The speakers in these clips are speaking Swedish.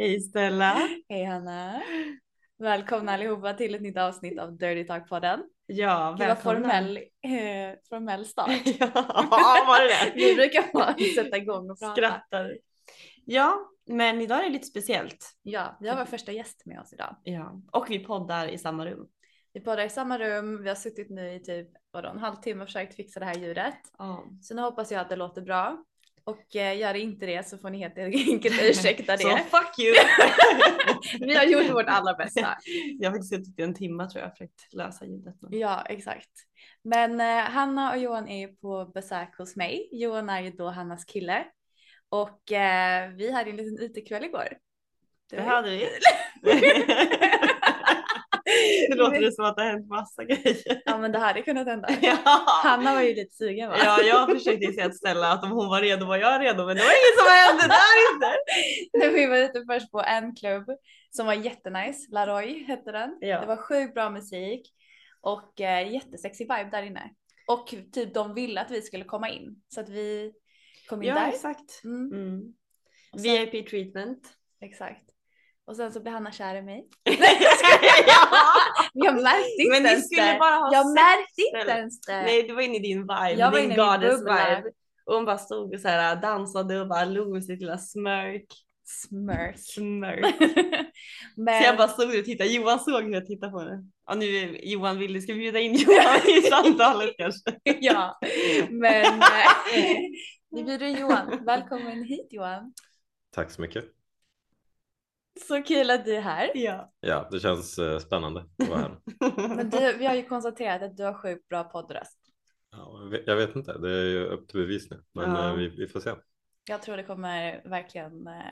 Hej Stella. Hej Hanna. Välkomna allihopa till ett nytt avsnitt av Dirty Talk-podden. Ja, Gud välkomna. formell, eh, formell start. ja, var det det? Vi brukar bara sätta igång och prata. Skrattar. Ja, men idag är det lite speciellt. Ja, vi har vår första gäst med oss idag. Ja, och vi poddar i samma rum. Vi poddar i samma rum, vi har suttit nu i typ vadå, en halvtimme och försökt fixa det här ljudet. Ja. Så nu hoppas jag att det låter bra. Och eh, gör det inte det så får ni helt enkelt ursäkta Så det. fuck you! vi har gjort vårt allra bästa. Jag har faktiskt suttit i en timme tror jag och försökt lösa ljudet. Ja, exakt. Men eh, Hanna och Johan är ju på besök hos mig. Johan är ju då Hannas kille. Och eh, vi hade en liten utekväll igår. Det ju- hade vi. Det låter det som att det har hänt massa grejer. Ja men det hade kunnat hända. Ja. Hanna var ju lite sugen va? Ja, jag försökte ju säga till Stella att om hon var redo var jag redo, men det var inget som hände där inte. När vi var ute först på en klubb som var jättenice. Laroy hette den. Ja. Det var sjukt bra musik och eh, jättesexig vibe där inne. Och typ de ville att vi skulle komma in så att vi kom in Ja, där. exakt. Mm, Mm. VIP treatment. exakt. Och sen så blev Hanna kär i mig. Nej jag skojar! Märkte inte Men ni ens skulle det. bara ha Jag sett märkte inte Stella. ens det. Nej du var inne i din vibe, Jag var din goddess vibe. Och hon bara stod och så här, dansade och bara log med sitt lilla smörk. Smörk. Smörk. Men Så jag bara stod och tittade, Johan såg hur jag tittade på henne. Ja nu är Johan vill, ska vi bjuda in Johan i samtalet kanske? ja, men eh, vi bjuder in Johan. Välkommen hit Johan. Tack så mycket. Så kul att du är här. Ja. Ja, det känns eh, spännande att vara här. Men du, vi har ju konstaterat att du har sjukt bra poddröst. Ja, jag vet- jag vet inte, det är ju upp till bevis nu, men Ja. eh, vi, vi får se. Jag tror det kommer verkligen. Eh,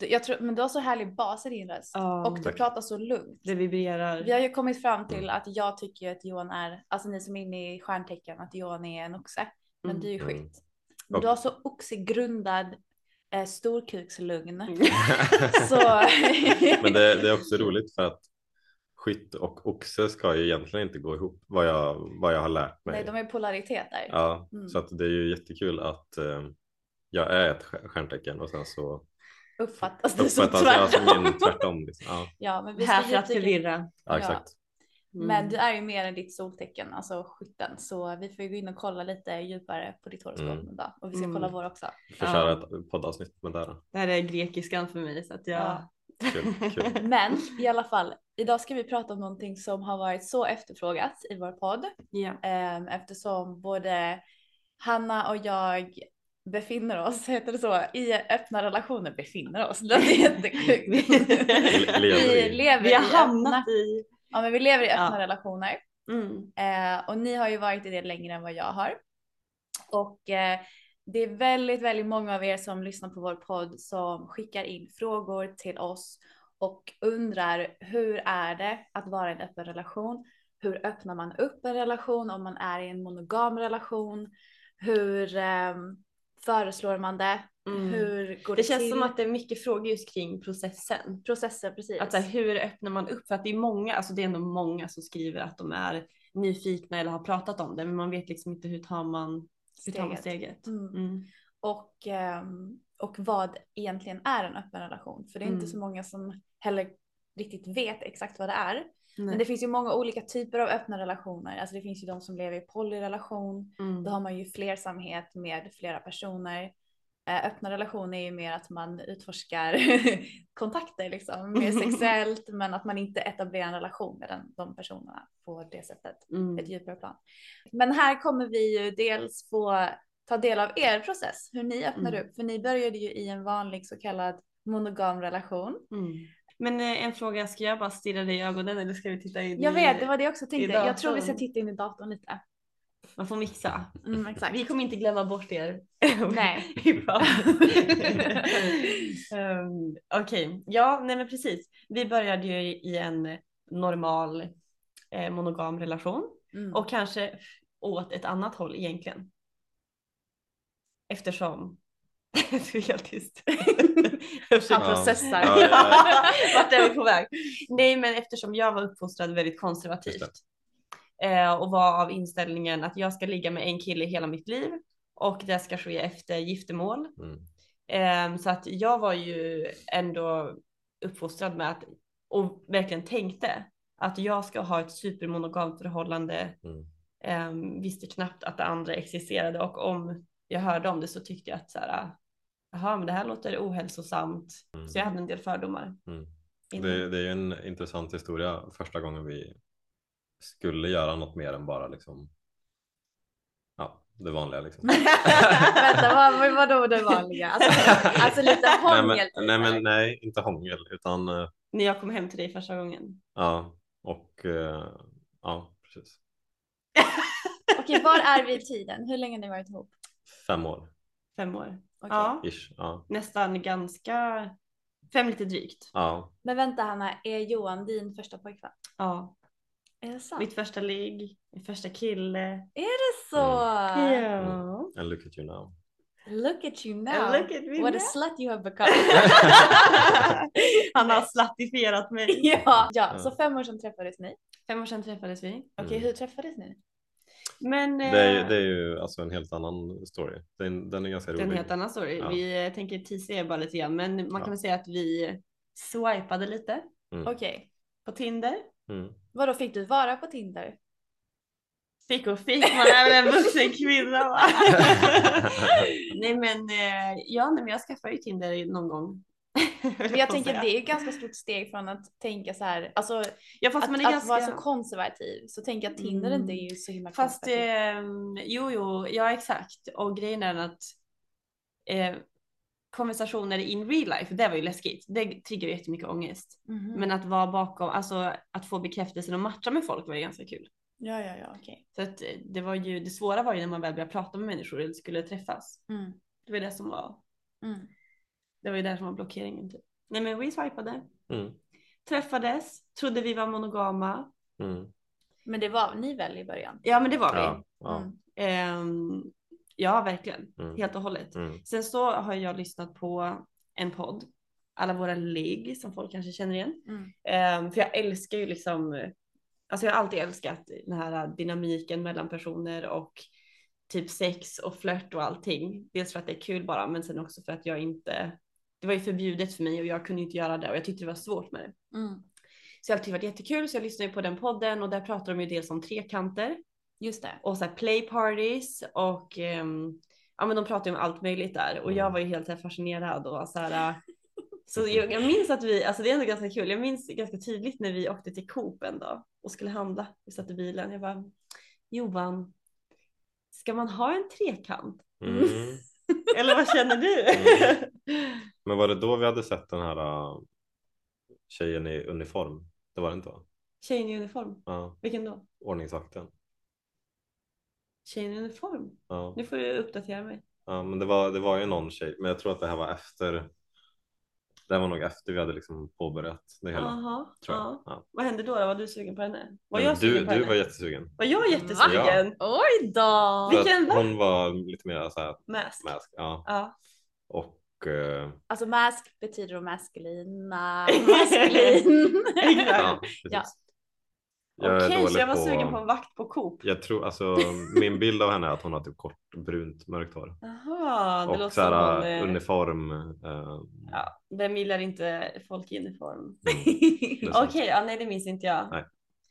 du- jag tror, men du har så härlig bas i din röst Ja, och du tack. pratar så lugnt. det vibrerar. Vi har ju kommit fram till att jag tycker att Johan är, alltså ni som är inne i stjärntecken, att Johan är en oxe. Men Mm. du är ju Mm. skytt. Men du har så oxegrundad eh, storkukslugn. Mm. Så men det, det är också roligt för att skytt och oxe ska ju egentligen inte gå ihop vad jag, vad jag har lärt mig. nej, de är polariteter. Ja, Mm. så att det är ju jättekul att eh, jag är ett stjär- stjärntecken och sen så Uppfattas det som uppfattas jag som tvärtom. min tvärtom. Liksom. Ja, Ja, men vi Här ska för att förvirra. ja, exakt. Mm. Men du är ju mer än ditt soltecken, alltså skytten. Så vi får ju gå in och kolla lite djupare på ditt horoskop Mm. idag. Och vi ska Mm. kolla vår också. Vi får Ja. köra ett poddavsnitt med det här. Det här är grekiskan för mig så att jag... Ja. Kul, kul. Men i alla fall, idag ska vi prata om någonting som har varit så efterfrågat i vår podd. ja. Ehm, eftersom både Hanna och jag befinner oss, heter det så, i öppna relationer befinner oss. Det låter jättesjukt. Le- lever i. vi Vi har hamnat i... ja, men vi lever i öppna Ja. relationer. Mm. Eh, och ni har ju varit i det längre än vad jag har. Och eh, det är väldigt, väldigt många av er som lyssnar på vår podd som skickar in frågor till oss och undrar hur är det att vara i en öppen relation? Hur öppnar man upp en relation om man är i en monogam relation? Hur eh, föreslår man det? Mm. Hur går Det det, känns till? som att det är mycket frågor just kring processen. processer precis. Att så här, hur öppnar man upp? För att det är många, alltså det är ändå många som skriver att de är nyfikna eller har pratat om det, men man vet liksom inte hur tar man, hur tar man steget. Mm. Mm. och, ehm, och vad egentligen är en öppen relation. För det är inte Mm. så många som heller riktigt vet exakt vad det är. Nej. Men det finns ju många olika typer av öppna relationer. Alltså det finns ju de som lever i polyrelation. Mm. Då har man ju flersamhet med flera personer. Eh, Öppna relationer är ju mer att man utforskar kontakter liksom, mer sexuellt men att man inte etablerar en relation med den, de personerna på det sättet Mm. ett djupare plan. Men här kommer vi ju dels få ta del av er process, hur ni öppnar Mm. upp. För ni började ju i en vanlig så kallad monogam relation. Mm. Men eh, en fråga, ska jag bara stirra dig i ögonen eller ska vi titta in Jag i... vet, det var det jag också tänkte. Jag tror vi ska titta in i datorn lite. Man får mixa. Mm, exakt. Vi kommer inte glömma bort er. Nej. um, Okej, ja nej men precis. Vi började ju i en normal eh, monogam relation Mm. och kanske åt ett annat håll egentligen. Eftersom du är helt tyst. Han processar. Ja, ja, ja. Vart är vi på väg? Nej, men eftersom jag var uppfostrad väldigt konservativt Just eh, och var av inställningen att jag ska ligga med en kille hela mitt liv och det ska ske efter giftermål. Mm. Eh, så att jag var ju ändå uppfostrad med att och verkligen tänkte att jag ska ha ett supermonogamt förhållande. Mm. Eh, visste knappt att det andra existerade och om jag hörde om det så tyckte jag att så här, jaha, men det här låter ohälsosamt. Mm. Så jag hade en del fördomar. Mm. Det, det är ju en intressant historia första gången vi skulle göra något mer än bara liksom ja, det vanliga liksom. Vänta, vad, vad, vadå det vanliga? Alltså, alltså lite nej, hångel. men, typ, nej, men nej, inte hångel utan eh, När jag kom hem till dig första gången. ja och eh, ja, precis. Okej, var är vi i tiden? Hur länge har ni varit ihop? Fem år Fem år. Okej. Ja, ish. Ja, nästan ganska, fem lite drygt. ja. Men vänta Hanna, är Johan din första pojkvän? Ja, Är det sant? mitt första ligg, min första kille. Är det så? Ja. And look at you now. Look at you now. Look at me What now. a slut you have become. Han har slattifierat mig. ja, ja, Ja. så fem år sedan träffades ni. Fem år sedan träffades vi. Okej, Mm. hur träffades ni? Men Det är, eh, det är ju alltså en helt annan story. Den, den är ganska det rolig. är en helt annan story. Ja. Vi eh, tänker teasa er bara lite grann, men man kan Ja. väl säga att vi swipade lite Mm. Okej, på Tinder. Mm. vadå fick du vara på Tinder? Fick och fick, man är väl en vuxen kvinna va? nej men, eh, ja nej, men jag skaffade ju Tinder någon gång. Men jag tänker det är ett ganska stort steg från att tänka så här, alltså Ja fast att, man är att ganska... vara så konservativ. Så tänker jag att Tinder Mm. inte är ju så himla Fast konservativ. ehm, jo, jo, ja exakt. Och grejen är att eh, konversationer in real life, det var ju läskigt. Det triggar ju jättemycket ångest. Mhm. Men att vara bakom, alltså att få bekräftelsen och matcha med folk var ju ganska kul. Ja, ja, ja, okej. Så att eh, det var ju, det svåra var ju när man väl började prata med människor eller skulle träffas. Mm. Det var det som var, Mm. det var ju där som var blockeringen typ. Nej men vi swipade, Mm. träffades, trodde vi var monogama. Mm. Men det var ni väl i början? Ja men det var vi. Ja, ja. Mm. Ja verkligen, Mm. helt och hållet. Mm. Sen så har jag lyssnat på en podd, alla våra ligg som folk kanske känner igen. Mm. Ehm, för jag älskar ju liksom, alltså jag har alltid älskat den här dynamiken mellan personer och typ sex och flört och allting. Dels för att det är kul bara, men sen också för att jag inte, det var ju förbjudet för mig och jag kunde inte göra det och jag tyckte det var svårt med det. Mm. Så det har alltid varit jättekul så jag lyssnade på den podden och där pratar de ju dels om trekanter Just det. och så här play parties och ehm, ja men de pratar ju om allt möjligt där och jag var ju helt här fascinerad och så här. Så jag, jag minns att vi, alltså det är ändå ganska kul, jag minns ganska tydligt när vi åkte till Coop en dag och skulle handla. Vi satt i bilen, jag bara Johan, ska man ha en trekant? Mm. Eller vad känner du? Mm. Men var det då vi hade sett den här uh, tjejen i uniform? Det var det inte va? Tjejen i uniform? Ja, Vilken då? ordningsvakten. Tjejen i uniform? Ja. Nu får du uppdatera mig. Ja, men det var, det var ju någon tjej, men jag tror att det här var efter. Det här var nog efter vi hade liksom påbörjat det hela. Jaha. tror jag. Ja. Ja. Vad hände då, då? Var du sugen på henne? Var jag sugen du, på du henne? var jättesugen. Var jag jättesugen? Oj då! För Vilken va? hon var lite mer så här Mask. mask. Ja. Ja. Och eh, Alltså mask betyder då maskulina, maskulin. ja, precis. Ja. Jag Okej, så dålig jag var sugen på en vakt på Coop. Jag tror alltså min bild av henne är att hon har typ kort brunt mörkt hår. Jaha, det och låter så som hon, eh, uniform. eh, Ja, vem gillar inte folk i uniform? mm. Okej, ja, nej det minns inte jag. Nej.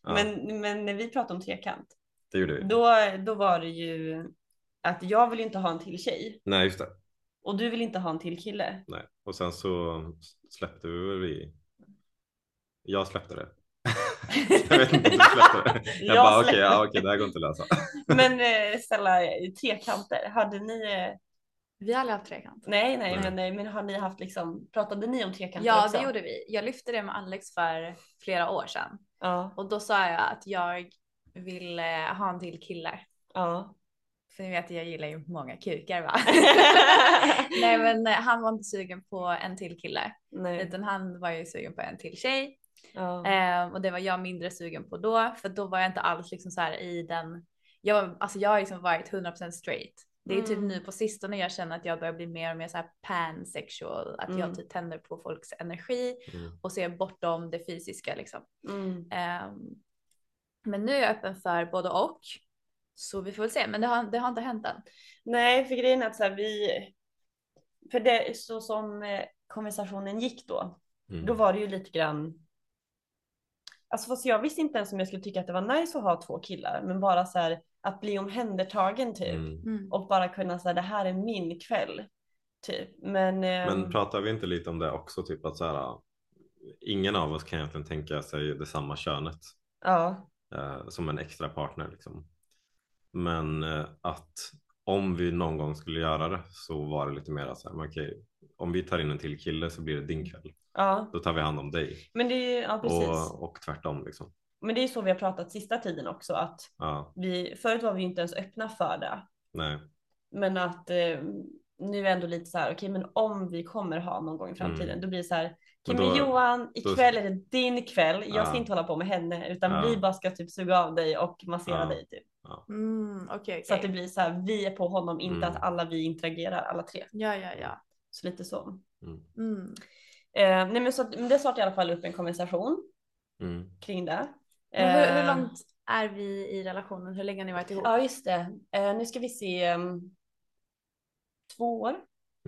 Ja, Men, men när vi pratade om trekant, det gjorde vi. då, då var det ju att jag vill inte ha en till tjej Nej just det. och du vill inte ha en till kille. Nej. Och sen så släppte vi. Jag släppte det. jag vet inte om du släppte det. Jag, Jag bara okej, släppte ja, okej, det här går inte att lösa. Men eh, ställa trekanter, hade ni? Eh, Vi har aldrig haft trekant. nej, nej, Nej. men, nej, men har ni haft liksom? Pratade ni om trekanter Ja, också? det gjorde vi. Jag lyfte det med Alex för flera år sedan Ja, och då sa jag att jag vill eh, ha en till kille. ja. För ni vet, jag gillar ju många kukar va? Nej, men han var inte sugen på en till kille, Nej. utan han var ju sugen på en till tjej. Ja. Eh, och det var jag mindre sugen på då, för då var jag inte alls liksom så här i den. Jag, alltså jag har liksom varit 100% straight. Det är typ Mm. nu på sistone jag känner att jag börjar bli mer och mer så här pansexual, att Mm. jag typ tänder på folks energi Mm. och ser bortom det fysiska liksom. Mm. Ehm, men nu är jag öppen för både och. Så vi får väl se, men det har, det har inte hänt än. Nej, för grejen är att så här, vi, för det så som eh, konversationen gick då, Mm. då var det ju lite grann. Alltså fast jag visste inte ens om jag skulle tycka att det var nice att ha två killar, men bara så här att bli omhändertagen typ Mm. och bara kunna säga det här är min kväll. Typ. Men, Men ehm, pratar vi inte lite om det också? Typ att så här, ingen av oss kan egentligen tänka sig det samma könet ja, eh, som en extra partner. Liksom. Men eh, att om vi någon gång skulle göra det så var det lite mer så här, okej, om vi tar in en till kille så blir det din kväll. ja, Då tar vi hand om dig men det är ja precis. och, och tvärtom. Liksom. Men det är så vi har pratat sista tiden också att Ja, vi, förut var vi inte ens öppna för det. nej. Men att eh, nu är ändå lite så här, okej men om vi kommer ha någon gång i framtiden Mm. då blir det så här, men då- Johan då- ikväll är det din kväll, jag ska Ja. inte hålla på med henne utan Ja. vi bara ska typ suga av dig och massera dig typ. Mm, okej, okej. Så att det blir så här, vi är på honom, inte Mm. att alla vi interagerar alla tre. Ja, ja, ja. Så lite så. Mm. Mm. Eh, nej men så att, men det startar i alla fall upp en konversation Mm. kring det. Men hur, hur Eh, långt är vi i relationen? Hur länge har ni varit ihop? Ja just det, eh, nu ska vi se um, två år.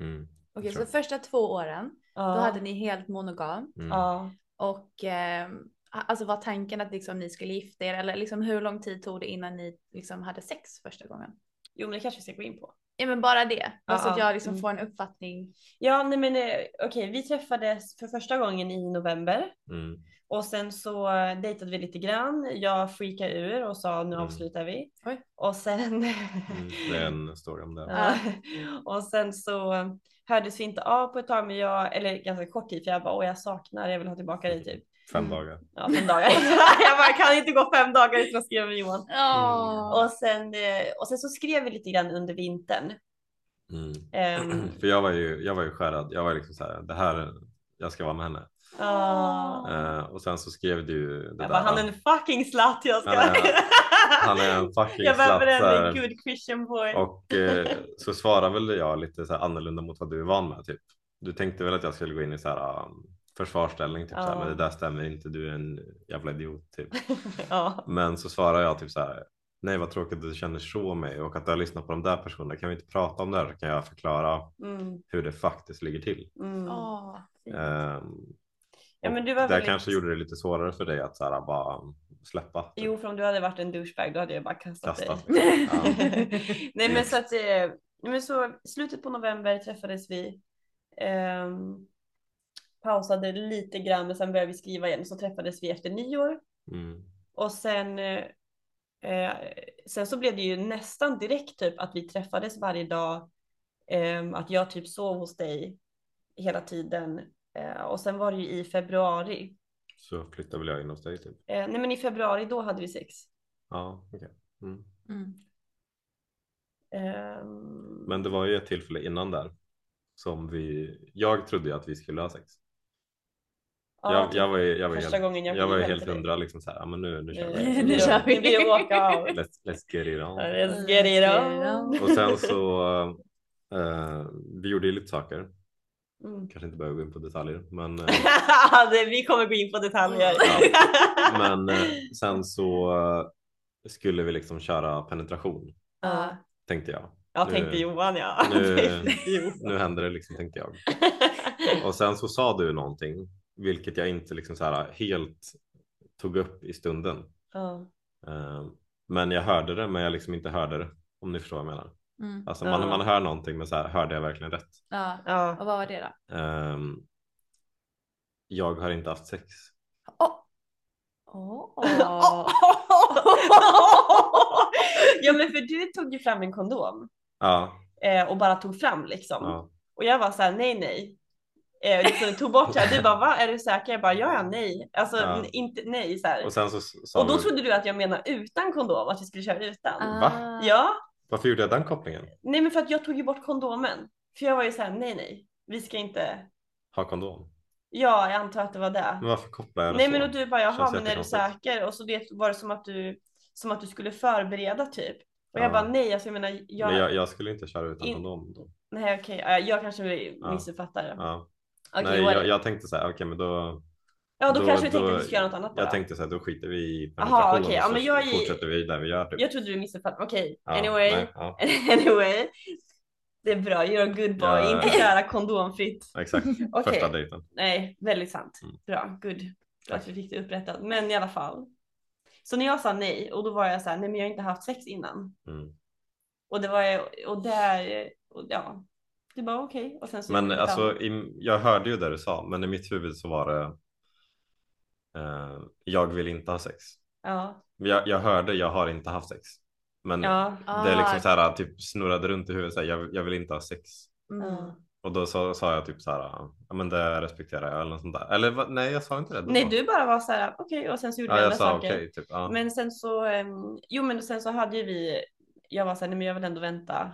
Mm. Okej, Sure. så första två åren, Ja. då hade ni helt monogam. Mm. Ja. Och eh, alltså var tanken att liksom ni skulle gifta er eller liksom hur lång tid tog det innan ni liksom hade sex första gången? Jo men det kanske vi ska gå in på. Ja men bara det, bara så Ja, att ja. jag liksom Mm. får en uppfattning. Ja, nej men eh, okej, vi träffades för första gången i november Mm. och sen så dejtade vi lite grann. Jag freakade ur och sa nu Mm. avslutar vi. Oj. Och sen, Mm. Det är en story om det. ja, och sen så hördes vi inte av på ett tag, men jag, eller ganska kort tid, för jag bara, åh jag saknar, jag vill ha tillbaka dig typ. Fem Mm. dagar. Ja, fem dagar. jag bara, kan inte gå fem dagar utan att skriva med Johan. Ja. Och sen, eh, och sen så skrev vi lite grann under vintern. Mm. Ehm, För jag var ju, jag var ju skärrad. Jag var liksom så här, det här, jag ska vara med henne. ja. Eh, och sen så skrev du det jag där. bara, han är en fucking slut jag ska. Han är- han är en fucking jag behöver en good Christian boy. Och eh, så svarade väl jag lite så här annorlunda mot vad du är van med. Typ. Du tänkte väl att jag skulle gå in i så här um, försvarsställning. Typ, så här, Ja. men det där stämmer inte. Du är en jävla idiot. Typ. ja. Men så svarar jag typ så här. Nej vad tråkigt att du känner så om mig och att du har lyssnat på de där personerna. Kan vi inte prata om det här så kan jag förklara Mm, hur det faktiskt ligger till. mm. Ehm, Ja, men du var där väldigt- kanske gjorde det lite svårare för dig att så här, bara släppa. typ. Jo, för om du hade varit en douchebag då hade jag bara kastat Kastat. dig. Ja. Nej men så att, eh, men så slutet på november träffades vi. ehm, pausade lite grann men sen började vi skriva igen. Så träffades vi efter nyår. Mm. Och sen, eh, eh, sen så blev det ju nästan direkt typ att vi träffades varje dag Ehm, att jag typ sov hos dig hela tiden. Eh, och sen var det ju i februari. Så flyttade väl jag in hos dig typ. Eh, nej men i februari då hade vi sex. Ja, okej. Mm. Mm. Ehm, Men det var ju ett tillfälle innan där som vi, jag trodde ju att vi skulle ha sex. Ja, jag, typ jag var ju, jag var första helt, gången jag jag var helt hundra liksom så här, ja men nu, nu kör Eh, vi. Nu kör vi. Det blir walkout. Let's, let's get it on. Let's get it on. Och sen så, eh, vi gjorde ju lite saker, Mm. kanske inte behöver gå in på detaljer, men, det, vi kommer gå in på detaljer. men eh, sen så skulle vi liksom köra penetration, ja, tänkte jag. jag Nu- tänkte Johan ja. nu-. Nu händer det liksom, tänkte jag. Och sen så sa du någonting, vilket jag inte liksom så här helt tog upp i stunden. Ja. Eh, Men jag hörde det, men jag liksom inte hörde det. Om ni förstår vad jag menar. Mm. Alltså man, Ja. man hör någonting, men så här, hörde jag verkligen rätt? Ja. Ja. Och vad var det då? Ehm, jag har inte haft sex. Åh! ja men för du tog ju fram en kondom Ja, eh, och bara tog fram liksom. ja, Och jag var så här nej nej. Eh, liksom, tog bort det här. Du bara va är du säker? Jag bara ja ja nej. Alltså Ja. inte nej så här. och sen så sa Och då vi- trodde du att jag menade utan kondom, att vi skulle köra utan. Va? Ja, Varför gjorde jag den kopplingen? nej men för att jag tog ju bort kondomen. För jag var ju så här nej nej, vi ska inte. Ha kondom? Ja, jag antar att det var det. Men varför kopplar jag det Nej så? men och du bara jaha men är du säker? Och så det var det som att du som att du skulle förbereda typ. Och Ja. jag bara nej alltså jag menar jag, Men jag, jag skulle inte köra utan kondom då. nej okej ja, jag kanske missuppfattar det. Ja. Okej, Nej, jag, jag tänkte så här, okej men då. ja då, då- kanske vi tänkte då- att vi ska göra något annat bara. Jag tänkte så här, då skiter vi i Aha, okej, ja, men jag fortsätter vi där vi gör. Typ. Jag trodde du missuppfattade, okej Ja, anyway. nej, ja, anyway. Det är bra, you're a good boy, Ja, inte köra kondomfritt. exakt. Okej. Första dejten. Nej, väldigt sant. Mm. Bra, good. Bra att vi fick det upprättat. Men i alla fall. Så när jag sa nej och då var jag så här, nej men jag har inte haft sex innan. Mm. Och det var och där, och ja. Du bara okej. Så Men alltså, det. i, jag hörde ju det du sa, men i mitt huvud så var det. Eh, jag vill inte ha sex. Ja, Jag, jag hörde, jag har inte haft sex. Men ja. det är liksom Ah. så här, typ snurrade runt i huvudet. Så här, jag, jag vill inte ha sex. Mm. Och då sa, sa jag typ så här, ja men det respekterar jag eller något sånt där. Eller va- nej, jag sa inte det. då. Nej du bara var så här okej och sen så gjorde Ja, jag andra sa saker. okej, typ. Ja. Men sen så, ehm, jo men sen så hade ju vi, jag var så här, nej men jag vill ändå vänta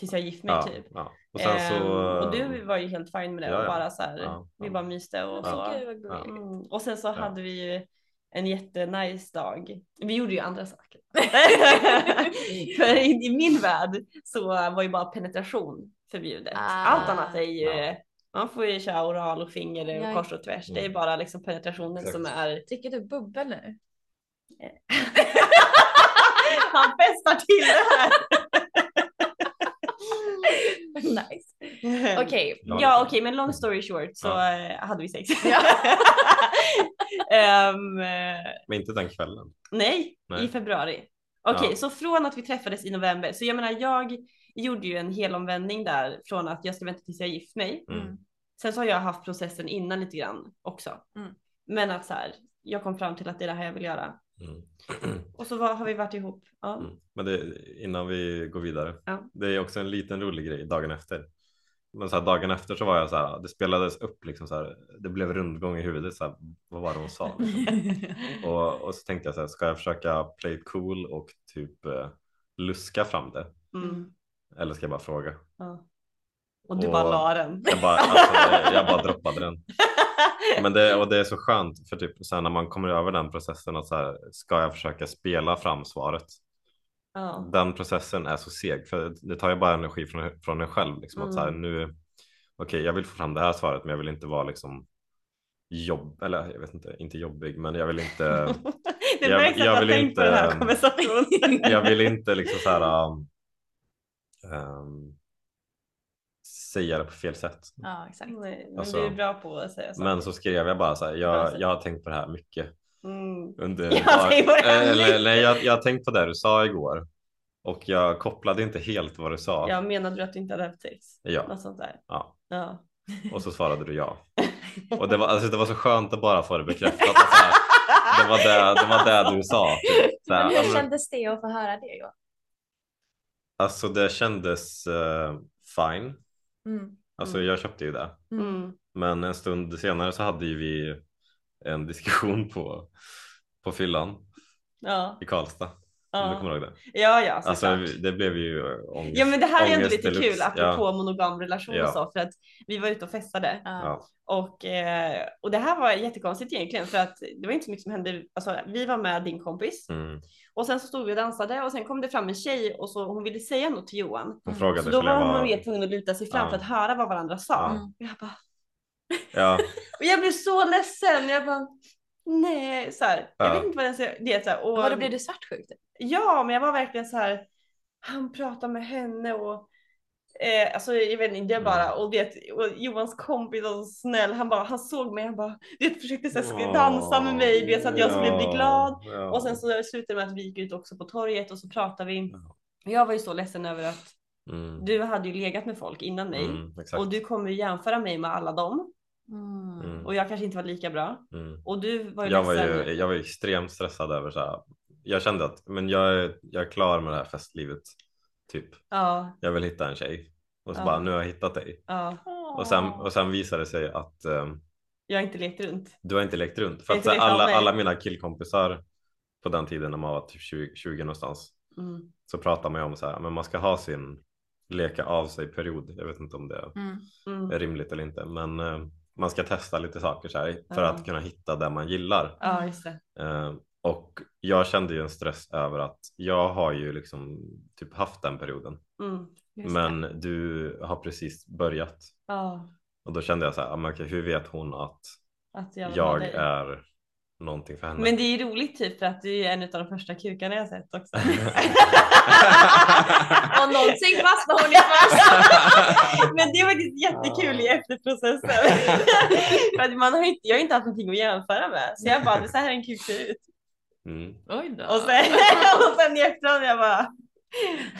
tills jag gift mig ja, typ. ja. Och sen så. Ehm, och du var ju helt fine med det Ja, och bara så här, Ja, vi ja. bara myste och så. Mm. Och sen så hade vi ju en jättenice dag. Vi gjorde ju andra saker. För i, i min värld så var ju bara penetration förbjudet. Ah. Allt annat är ju, Ja. man får ju köra oral och finger och Ja. kors och tvärs. Det är Mm. bara liksom penetrationen Exakt. som är Dricker du bubbel nu? Han festar till det här. nice. Okej. Ja okej men long story short så Ja. eh, hade vi sex. Eh, Men inte den kvällen. nej, Nej. i februari. Okej Ja. så från att vi träffades i november, så jag menar jag gjorde ju en hel omvändning där från att jag ska vänta tills jag är gift mig. Mm. Sen så har jag haft processen innan lite grann också. Mm. Men att så här, jag kom fram till att det är det här jag vill göra. Mm. Och så var, har vi varit ihop. Ja. Mm. Men det, innan vi går vidare. Ja. Det är också en liten rolig grej dagen efter. Men så här, dagen efter så var jag så här, det spelades upp liksom så här, det blev rundgång i huvudet. Så här, vad var det hon sa? Liksom. och, och så tänkte jag så här, ska jag försöka play cool och typ eh, luska fram det? Mm. Eller ska jag bara fråga? Ja. Och du Och- bara la den. Jag bara, alltså, jag bara droppade den. Men det, och det är så skönt för typ så här, när man kommer över den processen att så här, ska jag försöka spela fram svaret? ja. Den processen är så seg för det tar ju bara energi från, från en själv. Liksom, att så här, Mm. nu, okej, jag vill få fram det här svaret, men jag vill inte vara liksom jobb eller jag vet inte, inte jobbig, men jag vill inte. det jag- märks jag jag har vill på den här inte- konversationen. jag vill inte liksom så här. Um, um, säga det på fel sätt. Ja, exakt. Nej, men Alltså, du är bra på att säga så. Men så skrev jag bara så här, jag, jag har tänkt på det här mycket. Mm. Under Jag eller, eller, jag, jag har tänkt på det du sa igår och jag kopplade inte helt vad du sa. Ja, menade du att du inte hade haft sex? Ja. Något sånt där. Ja. Ja. Och så svarade du ja. Och det var, alltså, det var så skönt att bara få det bekräftat. Här, det, var det, det var det du sa. Typ. Så här, Men ja, hur kändes det att få höra det Johan? alltså det kändes, eh, fine. Mm. Alltså Mm. jag köpte ju det. Mm. Men en stund senare så hade ju vi en diskussion på, på fyllan Ja, i Karlstad. Om du ja. kommer ihåg det? ja, ja Alltså det blev ju ångest. Ja men det här är ändå lite deluxe. kul apropå Ja, monogam relation Ja. och så för att vi var ute och festade Ja. ja. och, eh, och det här var jättekonstigt egentligen för att det var inte så mycket som hände. Alltså, vi var med din kompis Mm. och sen så stod vi och dansade och sen kom det fram en tjej och så hon ville säga något till Johan. Hon frågade Så då var man var... mer tvungen att luta sig fram Ja. för att höra vad varandra sa. Ja. Och jag bara, Ja, och jag blev så ledsen. Jag bara, nej, så här. Jag Ja. vet inte vad den säger. Det så här, och, Vadå blev du svartsjuk? Ja, men jag var verkligen så här. Han pratar med henne och eh, alltså jag vet inte, det bara och vet och Johans kompis var så snäll. Han bara, han såg mig, han bara, vet, försökte så här, dansa med mig, vet, så att jag skulle bli glad. Ja. Och sen så slutade med att vi gick ut också på torget och så pratade vi. Ja. Jag var ju så ledsen över att Mm. du hade ju legat med folk innan mig Mm, och du kommer ju jämföra mig med alla dem Mm. Mm. och jag kanske inte var lika bra. Mm. Och du var ju Jag var ledsen. ju jag var ju extremt stressad över så här. Jag kände att men jag är, jag är klar med det här festlivet. Typ. Ja, Jag vill hitta en tjej. Och så Ja. bara nu har jag hittat dig. ja. Och sen, och sen visade det sig att ehm, Jag har inte lekt runt. du har inte lekt runt. För att så alla, alla mina killkompisar på den tiden när man var typ 20, 20 någonstans Mm. så pratar man ju om så här, men man ska ha sin leka av sig period. Jag vet inte om det Mm. Mm. är rimligt eller inte, men eh, man ska testa lite saker så här för att kunna hitta det man gillar. Ja, just det. Eh, och jag kände ju en stress över att jag har ju liksom typ haft den perioden, Mm. Just det. men du har precis börjat Ja, och då kände jag så här, ah, men okej, hur vet hon att att jag, jag är någonting för henne? Men det är ju roligt typ för att du är en av de första kukarna jag sett också. Och någonting fastnade hon i först. Men det var faktiskt jättekul i efterprocessen. för man har inte, jag har inte haft någonting att jämföra med. Så jag bara, så här är en kuk ser ut. Mm. Oj då. Och sen, och sen i efterhand jag bara,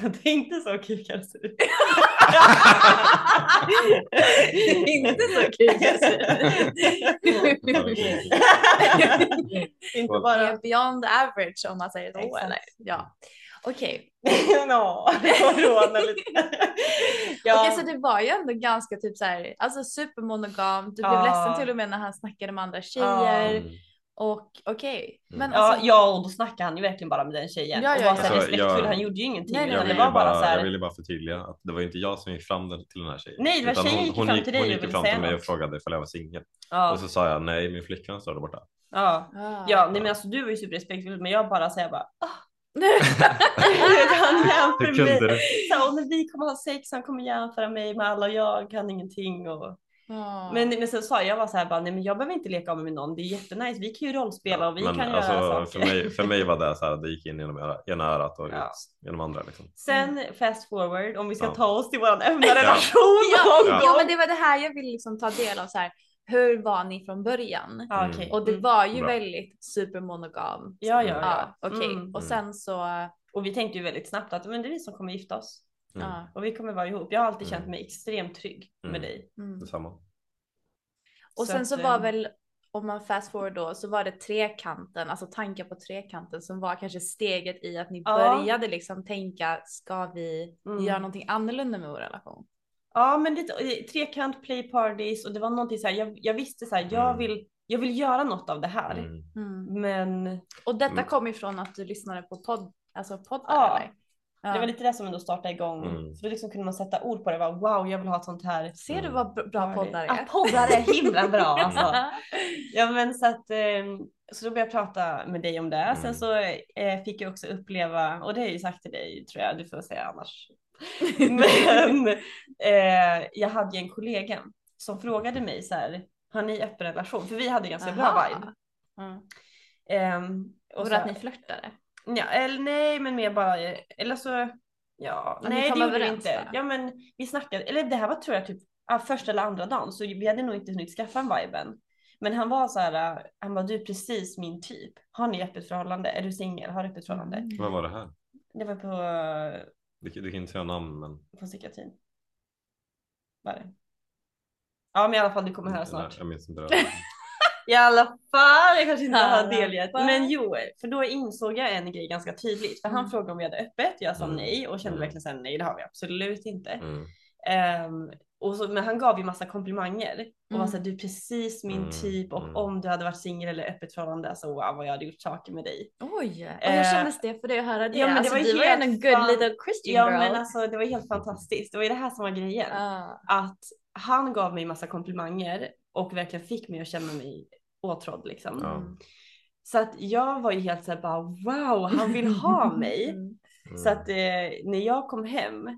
det är inte så kukar ser ut. inte så kukar ser ut. inte Det bara, är beyond average om man säger så. Eller? Ja. Okej. nå, det var råna lite. Ja. Okej, så det var ju ändå ganska typ så här, alltså supermonogam. Du blev Ja. ledsen till och med när han snackade med andra tjejer. Mm. Och okej, men Ja, alltså. ja, och då snackade han ju verkligen bara med den tjejen. Ja, och ja, var så här ja. respektfull. Alltså, jag- Han gjorde ju ingenting. Nej, nej, det var bara, bara, så här. jag ville bara förtydliga att det var inte jag som gick fram den- till den här tjejen. Nej, det var tjejen hon, gick hon fram gick, till dig hon och gick fram till mig och något. frågade ifall jag var singel. Ja, Och så sa jag nej, min flickvän står där borta. ja. Ah. ja, nej men alltså du var ju superrespektfull men jag bara säger bara ah. han jämför mig. Så, och när vi kommer ha sex han kommer jämföra mig med alla och jag kan ingenting. Och... Ah. Men, men sen sa jag, var så här bara nej men jag behöver inte leka av mig med någon. Det är jättenice. Vi kan ju rollspela och vi Men kan alltså, göra för, saker. mig, för mig var det så här, det gick in genom ena örat och Ja. ut genom andra. Liksom. Sen fast forward om vi ska Ja. ta oss till våran öppna relation Ja. Ja. Gång. men det var det här jag ville liksom ta del av så här. Hur var ni från början? Ja, Mm. okej. Och det Mm. var ju Bra. väldigt supermonogam. Ja, ja, ja. Ja, okej. Mm. Och sen så, Och vi tänkte ju väldigt snabbt att men det är vi som kommer gifta oss. Mm. ja. Och vi kommer vara ihop. Jag har alltid känt Mm. mig extremt trygg med Mm. dig. Mm. Detsamma. Och Så sen att, så var eh, väl, om man fast forward då, så var det trekanten, alltså tankar på trekanten som var kanske steget i att ni Ja. började liksom tänka, ska vi Mm. göra någonting annorlunda med vår relation? Ja, men lite eh, trekant, play parties och det var någonting så här. Jag, jag visste så här, jag Mm. vill, jag vill göra något av det här. Mm. Men Och detta kom ifrån att du lyssnade på podd, alltså poddar Ja. eller? Ja. det var lite det som ändå startade igång. Mm. För då liksom kunde man sätta ord på det. Bara, wow, jag vill ha ett sånt här. Ser du Mm. vad br- bra poddar Ja, är? poddar är himla bra alltså. Ja men så att, eh, så då började jag prata med dig om det. Mm. Sen så eh, fick jag också uppleva, och det har jag ju sagt till dig tror jag, du får säga annars. Men eh, jag hade ju en kollega som frågade mig så här, har ni öppen relation? För vi hade ganska bra Aha. vibe. Mm. Ehm, och Och så, att ni flörtade? Ja, eller nej men mer bara, eller så, ja, ni nej det gjorde vi inte. va? Ja men vi snackade, eller det här var tror jag typ första eller andra dagen så vi hade nog inte hunnit skaffa en viben. Men han var så här, han var du är precis min typ. Har ni öppet förhållande? Är du singel? Har du öppet förhållande? Mm. Vad var det här? Det var på, Du, du kan inte säga namn men. på psykiatrin. Var det? Ja men i alla fall du kommer höra snart. Jag minns inte det. I alla fall, jag kanske inte har delgett. Men jo, för då insåg jag en grej ganska tydligt. För han Mm. frågade om vi hade öppet, jag sa Mm. nej och kände Mm. verkligen såhär nej det har vi absolut inte. Mm. Ehm, och så, men han gav ju massa komplimanger och var Mm. såhär du är precis min Mm, typ och om du hade varit singel eller öppet förhållande så wow vad jag hade gjort saker med dig. Oj, och hur Eh, kändes det för dig att höra det? ja, men det alltså, var ju du var ju helt en good fan- little Christian Ja girl. men alltså det var helt fantastiskt. Det var ju det här som var grejen. Ah. Att han gav mig massa komplimanger och verkligen fick mig att känna mig åtrådd liksom. Ja. Så att jag var ju helt såhär bara wow han vill ha mig. Mm. Så att eh, när jag kom hem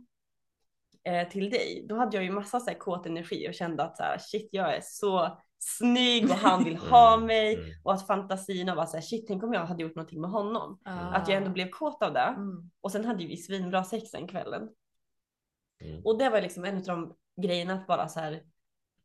eh, till dig, då hade jag ju massa så här kåt energi och kände att så här, shit jag är så snygg och han vill ha Mm, mig mm. och att fantasierna var så här, shit tänk om jag hade gjort någonting med honom. Ah. Att jag ändå blev kåt av det. Mm. Och sen hade vi svinbra sex den kvällen. Mm. Och det var liksom en av de grejerna att bara så här,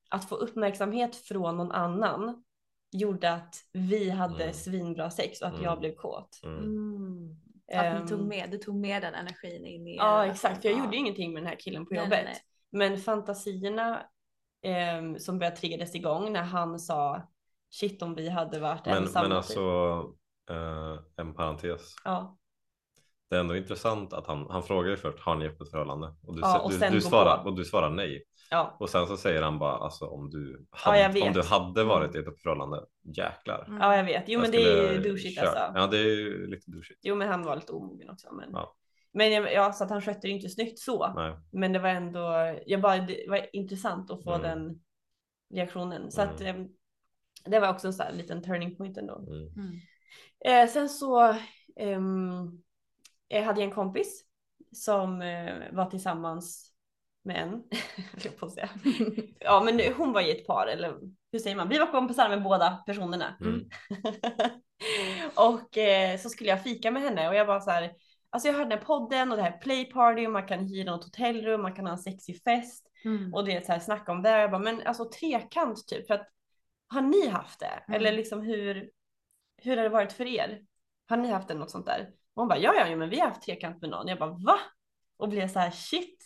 att få uppmärksamhet från någon annan gjorde att vi hade Mm. svinbra sex och att Mm. jag blev kåt. Mm. Mm. Att Ehm, ni tog med, du tog med den energin in i Ja exakt, för jag Ja. gjorde ingenting med den här killen på Nej, jobbet. nej, nej. Men fantasierna ehm, som började triggades igång när han sa shit om vi hade varit Men, ensamma. men typ. alltså eh, en parentes. Ja, Det är ändå intressant att han, han frågar ju först, har ni öppet förhållande? Och du, Ja, och du, du, svarar, och du svarar nej. Ja, Och sen så säger han bara, alltså om du, Ja, hade, om vet. du hade varit i ett öppet förhållande, jäklar. Mm. ja jag vet. Jo Jag men det är ju douchigt alltså. Ja det är ju lite douchigt. Jo men han var lite omogen också. Men, Ja. men ja, så att han skötte det inte snyggt så. Nej. Men det var ändå, jag bara, det var intressant att få Mm. den reaktionen. Så att Mm. ehm, det var också en sån här liten turning point ändå. Mm. Mm. Eh, sen så ehm, jag hade jag en kompis som eh, var tillsammans med en, höll jag på att säga. ja men hon var i ett par, eller hur säger man? Vi var kompisar med båda personerna. Mm. och eh, så skulle jag fika med henne och jag var så här, alltså jag hörde den här podden och det här playparty och man kan hyra något hotellrum, man kan ha en sexig fest Mm. och det är så här snacka om det. Jag bara, men alltså trekant typ, för att har ni haft det? Mm. Eller liksom hur, hur har det varit för er? Har ni haft det något sånt där? Och hon bara, ja, ja, ja, men vi har haft trekant med någon. Jag bara, va? Och blev så här, shit.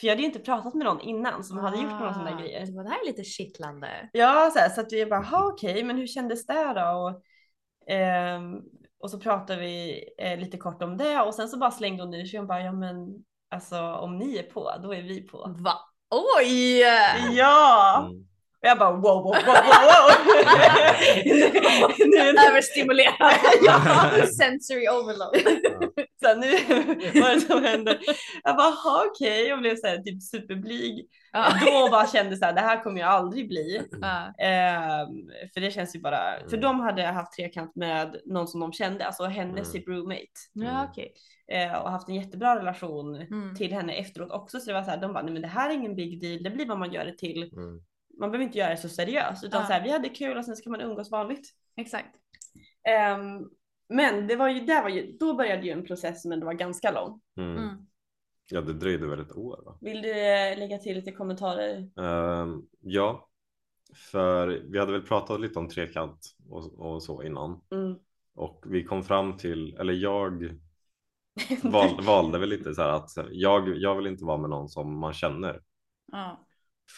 För jag hade ju inte pratat med någon innan som hade gjort några sådana Ah, grejer. Det var det här är lite kittlande. Ja, så, här, så att vi bara, ha okej, men hur kändes det då? Och, ehm, och så pratade vi eh, lite kort om det och sen så bara slängde hon ur sig och bara, ja men alltså om ni är på, då är vi på. Va? Oj! Ja! Mm. Och jag bara wow, wow, wow, wow, wow. nu, nu, Överstimulerad. Ja. Sensory overload. så här, nu vad är det som händer? Jag bara, "Jaha, okej, jag blev så här, typ superblyg. Då bara kände så här, det här kommer jag aldrig bli. Ehm, för det känns ju bara, för Mm. de hade haft trekant med någon som de kände, alltså hennes Mm. typ roommate. Ja, okej. Eh, och haft en jättebra relation Mm. till henne efteråt också. Så det var så här, de bara, nej men det här är ingen big deal, det blir vad man gör det till. Mm. Man behöver inte göra det så seriöst utan Ja. så här, vi hade kul och sen ska man umgås vanligt. Exakt. Ehm, men det var ju, det var ju, då började ju en process som ändå var ganska lång. Mm. Mm. Ja det dröjde väl ett år va? Vill du eh, lägga till lite kommentarer? Ehm, ja, för vi hade väl pratat lite om trekant och, och så innan. Mm. Och vi kom fram till, eller jag val, valde väl lite så här att jag, jag vill inte vara med någon som man känner. Ja.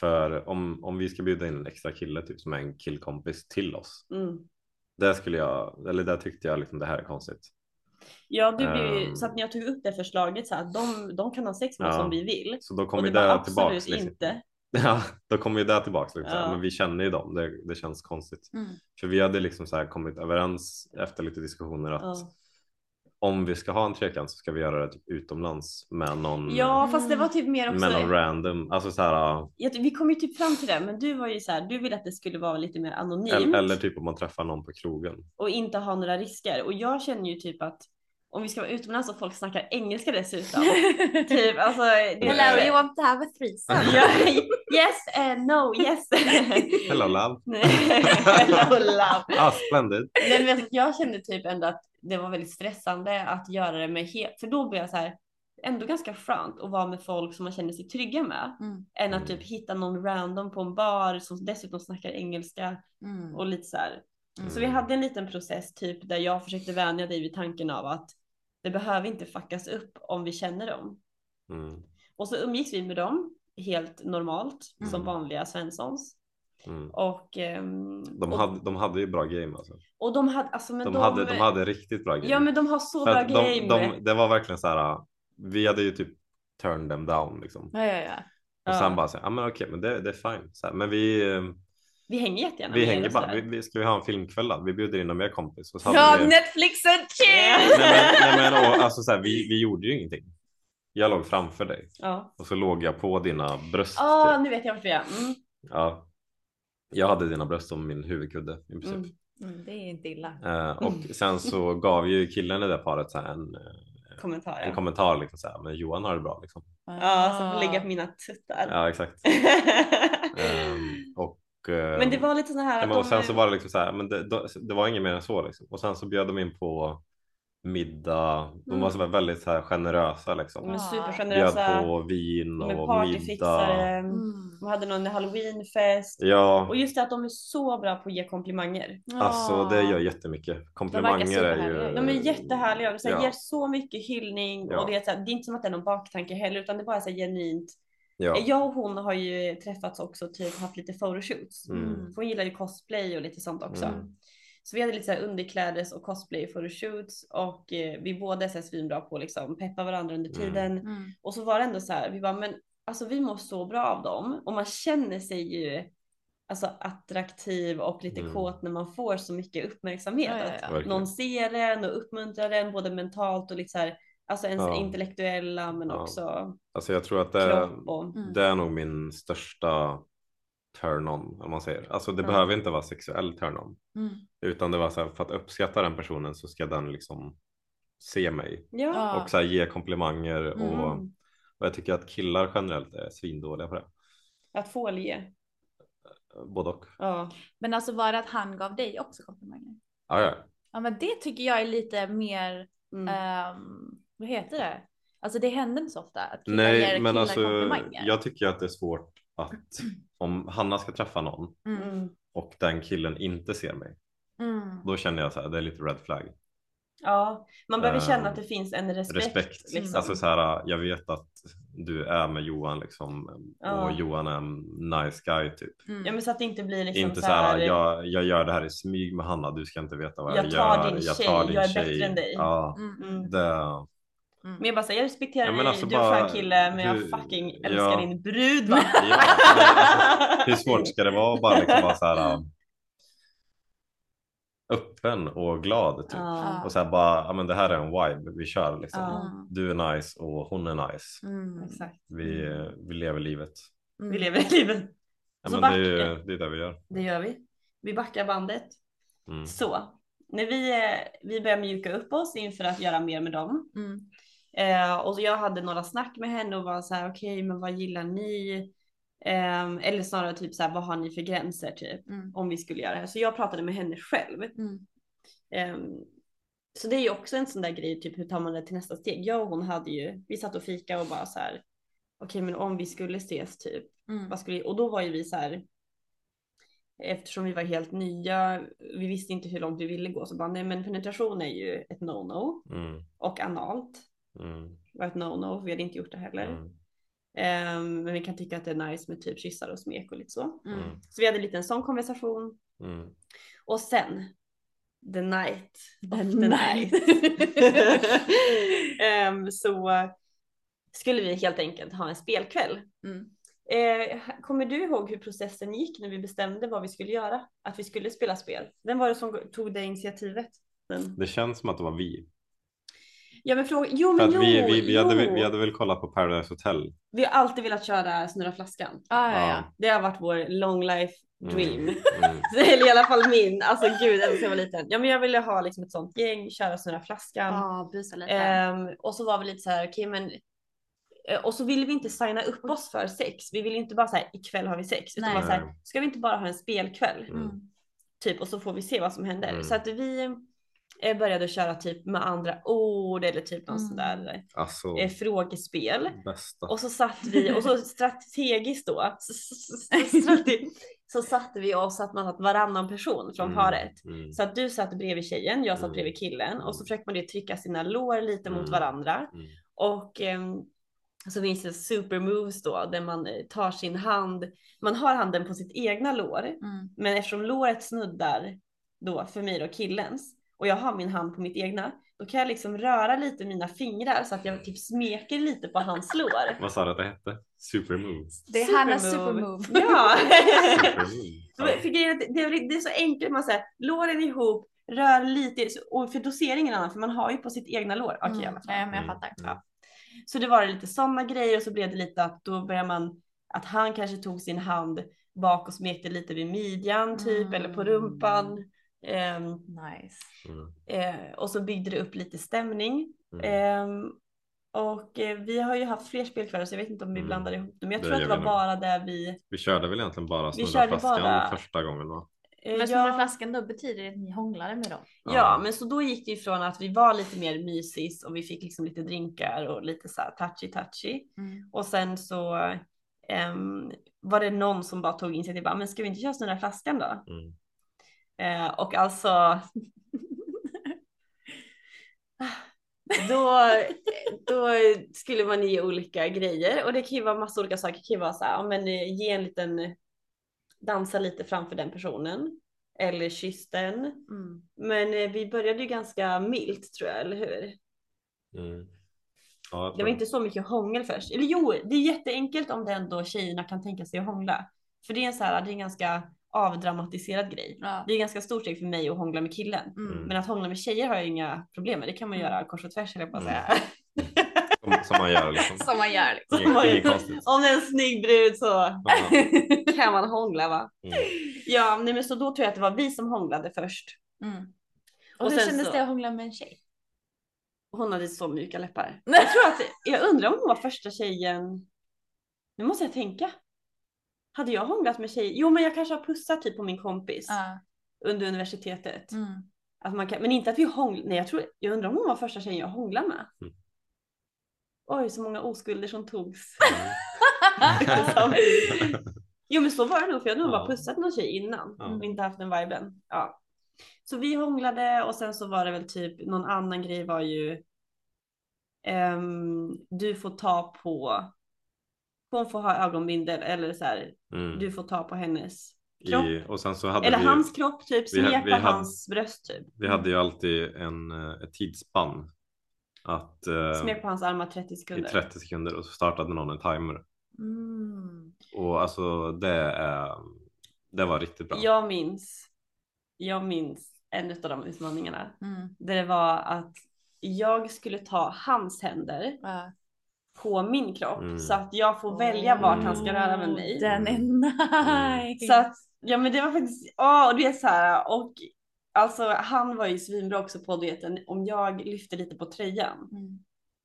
För om, om vi ska bjuda in en extra kille typ som är en killkompis till oss. Mm. Det skulle jag, eller där tyckte jag liksom det här är konstigt. Ja, du ju, Ehm. så att när jag tog upp det förslaget så att de, de kan ha sex med Ja. om vi vill. Så då kommer det tillbaks. Liksom. inte. Ja, då kommer ju det tillbaks. Liksom. Ja. Men vi känner ju dem, det, det känns konstigt. Mm. För vi hade liksom så kommit överens efter lite diskussioner att Ja. Om vi ska ha en trekant så ska vi göra det typ utomlands med någon, ja, fast det var typ mer också. med någon random. Alltså så här, Jag, vi kom ju typ fram till det, men du var ju så här, du ville att det skulle vara lite mer anonymt eller, eller typ om man träffar någon på krogen. och inte ha några risker. Och jag känner ju typ att om vi ska vara utomlands och folk snackar engelska dessutom. typ alltså. Det, Hello, you want to have a threesome? Yes, uh, no, yes. Hello love. Nej, Hello love. Ah, splendid. Nej, men jag kände typ ändå att det var väldigt stressande att göra det med helt, för då blev jag så här ändå ganska skönt att vara med folk som man känner sig trygga med. Mm. Än att typ hitta någon random på en bar som dessutom snackar engelska Mm. och lite så här. Mm. Så vi hade en liten process typ där jag försökte vänja dig vid tanken av att det behöver inte fuckas upp om vi känner dem. Mm, Och så umgicks vi med dem helt normalt Mm. som vanliga svenssons. mm. Och, ehm, De, och, hade, de hade ju bra game alltså. och de hade, alltså men De, de, hade, de hade riktigt bra game. Ja men de har så För bra game. de, de, det var verkligen så här, vi hade ju typ turned them down liksom. Ja, ja, ja. Och Ja. sen bara så här, ja men okej men det, det är fine. Så här, men vi, eh, Vi hänger jättegärna vi med er hänger bara, vi, vi, ska vi ha en filmkväll då? Vi bjuder in någon mer kompis. Och så Ja, vi, Netflix and chill! nej men, nej, men och, alltså så här, vi, vi gjorde ju ingenting. Jag låg framför dig Ja. och så låg jag på dina bröst. Ja, typ. nu vet jag varför jag. Mm. Ja. Jag hade dina bröst som min huvudkudde i princip. Mm. Mm, det är inte illa. Eh, och sen så gav ju killen i det paret så en, eh, Kommentar. en kommentar liksom så här, men Johan har det bra liksom. ja, som får ligga på mina tuttar. Ja exakt. Ehm, och, eh, Men det var lite så här och sen så var det liksom så här, men det, det, det var inget mer än så liksom. Och sen så bjöd de in på middag. De var så väldigt så här generösa liksom. de är Bjöd supergenerösa. på vin De och partyfixare. middag. De hade någon halloweenfest. Ja, Och just det att de är så bra på att ge komplimanger. alltså det gör jättemycket. Komplimanger är ju... De är jättehärliga och så här, Ja. ger så mycket hyllning. Ja. Och det, är så här, det är inte som att det är någon baktanke heller utan det är bara så här genuint. Ja. Jag och hon har ju träffats också typ haft lite photoshoots. Mm. Hon gillar ju cosplay och lite sånt också. Mm. Så vi hade lite så här underklädes och cosplay photoshoots och eh, vi båda är svinbra på att liksom peppa varandra under Mm. tiden. Mm. Och så var det ändå så här, vi bara men alltså vi mår så bra av dem och man känner sig ju alltså attraktiv och lite Mm. kåt när man får så mycket uppmärksamhet. Ja, ja, Att ja. Verkligen. någon ser en och uppmuntrar en både mentalt och lite så här, alltså ens Ja. intellektuella men Ja. också Alltså jag tror att det, kropp och Mm. det är nog min största turn-on om man säger. Alltså det Ja. behöver inte vara sexuell turn-on. Mm. Utan det var så här, för att uppskatta den personen så ska den liksom se mig ja. Och så här, ge komplimanger och, Mm. och jag tycker att killar generellt är svindåliga på det. Att få le. Både och. Ja. Men alltså var det att han gav dig också komplimanger? Ja, ja. Ja men det tycker jag är lite mer, Mm. ehm, vad heter det? Alltså det händer inte så ofta att killar Nej, ger men killar alltså komplimanger. jag tycker att det är svårt att om Hanna ska träffa någon Mm. Mm. och den killen inte ser mig, Mm. då känner jag så här, det är lite red flag. ja, man behöver känna Ehm, att det finns en respekt. Respekt. liksom. Alltså så här, jag vet att du är med Johan liksom Ja. och Johan är en nice guy typ. Mm. Ja men så att det inte blir liksom inte så så här, här, jag, jag gör det här i smyg med Hanna, du ska inte veta vad jag, Jag tar gör. din tjej, jag är bättre än dig. Ja, Mm. Mm. Men jag bara säger, jag respekterar Ja, dig, alltså du är skön kille, men du- jag fucking älskar ja. din brud va? ja, alltså, hur svårt ska det vara att bara liksom vara så här um, öppen och glad typ. Ja. Och så här bara, ja men det här är en vibe, vi kör liksom. Ja. Du är nice och hon är nice. Mm. Exakt. Vi, vi lever livet. Mm. Vi lever livet. Ja, Så men det, är det är det vi gör. Det gör vi. Vi backar bandet. Mm. Så, när vi, eh, vi börjar mjuka upp oss inför att göra mer med dem. Mm. Eh, och så jag hade några snack med henne och var så här, okej, men vad gillar ni? Ehm, eller snarare typ så här, vad har ni för gränser typ? Mm. Om vi skulle göra det här. Så jag pratade med henne själv. Mm. Ehm, så det är ju också en sån där grej, typ hur tar man det till nästa steg? Jag och hon hade ju, vi satt och fika och bara så här, okej men om vi skulle ses typ, Mm. vad skulle, och då var ju vi så här, eftersom vi var helt nya, vi visste inte hur långt vi ville gå, så bara nej men penetration är ju ett no-no Mm. och analt Mm. var ett no-no, vi hade inte gjort det heller. Mm. Ehm, men vi kan tycka att det är nice med typ kyssar och smek och lite så. Mm. Mm. Så vi hade lite en sån konversation Mm. och sen the night The the night. Ehm, så skulle vi helt enkelt ha en spelkväll. Mm. Eh, kommer du ihåg hur processen gick när vi bestämde vad vi skulle göra? Att vi skulle spela spel? Vem var det som tog det initiativet? Den... Det känns som att det var vi. Ja men fråga, jo men jo, vi, vi, vi, hade, jo. väl- vi hade väl kollat på Paradise Hotel. Vi har alltid velat köra snurra flaskan. Ah, ja, ja. Det har varit vår long life dream. Mm. Mm. Eller i alla fall min. Alltså gud, jag var liten. Ja men jag ville ha liksom ett sånt gäng, köra snurra flaskan. Ja, busa lite. Ehm, och så var vi lite så här, okej men eh, och så ville vi inte signa upp oss för sex. Vi ville inte bara säga ikväll har vi sex. Utan Nej. bara så här, ska vi inte bara ha en spelkväll? Mm. Typ och så får vi se vad som händer. Mm. Så att vi eh, började köra typ med andra ord eller typ någon Mm. sån där Alltså, eh, frågespel. bästa. Och så satt vi och så strategiskt då så, satte vi oss att man satt varannan person från Mm, paret. mm, Så att du satt bredvid tjejen, jag satt Mm. bredvid killen och så Mm. försökte man ju trycka sina lår lite mot Mm. varandra. mm. Och ehm, så finns det super moves då där man eh, tar sin hand, man har handen på sitt egna lår Mm. men eftersom låret snuddar då för mig då killens och jag har min hand på mitt egna, då kan jag liksom röra lite mina fingrar så att jag typ smeker lite på hans lår. Vad sa du att det hette? Supermove. Det är Hannas supermove. Ja. Supermove. För grejen det, är, det är så enkelt, man säger låren ihop, rör lite, och för doseringen annan, för man har ju på sitt egna lår. Okej alla fall. Ja, men jag Mm. fattar. Ja. Så det var lite sådana grejer och så blev det lite att då börjar man att han kanske tog sin hand bak och smekte lite vid midjan typ Mm. eller på rumpan. Ehm, Nice. Mm. eh, och så byggde det upp lite stämning. Mm. Ehm, och eh, vi har ju haft fler spelkvällar så jag vet inte om vi Mm. blandar ihop dem. Men jag Det tror att det var bara där vi. Vi körde väl egentligen bara snurra flaskan bara- första gången va? eh, Men snurra ja, flaskan då betyder det att ni hånglade med dem? ja, men så då gick det ifrån att vi var lite mer mysis och vi fick liksom lite drinkar och lite så här touchy touchy. Mm. Och sen så ehm, var det någon som bara tog initiativ, bara, men ska vi inte köra snurra flaskan då? Mm. Eh, och alltså då, då skulle man ge olika grejer och det kan ju vara massa olika saker. Det kan ju vara så här, men eh, ge en liten, dansa lite framför den personen eller kyss den. Mm. Men eh, vi började ju ganska milt tror jag, eller hur? Mm. Ja, jag Det var inte så mycket hångel först. Eller jo, det är jätteenkelt om det ändå tjejerna kan tänka sig att hångla. För det är en så här, det är en ganska avdramatiserad grej. Ja. Det är ganska stort steg för mig att hångla med killen. Mm. Men att hångla med tjejer har jag inga problem med. Det kan man Mm. göra kors och tvärs, jag på att Mm. säga. som, som man gör liksom. Som man gör. Liksom. Inget, inget konstigt. Om det är en snygg brud så Ja. kan man hångla va? Mm. Ja, nej, men så då tror jag att det var vi som hånglade först. Mm. Och Och hur sen kändes så- det att hångla med en tjej? Hon hade så mjuka läppar. Jag tror att, jag undrar om hon var första tjejen. Nu måste jag tänka. Hade jag hånglat med tjejer? Jo, men jag kanske har pussat typ på min kompis Ja. under universitetet. Mm. Att man kan, men inte att vi hånglade. Nej, jag tror, jag undrar om hon var första tjejen jag hånglade med. Mm. Oj, så många oskulder som togs. Mm. Som- jo, men så var det nog, för jag hade nog Ja. bara pussat någon tjej innan Ja. och inte haft den viben. Ja. Så vi hånglade och sen så var det väl typ någon annan grej var ju. ehm, du får ta på. Hon får ha ögonbindel eller så här. Mm. Du får ta på hennes kropp. I, och sen så hade eller vi, hans kropp typ. vi vi hade- hans bröst typ. vi hade ju alltid en, eh, ett tidsspann. Att eh, Smek på hans armar 30 i sekunder. 30 sekunder och så startade någon en timer. Mm. Och alltså det, är, det var riktigt bra. Jag minns. Jag minns en av de utmaningarna. Mm. Där det var att jag skulle ta hans händer Ja. På min kropp Mm. så att jag får välja vart han ska röra med mig. Den är nice. Så att, ja men det var faktiskt, åh, och det är så här, och alltså han var ju svinbra också på det, om jag lyfte lite på tröjan Mm.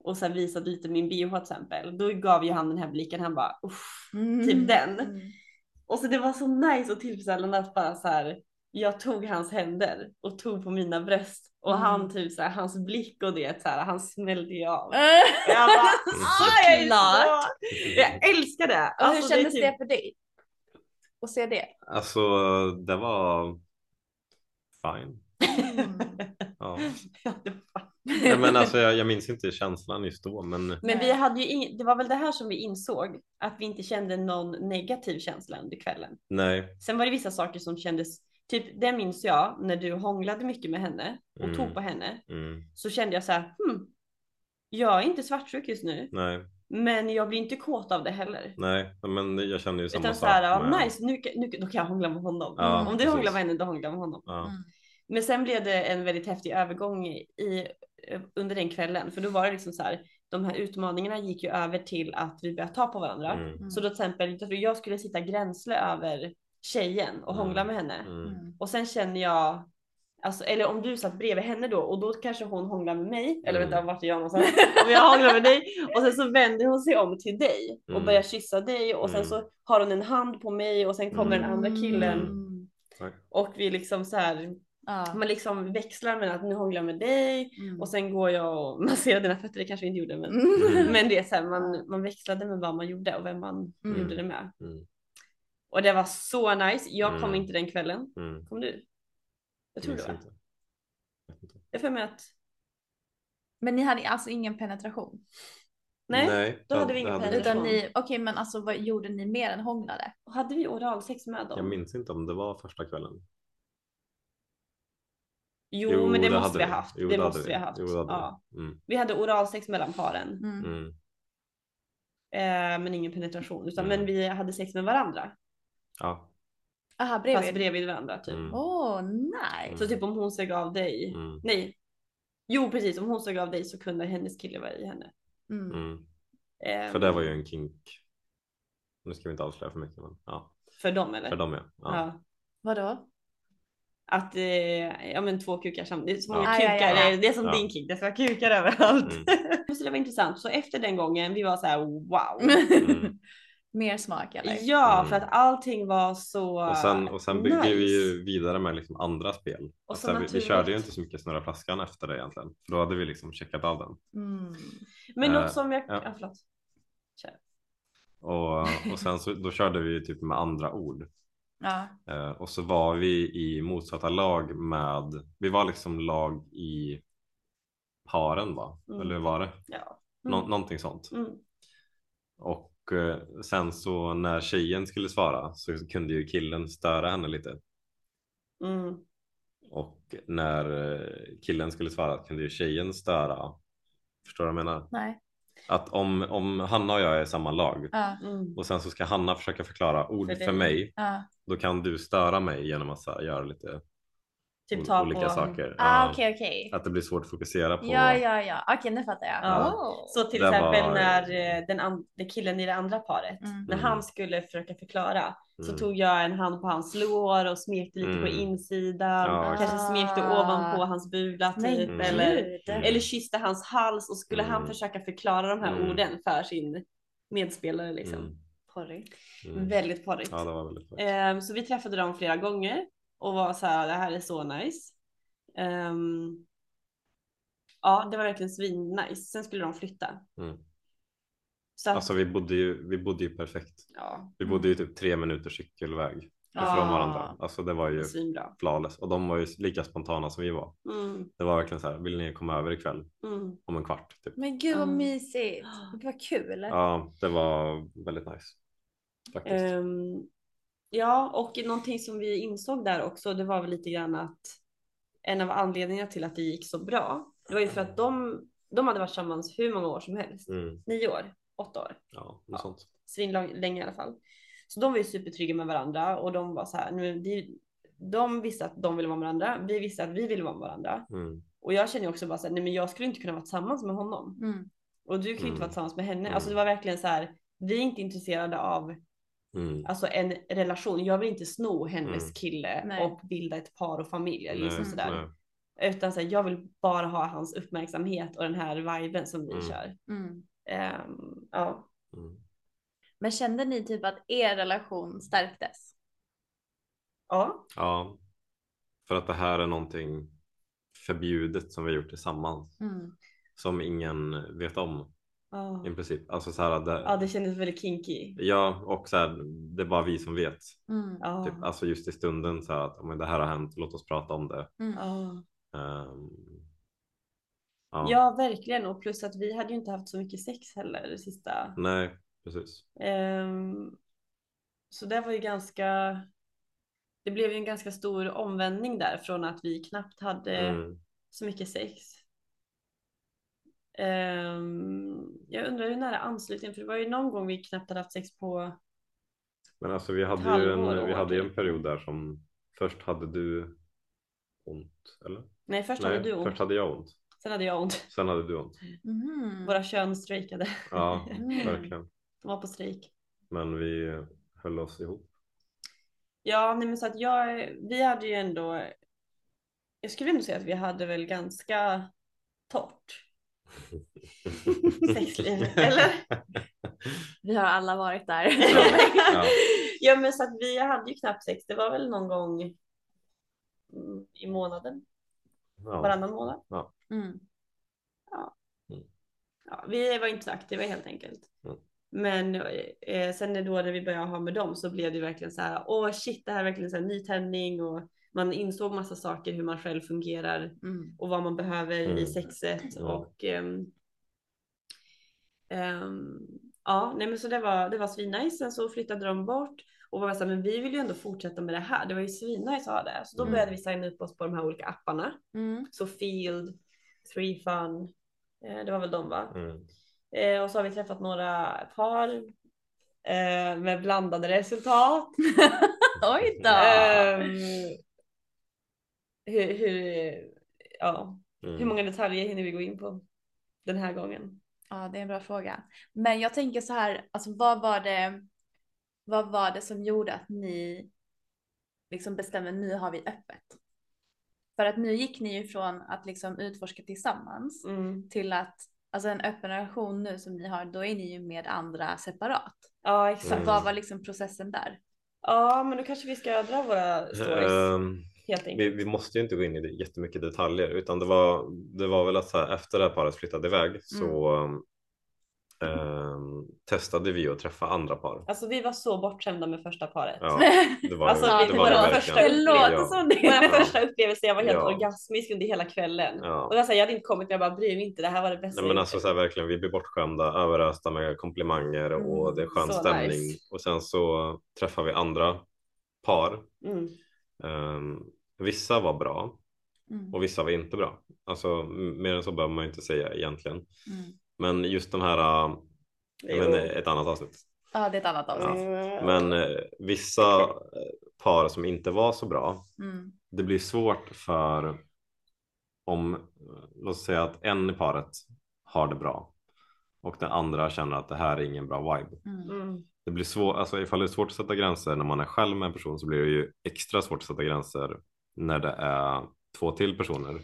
och sen visade lite min bh till exempel, då gav ju han den här blicken, han bara uff. Mm. Typ den. Mm. Och så det var så nice och tillfredsställande att bara så här, jag tog hans händer och tog på mina bröst och Mm. han typ så här, hans blick och det så här, han smällde ju av. Jag bara, Såklart. så- Jag älskar det. Och hur Alltså, är kändes typ- det för dig? Att se det? Alltså det var fine. Mm. Ja. Det Nej, men alltså jag, jag minns inte känslan just då men Men vi hade ju ing- det var väl det här som vi insåg att vi inte kände någon negativ känsla under kvällen. nej. Sen var det vissa saker som kändes, typ det minns jag när du hånglade mycket med henne och Mm. tog på henne. Mm, Så kände jag så här, hmm, jag är inte svartsjuk just nu, nej, men jag blir inte kåt av det heller. nej, men jag känner ju samma Utan sak. här, ja, med- nice, nu, kan- nu, då kan jag hångla med honom. Ja, Om du precis. hånglar med henne, då hånglar jag med honom. Ja. Mm. Men sen blev det en väldigt häftig övergång i, under den kvällen, för då var det liksom så här, de här utmaningarna gick ju över till att vi började ta på varandra. Mm, Så då till exempel, jag skulle sitta gränsle över tjejen och Mm. hångla med henne. mm, Mm. Och sen känner jag, alltså, eller om du satt bredvid henne då och då kanske hon hånglar med mig, eller Mm. vänta vart är jag någonstans? om jag hånglar med dig och sen så vänder hon sig om till dig och Mm. börjar kyssa dig och sen Mm. så har hon en hand på mig och sen kommer den andra killen Mm. Och vi liksom så här, Ja. man liksom växlar mellan att nu hånglar jag med dig Mm. och sen går jag och masserar dina fötter, det kanske vi inte gjorde men, Mm. men det är så här, man, man växlade med vad man gjorde och vem man Mm. gjorde det med. Mm, Och det var så nice. Jag kom Mm. inte den kvällen. mm. Kom du? Jag tror det var. inte. Vet inte. Jag får med att Men ni hade alltså ingen penetration? nej, då hade vi ingen det penetration. Utan ni, okej men alltså vad gjorde ni mer än hånglade? hade vi oralsex med dem? Jag minns inte om det var första kvällen. Jo, men det, måste hade vi ha haft. Jo, det måste vi ha haft. Jo, det hade ja. vi. Mm. Vi hade oralsex mellan paren, Mm. Mm. eh, men ingen penetration. Utan, Mm. Men vi hade sex med varandra. Ja. Aha, Fast bredvid. bredvid varandra typ. Mm. Åh, nice. Så typ om hon sög av dig. Mm. Nej. Jo precis, om hon sög av dig så kunde hennes kille vara i henne. Mm. Mm. Ehm, För det var ju en kink. Nu ska vi inte avslöja för mycket men ja. För dem eller? För dem ja. ja. Ja. Vadå? Att eh, ja men två kukar samtidigt. Det är så många Ja. Ja, kukar. ja, ja. Det är som Ja. din kink. Det ska vara kukar överallt. Mm. så det var intressant. Så efter den gången vi var så här wow. Mm. Mer smak eller? Ja, Mm. för att allting var så Och sen, och sen byggde nice. vi ju vidare med liksom andra spel. Och Alltså, så vi, vi naturligt. körde ju inte så mycket Snurra flaskan efter det egentligen. För då hade vi liksom checkat av den. Mm. Men Eh, något som jag... ja. Ja, förlåt. Kör. Och, och sen så då körde vi ju typ med andra ord. Ja. Eh, och så var vi i motsatta lag med, vi var liksom lag i paren va? Mm. Eller hur var det? Ja. Nå- Mm. Någonting sånt. Mm. Och sen så när tjejen skulle svara så kunde ju killen störa henne lite. Mm. Och när eh, killen skulle svara kunde ju tjejen störa. Förstår du vad jag menar? Nej. Att om, om Hanna och jag är i samma lag Ja. Mm. och sen så ska Hanna försöka förklara ord För för, mig. Ja. Då kan du störa mig genom att så här, göra lite Typ ta olika på... saker. Ah, Ja. okej, okej. Att det blir svårt att fokusera på. Ja, ja, ja. Okej, nu fattar jag. Ja. Oh. Så till Det exempel var- när eh, den and- det killen i det andra paret, Mm. när Mm. han skulle försöka förklara så Mm. tog jag en hand på hans lår och smekte lite på Mm. insidan. Ja, kanske exakt. smekte Ah. ovanpå hans bula typ. Mm. Eller. Mm. eller kysste hans hals och skulle han Mm. försöka förklara de här Mm. orden för sin medspelare liksom. Mm. Porrigt. Mm. Väldigt porrigt. Ja, det var väldigt bra. Ehm, så vi träffade dem flera gånger och var så här, det här är så nice. Ehm, ja, det var verkligen svin nice. Sen skulle de flytta. Mm. Så att, Alltså vi bodde ju, vi bodde ju perfekt. ja, Vi bodde ju typ tre minuters cykelväg ifrån Ah. varandra. Alltså det var ju svinbra. flawless och de var ju lika spontana som vi var. Mm, Det var verkligen så här, vill ni komma över ikväll mm. om en kvart? Typ. Men gud vad Mm. mysigt. Det var kul. Ja, det var väldigt nice. Faktiskt. Ehm, ja, och någonting som vi insåg där också, det var väl lite grann att en av anledningarna till att det gick så bra, det var ju för att de, de hade varit tillsammans hur många år som helst. Mm. Nio år, åtta år. Ja, något sånt. svinlänge i alla fall. Så de var ju supertrygga med varandra och de var så här, nu, de, de visste att de ville vara med varandra, vi visste att vi ville vara med varandra. Mm. Och jag känner ju också bara så här, nej men jag skulle inte kunna vara tillsammans med honom. Mm. Och du kan ju inte Mm. vara tillsammans med henne. Mm. Alltså det var verkligen så här, vi är inte intresserade av Mm. alltså en relation. Jag vill inte sno hennes Mm. kille Nej. och bilda ett par och familj. Eller liksom sådär. nej. Utan så här, jag vill bara ha hans uppmärksamhet och den här viben som vi Mm. kör. Mm. Ehm, ja. Mm. Men kände ni typ att er relation stärktes? ja. Ja, för att det här är någonting förbjudet som vi gjort tillsammans Mm. som ingen vet om Ja. i princip. Alltså så här, det, ja, det kändes väldigt kinky. ja, och så här, det är bara vi som vet. Mm. Ja. Typ, alltså just i stunden så här att "Ja, men det här har hänt, låt oss prata om det. Mm. Ja. Ehm, ja. Ja, verkligen. Och plus att vi hade ju inte haft så mycket sex heller det sista. Nej, precis. Ehm, så det var ju ganska. Det blev ju en ganska stor omvändning där från att vi knappt hade Mm. så mycket sex. Ehm, jag undrar hur nära anslutning, för det var ju någon gång vi knappt hade haft sex på. Men alltså vi hade ju en, vi hade en period där som först hade du ont, eller? Nej, först Nej, hade du ont, först hade jag ont. sen hade jag ont. Sen hade du ont. Mhm. Våra kön strejkade. Ja, Mm. verkligen. De var på strejk. Men vi höll oss ihop. Ja, nej men så att jag, vi hade ju ändå, jag skulle ändå säga att vi hade väl ganska torrt sexliv, eller? Vi har alla varit där. Ja. ja, men så att vi hade ju knappt sex, det var väl någon gång mm, i månaden, Ja. varannan månad. Mm. Ja, vi var inte så aktiva helt enkelt. Mm. Men eh, sen då när vi började ha med dem så blev det verkligen så här, åh shit, det här är verkligen så här nytändning och man insåg massa saker hur man själv fungerar Mm. och vad man behöver i Mm. sexet Mm. och ehm, ehm, ja, nej men så det var, det var svinnice. Sen så flyttade de bort Och var så här, men vi vill ju ändå fortsätta med det här. Det var ju svinnice att ha det. Så då Mm. började vi signa upp oss på de här olika apparna. Mm. Så Field, Three Fun, eh, det var väl de va? Mm. Eh, och så har vi träffat några par eh, med blandade resultat. Oj då. Ehm, hur, hur, ja, Mm. hur många detaljer hinner vi gå in på den här gången? Ja, det är en bra fråga. Men jag tänker så här, alltså vad var det, vad var det som gjorde att ni liksom bestämde nu har vi öppet? För att nu gick ni ju från att liksom utforska tillsammans Mm. till att, alltså en öppen relation nu som ni har, då är ni ju med andra separat. Ja, Så exakt. Mm. vad var liksom processen där? Ja, men då kanske vi ska dra våra stories Ehm, helt vi, enkelt. vi måste ju inte gå in i det jättemycket detaljer utan det var, det var väl att så här, efter det här paret flyttade iväg så ehm, testade vi att träffa andra par. Alltså vi var så bortskämda med första paret. Ja, det var, Alltså, det det var det första- Det låter Ja. som det. Vår Ja. första upplevelse, jag var helt Ja. orgasmisk under hela kvällen. Ja. Och så här, jag hade inte kommit, jag bara bryr mig inte, det här var det bästa Nej, men jag alltså så här, verkligen, vi blir bortskämda, överösta med komplimanger och Mm, det är skön så stämning. nice. Och sen så träffar vi andra par. Mm. Ehm, vissa var bra Mm. och vissa var inte bra. Alltså mer än så behöver man ju inte säga egentligen. Mm. Men just de här, äh, vet inte, ett annat avsnitt. Ja, det är ett annat avsnitt. Mm. Men eh, vissa eh, par som inte var så bra, Mm. det blir svårt för om, låt oss säga att en i paret har det bra och den andra känner att det här är ingen bra vibe. Mm. Mm. Det blir svårt, alltså ifall det är svårt att sätta gränser när man är själv med en person så blir det ju extra svårt att sätta gränser när det är två till personer.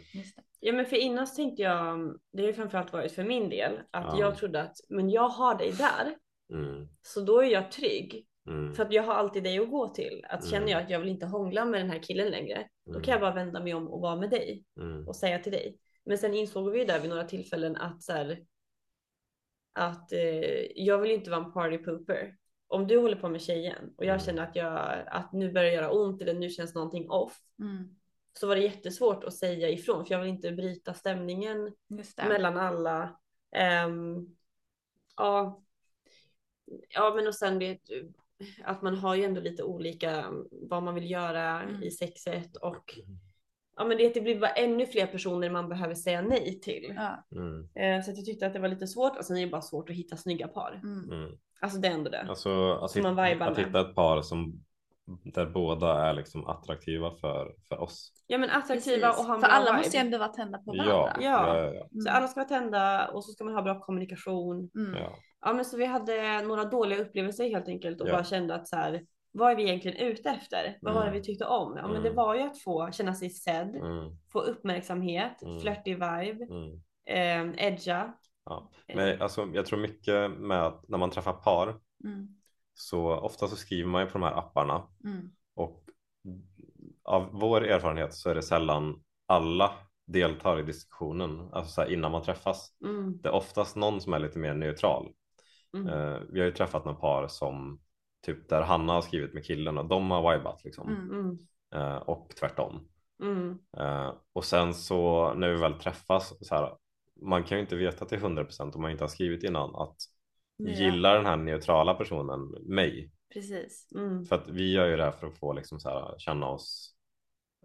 Ja men för innan så tänkte jag, det har ju framförallt varit för min del, att Ja. jag trodde att men jag har dig där, Mm, så då är jag trygg. mm, För att jag har alltid dig att gå till. Att Mm. känner jag att jag vill inte hångla med den här killen längre, då mm, kan jag bara vända mig om och vara med dig mm, och säga till dig. Men sen insåg vi ju där vid några tillfällen att så här, att eh, jag vill inte vara en party pooper. Om du håller på med tjejen och jag Mm. känner att, jag, att nu börjar göra ont eller nu känns någonting off Mm. så var det jättesvårt att säga ifrån för jag vill inte bryta stämningen mellan alla. Ehm, ja. ja, men och sen det, att man har ju ändå lite olika vad man vill göra Mm. i sexet och ja, men det, det blir bara ännu fler personer man behöver säga nej till. Ja. mm, Eh, så jag tyckte att det var lite svårt och sen är det bara svårt att hitta snygga par. Mm. Mm. Alltså det är ändå det. Alltså att, Som man hitta, vibar att med. hitta ett par som där båda är liksom attraktiva för, för oss. Ja men attraktiva Precis. och ha en För bra alla vibe. måste ju ändå vara tända på Ja, varandra. ja, ja, ja. Så alla ska vara tända och så ska man ha bra kommunikation. Mm. ja. Ja men så vi hade några dåliga upplevelser helt enkelt och Ja. bara kände att så här, vad är vi egentligen ute efter? Vad var det Mm. vi tyckte om? Ja men det Mm. var ju att få känna sig sedd, Mm, få uppmärksamhet, Mm. flörtig vibe, mm. eh, edga. Ja. Men alltså, jag tror mycket med att när man träffar par Mm. så ofta så skriver man ju på de här apparna Mm. och av vår erfarenhet så är det sällan alla deltar i diskussionen alltså så här innan man träffas. Mm. Det är oftast någon som är lite mer neutral. Eh, vi har ju träffat några par som typ där Hanna har skrivit med killen och de har vibat liksom. Eh, och tvärtom. Eh, och sen så när vi väl träffas så här, man kan ju inte veta till 100% om man inte har skrivit innan att Ja. gillar den här neutrala personen mig? Precis. Mm. För att vi gör ju det här för att få liksom så här, känna oss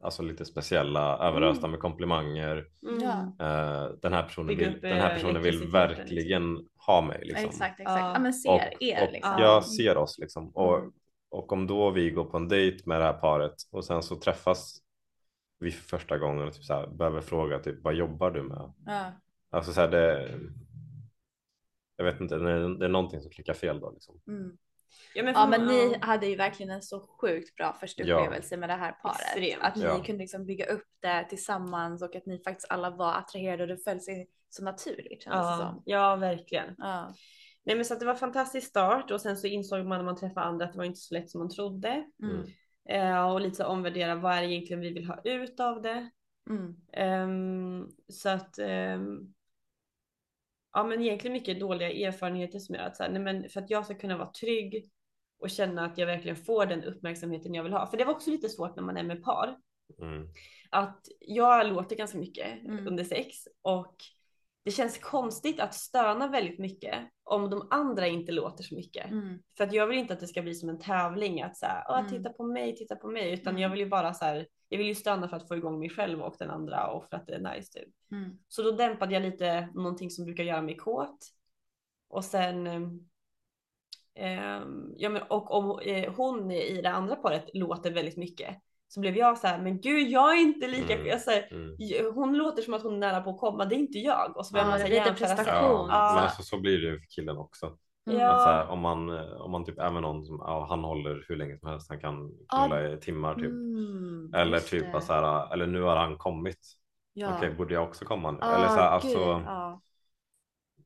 alltså lite speciella, överösta med komplimanger. Mm. Eh, den här personen vill, den här eh, personen vill elektriciteten, verkligen ha mig. Liksom. Exakt, exakt. Ja. Ja, men ser Och, er och liksom. jag ser oss liksom. Och, Mm. och om då vi går på en dejt med det här paret och sen så träffas vi för första gången och typ så här, behöver fråga typ vad jobbar du med? Ja. Alltså så här, det, jag vet inte, det är, någonting som klickar fel då. Liksom. Mm. Ja men, Ja men ni ja. hade ju verkligen en så sjukt bra första Ja. upplevelse med det här paret. Extremt. Att ni Ja. kunde liksom bygga upp det tillsammans och att ni faktiskt alla var attraherade och det föll sig så naturligt ja, som. ja verkligen. Ja. Nej men så att det var en fantastisk start och sen så insåg man när man träffade andra att det var inte så lätt som man trodde. Mm. Mm. Eh, och lite så omvärdera vad är det egentligen vi vill ha ut av det. Mm. Ehm, så att ehm, ja men egentligen mycket dåliga erfarenheter som gör att så här, nej men för att jag ska kunna vara trygg och känna att jag verkligen får den uppmärksamheten jag vill ha. För det var också lite svårt när man är med par. Mm. Att jag låter ganska mycket Mm. under sex och det känns konstigt att stöna väldigt mycket om de andra inte låter så mycket. Mm. För att jag vill inte att det ska bli som en tävling att så här, "Åh, Mm. titta på mig, titta på mig, utan Mm. jag vill ju bara så här, jag vill ju stöna för att få igång mig själv och den andra och för att det är nice typ. Mm. Så då dämpade jag lite någonting som brukar göra mig kåt. Och sen ehm, ja, men, och om eh, hon i det andra paret låter väldigt mycket så blev jag så här, men gud jag är inte lika, Mm. jag säger, Mm. hon låter som att hon är nära på att komma, det är inte jag. Och så börjar Ja, man det så här lite prestation. Ja, Ja. men alltså, så blir det ju för killen också. Mm. Ja. Att så här, om, man, om man typ är med någon som ja, han håller hur länge som helst, han kan knulla i timmar typ. Mm, Eller typ det. så här, eller nu har han kommit. Ja. Okej, borde jag också komma nu? Ah, eller så här, alltså, ja.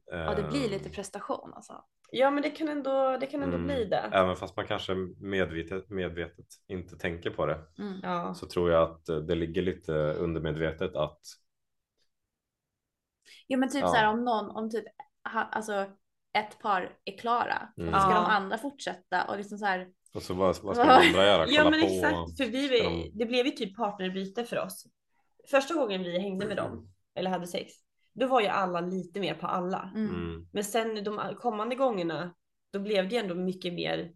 ja, det blir lite prestation alltså. Ja men det kan ändå, det kan ändå mm, bli det. Även fast man kanske medvetet, medvetet inte tänker på det Mm. Ja. så tror jag att det ligger lite undermedvetet att Jo men typ Ja. så här om någon, om typ ha, alltså ett par är klara, Mm. så ska Ja. de andra fortsätta och liksom så här. och så vad, vad ska de andra göra? Kolla Ja men på? exakt, för vi, de- det blev ju typ partnerbyte för oss. Första gången vi hängde med dem, eller hade sex, då var ju alla lite mer på alla. Mm. Mm, Men sen de kommande gångerna, då blev det ändå mycket mer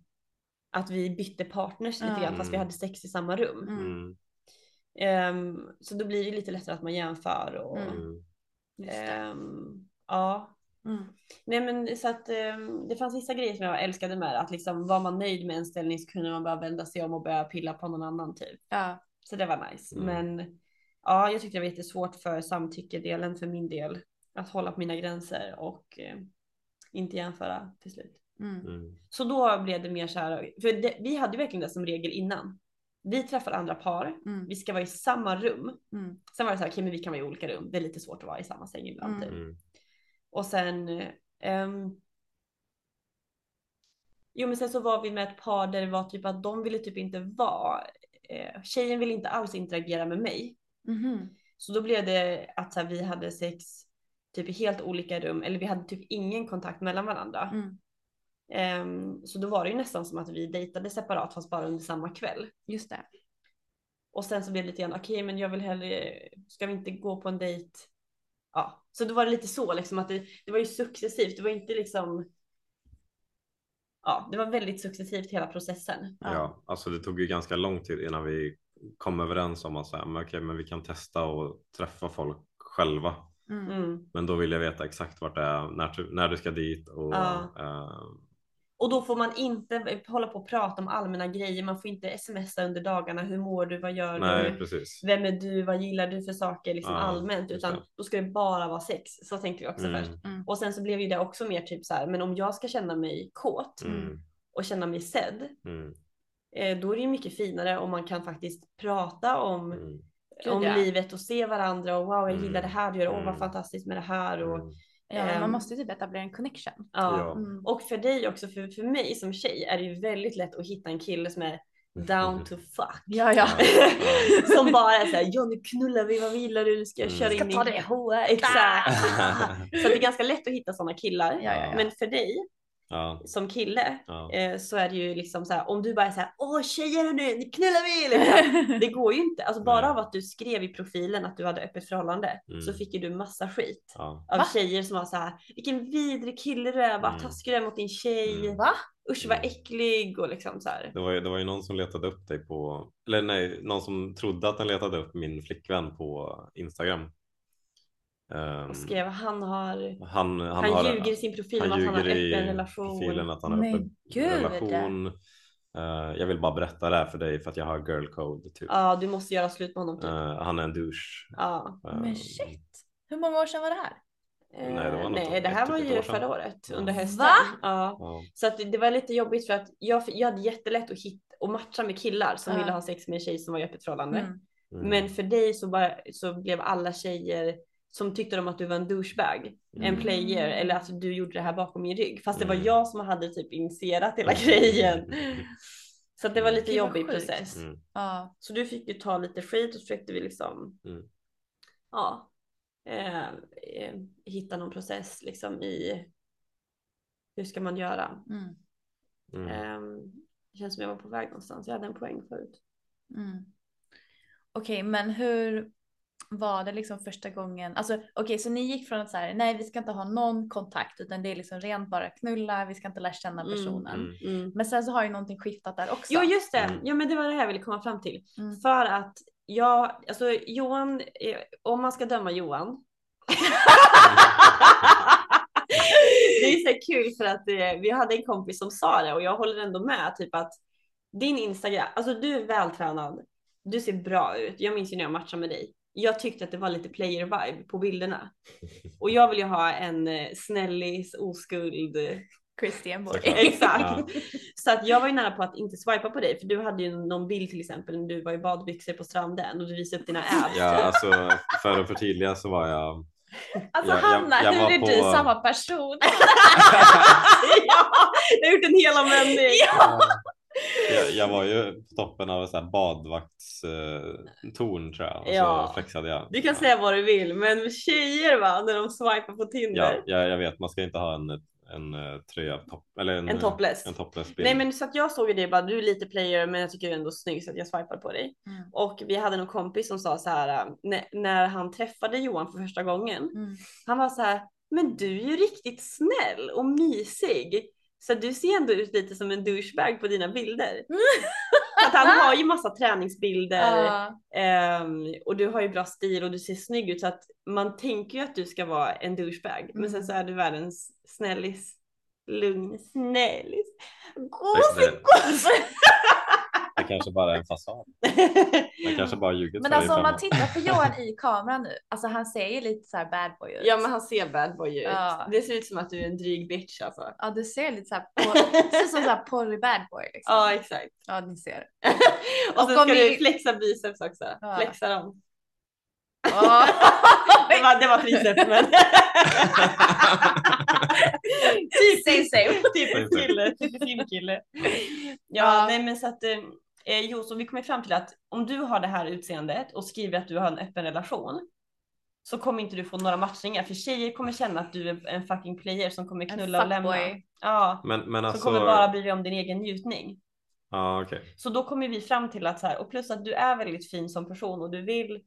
att vi bytte partners lite Ja. grann fast vi hade sex i samma rum. Mm. mm, Ehm, så då blir det lite lättare att man jämför och Mm. mm, ehm, ja. Mm. Nej men så att ehm, det fanns vissa grejer som jag älskade med att liksom var man nöjd med en ställning så kunde man bara vända sig om och börja pilla på någon annan typ. Ja. Så det var nice. Mm. Men ja, jag tyckte det var jättesvårt för samtyckedelen för min del att hålla på mina gränser och eh, inte jämföra till slut. Mm. mm, Så då blev det mer så här, för det, vi hade ju verkligen det som regel innan. Vi träffar andra par, Mm. vi ska vara i samma rum. Mm. Sen var det så här, okej men vi kan vara i olika rum. Det är lite svårt att vara i samma säng ibland. Mm. Typ. Och sen ehm, Jo men sen så var vi med ett par där det var typ att de ville typ inte vara eh, Tjejen ville inte alls interagera med mig. Mhm. Så då blev det att så här, vi hade sex typ i helt olika rum eller vi hade typ ingen kontakt mellan varandra. Mm. Ehm, så då var det ju nästan som att vi dejtade separat fast bara under samma kväll. Just det. Och sen så blev det lite grann, okej men jag vill hellre, ska vi inte gå på en dejt? Ja, så då var det lite så liksom att det, det var ju successivt, det var inte liksom Ja, det var väldigt successivt hela processen. Ja. alltså det tog ju ganska lång tid innan vi kom överens om att säga, men okej, men vi kan testa och träffa folk själva. Mm. Mm. Men då vill jag veta exakt vart det är, när, du- när du ska dit och Ja. eh, Och då får man inte hålla på och prata om allmänna grejer, man får inte smsa under dagarna, hur mår du, vad gör nej du? precis. Vem är du, vad gillar du för saker liksom Ja, allmänt, utan då ska det bara vara sex. Så tänkte vi också Mm, först. Mm. Och sen så blev ju det också mer typ så här, men om jag ska känna mig kåt mm, och känna mig sedd, mm, eh, då är det ju mycket finare om man kan faktiskt prata om, mm, Gud, om ja. livet och se varandra och wow jag gillar Mm, det här du gör, åh mm. vad fantastiskt med det här och mm. Ja, man Ehm. måste ju typ etablera en connection. ja. Mm. Och för dig också, för, för mig som tjej är det ju väldigt lätt att hitta en kille som är down to fuck. Ja, ja. som bara är såhär, ja nu knullar vi, vad gillar du, nu ska jag Mm. köra Ska in ta i... det håret. Exakt. så det är ganska lätt att hitta sådana killar. Ja, ja, ja. Men för dig ja, som kille ja. eh, så är det ju liksom så här, om du bara är så här, åh tjejer nu, nu knullar vi! Liksom. Det går ju inte. Alltså bara Nej. av att du skrev i profilen att du hade öppet förhållande Mm. så fick ju du massa skit. ja. Av Va? tjejer som var så här, vilken vidrig kille du är, vad Mm. taskig du är mot din tjej. Mm. Va? Usch vad Mm. äcklig och liksom så här. Det var, ju, det var ju någon som letade upp dig på, eller nej, någon som trodde att den letade upp min flickvän på Instagram. Ehm, Och skrev han har, han, han, han, har, ljuger i sin profil han om att han har öppen i relation. profilen att han har Men öppen gud. relation. Eh, jag vill bara berätta det här för dig för att jag har girl code. Typ. Ja, du måste göra slut med honom typ. Eh, han är en douche. Ja. Eh, Men shit. Hur många år sedan var det här? Eh, Nej, det var något Nej, det ett här var ett ju år förra året under hösten. Va? Ja. Ja. Så att det, det var lite jobbigt för att jag, jag hade jättelätt att hitta och matcha med killar som Ja. ville ha sex med en tjej som var i öppet förhållande. Mm. Mm. Men för dig så, bara, så blev alla tjejer som tyckte om att du var en douchebag, en Mm. player eller att du gjorde det här bakom min rygg. Fast det var Mm. jag som hade typ initierat hela grejen. Så att det var lite Gud, vad jobbig sjukt. process. Mm. Ja. Så du fick ju ta lite skit och försökte vi liksom Mm. ja, eh, eh, hitta någon process liksom i hur ska man göra. Mm. Mm. Eh, det känns som jag var på väg någonstans. Jag hade en poäng förut. Mm. Okej, men hur, var det liksom första gången, alltså okej så ni gick från att så här, nej vi ska inte ha någon kontakt utan det är liksom rent bara knulla, vi ska inte lära känna Mm, personen. Mm. Mm. Men sen så har ju någonting skiftat där också. Jo just det, Mm. ja men det var det här jag ville komma fram till. Mm. För att jag, alltså Johan, eh, om man ska döma Johan. det är så kul för att eh, vi hade en kompis som sa det och jag håller ändå med typ att din Instagram, alltså du är vältränad, du ser bra ut. Jag minns ju när jag matchade med dig. Jag tyckte att det var lite player vibe på bilderna. Och jag vill ju ha en eh, snällis, oskuld, Christian boy. Såklart. Exakt. Ja. Så att jag var ju nära på att inte swipa på dig för du hade ju någon bild till exempel när du var i badbyxor på stranden och du visade upp dina abs. Ja, alltså för att förtydliga så var jag Alltså Jag- jag- Hanna, jag hur var är på- du samma person? ja, jag har gjort en hela vändning. Jag, jag var ju på toppen av här badvaktstorn tror jag och Ja. så flexade jag. Du kan säga vad du vill men tjejer va när de swipar på Ja, Tinder. jag, jag vet, man ska inte ha en, en, eh, tröja topp eller en, En topless. En topless bild. Nej men så att jag såg ju det bara du är lite player men jag tycker du är ändå snygg så att jag swipar på dig. Mm. Och vi hade någon kompis som sa så här äh, när, när han träffade Johan för första gången. Mm. Han var så här, men du är ju riktigt snäll och mysig. Så du ser ändå ut lite som en douchebag på dina bilder. Att han har ju massa träningsbilder Ja. ehm, och du har ju bra stil och du ser snygg ut så att man tänker ju att du ska vara en douchebag. Men sen Mm. så är du världens snällis. Lugn snällis. Det, Gosig det, kanske bara är en fasad. Jag kanske bara ljugit Men alltså om man tittar på Johan i kameran nu, alltså han ser ju lite så här bad boy ut. Ja men han ser bad boy ut. Ja. Det ser ut som att du är en dryg bitch alltså. Ja, du ser lite så här, på, ser som så här porrig bad boy liksom. Ja exakt. Ja, ni ser. Och Och om ska du vi- flexa biceps också. Ja. Flexa dem. Ja. Det var, det var triceps men. Same, same. Typiskt kille, typiskt filmkille. Ja, Ja. nej men så att eh, jo, så vi kommer fram till att om du har det här utseendet och skriver att du har en öppen relation så kommer inte du få några matchningar för tjejer kommer känna att du är en fucking player som kommer knulla och lämna. Ja, Men, men som alltså. kommer bara bry dig om din egen njutning. Ja okej. Så då kommer vi fram till att så här, och plus att du är väldigt fin som person och du vill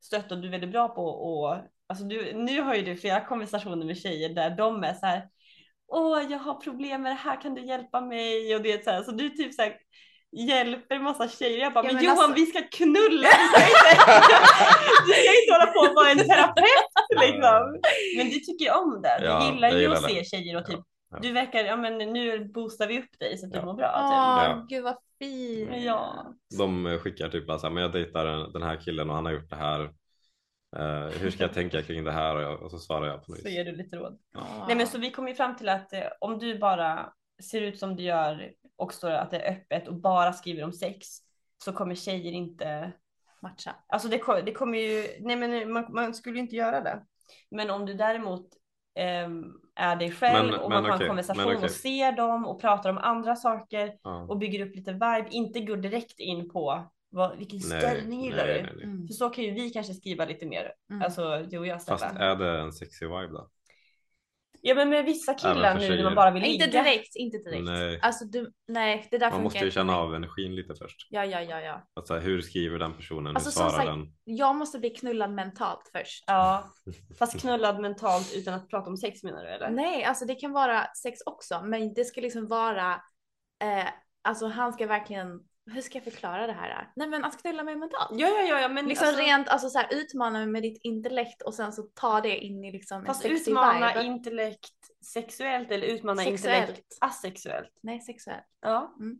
stötta och du är väldigt bra på och alltså du, nu har ju du flera konversationer med tjejer där de är så här. Åh, jag har problem med det här, kan du hjälpa mig? Och det är så här, så du typ så här hjälper en massa tjejer. Jag bara, Ja, men, men Johan, alltså- vi ska knulla. Vi ska inte, du ska inte hålla på och vara en terapeut liksom. Men du tycker ju om det. Du Ja, gillar ju gillar att det. se tjejer och typ, Ja. du verkar, ja men nu boostar vi upp dig så att du mår bra. Åh, Ja. gud vad fin. Typ. Ja. De skickar typ bara så här, men jag dejtar den- här killen och han har gjort det här. Eh, hur ska jag tänka kring det här? Och, jag, och så svarar jag på något Så ger du lite råd. Ja. Nej men så vi kom ju fram till att eh, om du bara ser ut som du gör och står att det är öppet och bara skriver om sex så kommer tjejer inte, Matcha. alltså det, det kommer ju, nej men man, man skulle ju inte göra det. Men om du däremot ehm, är dig själv Men- och men man har okej, en konversation men okej. och ser dem och pratar om andra saker Ja. och bygger upp lite vibe, inte går direkt in på vad, vilken ställning gillar nej, du? nej, nej. Mm. För så kan ju vi kanske skriva lite mer, Mm. alltså du och jag Fast Stella. är det en sexy vibe då? Ja men med vissa killar nu när man bara vill ligga. Inte direkt, inte direkt. Nej. Alltså du, nej det där Man måste ju känna av energin lite först. Ja, ja, ja, ja. Alltså, hur skriver den personen? Alltså, hur svarar sagt- den? Jag måste bli knullad mentalt först. Ja, fast knullad mentalt utan att prata om sex menar du eller? Nej, alltså det kan vara sex också, men det ska liksom vara, eh, alltså han ska verkligen, hur ska jag förklara det här? Nej men att knulla mig mentalt. Ja, ja, ja, ja men Liksom alltså, rent, alltså så här utmana mig med ditt intellekt och sen så ta det in i liksom fast en sexy utmana vibe. intellekt sexuellt eller utmana Sexuellt. intellekt asexuellt. Nej, sexuellt. Ja. Mm.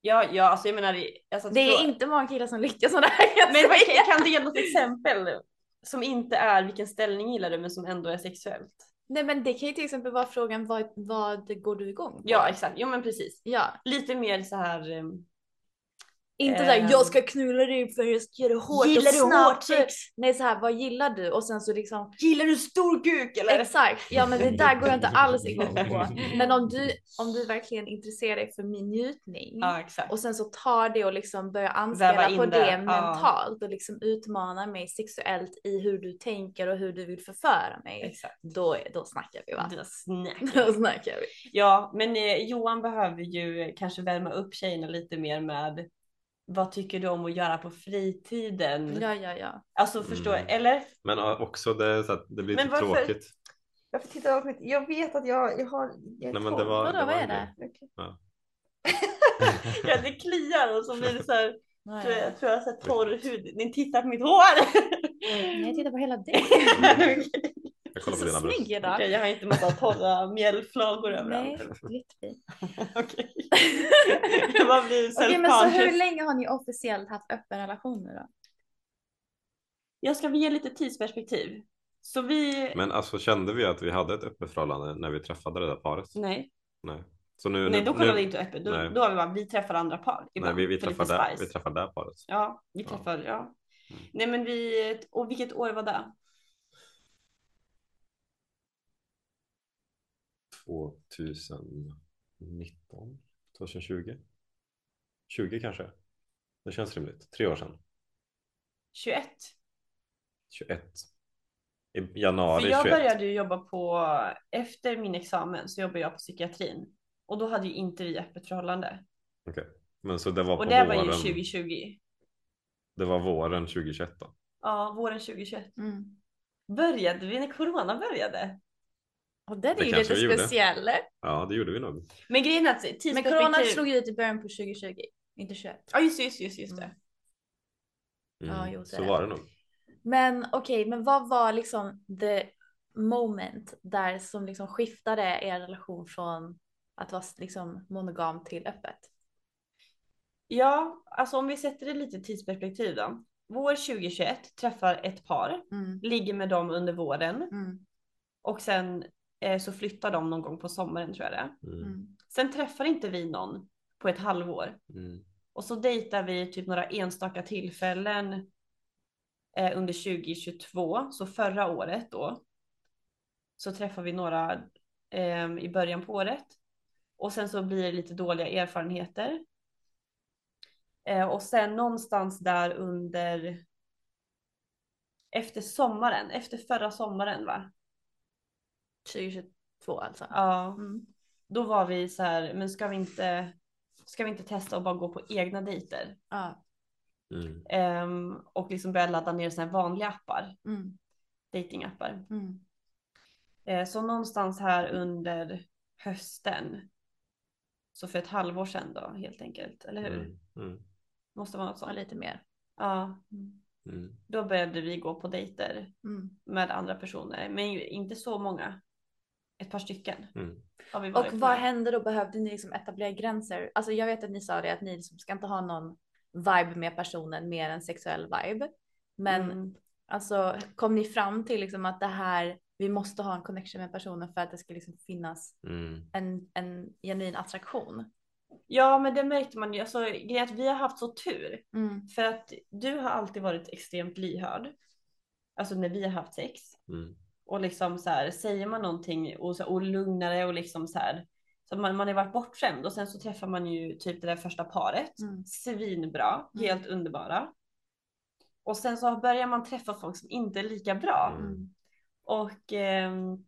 Ja, ja, alltså jag menar, det- alltså, Det är så- inte många killar som lyckas med det här. Men kan, kan du ge något exempel som inte är vilken ställning gillar du men som ändå är sexuellt? Nej men det kan ju till exempel vara frågan vad, vad går du igång på? Ja, exakt. Jo, men precis. Ja, Lite mer så här. ehm, inte Ehm. där jag ska knulla dig för jag ska göra det hårt Gillar och du snabbt. hårt sex? Nej så här, vad gillar du? Och sen så liksom Gillar du stor kuk eller? Exakt, ja men det där går jag inte alls igång på. Men om du, om du verkligen intresserar dig för min njutning Ja, exakt. och sen så tar det och liksom börjar anspela på det, det, ja. mentalt och liksom utmanar mig sexuellt i hur du tänker och hur du vill förföra mig. Exakt. Då, då snackar vi va? Då snackar Då snackar vi. Ja, men eh, Johan behöver ju kanske värma upp tjejerna lite mer med vad tycker du om att göra på fritiden? Ja, ja, ja. Alltså förstå, Mm. eller? Men också det, så att det blir Men lite varför- tråkigt. Varför tittar jag på mitt? Jag vet att jag, jag har... Jag Nej, men det var, Vadå, det vad är det? Okej. Ja. ja, det kliar och så blir det så här, Ja, tror ja. jag, tror jag här torr hud. Ni tittar på mitt hår! Nej, jag tittar på hela dig. Jag kollar på Så dina bröst. snygg idag. Okej, jag har inte massa torra mjällflagor Nej, överallt. jättefin. Okej. jag bara blir Okej, men så hur länge har ni officiellt haft öppen relation nu då? Jag ska ge lite tidsperspektiv. Så vi... Men alltså kände vi att vi hade ett öppet förhållande när vi träffade det där paret? Nej, Nej. Så nu, nej då kollade nu, vi inte öppet. Då, Nej. då var vi bara, vi träffar andra par. nej, ibland vi, vi, lite träffade, där- vi träffade det här paret. Ja, vi Ja. träffar, ja. Mm. Nej men vi, och vilket år var det? 2019? 2020? 20 kanske? Det känns rimligt. Tre år sedan. 21? 21. I januari För jag 21. började ju jobba på, efter min examen så jobbade jag på psykiatrin. Och då hade ju inte vi öppet förhållande. Okej. Men så det var på Och det var våren. ju 2020. Det var våren 2021 då. Ja, våren 2021. Mm. Började vi när corona började? Och den är Det ju lite gjorde. speciell. Ja, det gjorde vi nog. Men grejen är att Men tidsperspektiv... corona slog ju ut i början på 2020, inte 21. Ja just det, just det, just just det. Mm. Mm. Ja, jo, så det. var det nog. Men okej, men vad var liksom the moment där som liksom skiftade er relation från att vara liksom monogam till öppet? Ja, alltså om vi sätter det lite tidsperspektiv då. Vår 2021 träffar ett par, Mm. ligger med dem under våren Mm. och sen eh, så flyttar de någon gång på sommaren tror jag det. Mm. Mm. Sen träffar inte vi någon på ett halvår Mm. och så dejtar vi typ några enstaka tillfällen eh, under 2022, så förra året då. Så träffar vi några eh, i början på året och sen så blir det lite dåliga erfarenheter. Eh, och sen någonstans där under efter sommaren, efter förra sommaren va? 2022 alltså. Ja, Mm. då var vi så här, men ska vi inte, ska vi inte testa och bara gå på egna dejter? Ja. Mm. Ehm, och liksom börja ladda ner såna här vanliga appar, Mm. datingappar. Mm. Eh, så någonstans här under hösten, så för ett halvår sedan då helt enkelt, eller hur? Mm. Mm. Måste vara något sånt. lite mer. Ja, Mm. Då började vi gå på dejter Mm. med andra personer, men inte så många. Ett par stycken Mm. Och vad med. hände då? Behövde ni liksom etablera gränser? Alltså jag vet att ni sa det att ni liksom ska inte ha någon vibe med personen mer än sexuell vibe. Men Mm. alltså kom ni fram till liksom att det här, vi måste ha en connection med personen för att det ska liksom finnas Mm. en, en genuin attraktion? Ja, men det märkte man ju. Alltså, grejen att vi har haft så tur. Mm. För att du har alltid varit extremt lyhörd. Alltså när vi har haft sex. Mm. Och liksom så här, säger man någonting och, så, och lugnare och liksom så här. Så man, man har varit bortskämd och sen så träffar man ju typ det där första paret. Mm. Svinbra, Mm. helt underbara. Och sen så börjar man träffa folk som inte är lika bra. Mm. Och ehm,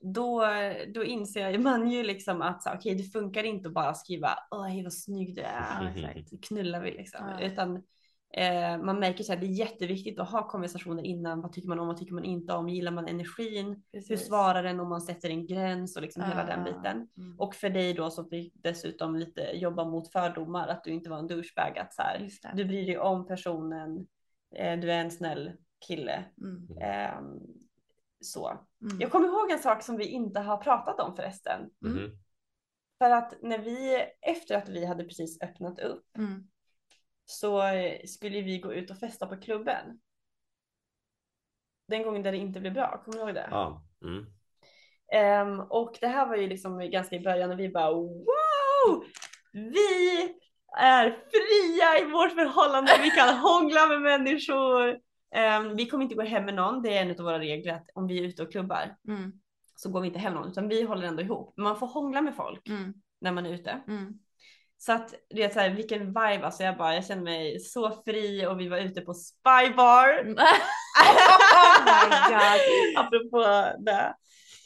då, då inser man ju liksom att så, okej, det funkar inte att bara skriva åh hej vad snygg du är. Nu knullar vi liksom. Utan eh, man märker så här, det är jätteviktigt att ha konversationer innan. Vad tycker man om, vad tycker man inte om? Gillar man energin? Hur Precis. svarar den om man sätter en gräns och liksom hela Ja. den biten. Mm. Och för dig då som fick dessutom lite jobba mot fördomar, att du inte var en douchebag, att så här, du bryr dig om personen, eh, du är en snäll kille. Mm. Ehm, så. Mm. Jag kommer ihåg en sak som vi inte har pratat om förresten. Mhm. För att när vi, efter att vi hade precis öppnat upp, Mm. Så skulle vi gå ut och festa på klubben. Den gången där det inte blev bra, kommer du ihåg det? Ja. Mm. Ehm, och det här var ju liksom ganska i början och vi bara wow! Vi är fria i vårt förhållande, vi kan hångla med människor. Ehm, vi kommer inte gå hem med någon, det är en av våra regler att om vi är ute och klubbar Mm. så går vi inte hem med någon utan vi håller ändå ihop. Men man får hångla med folk Mm. när man är ute. Mm. Så att det är så här, vilken vibe alltså jag bara, jag känner mig så fri och vi var ute på Spybar. oh my god. Apropå det.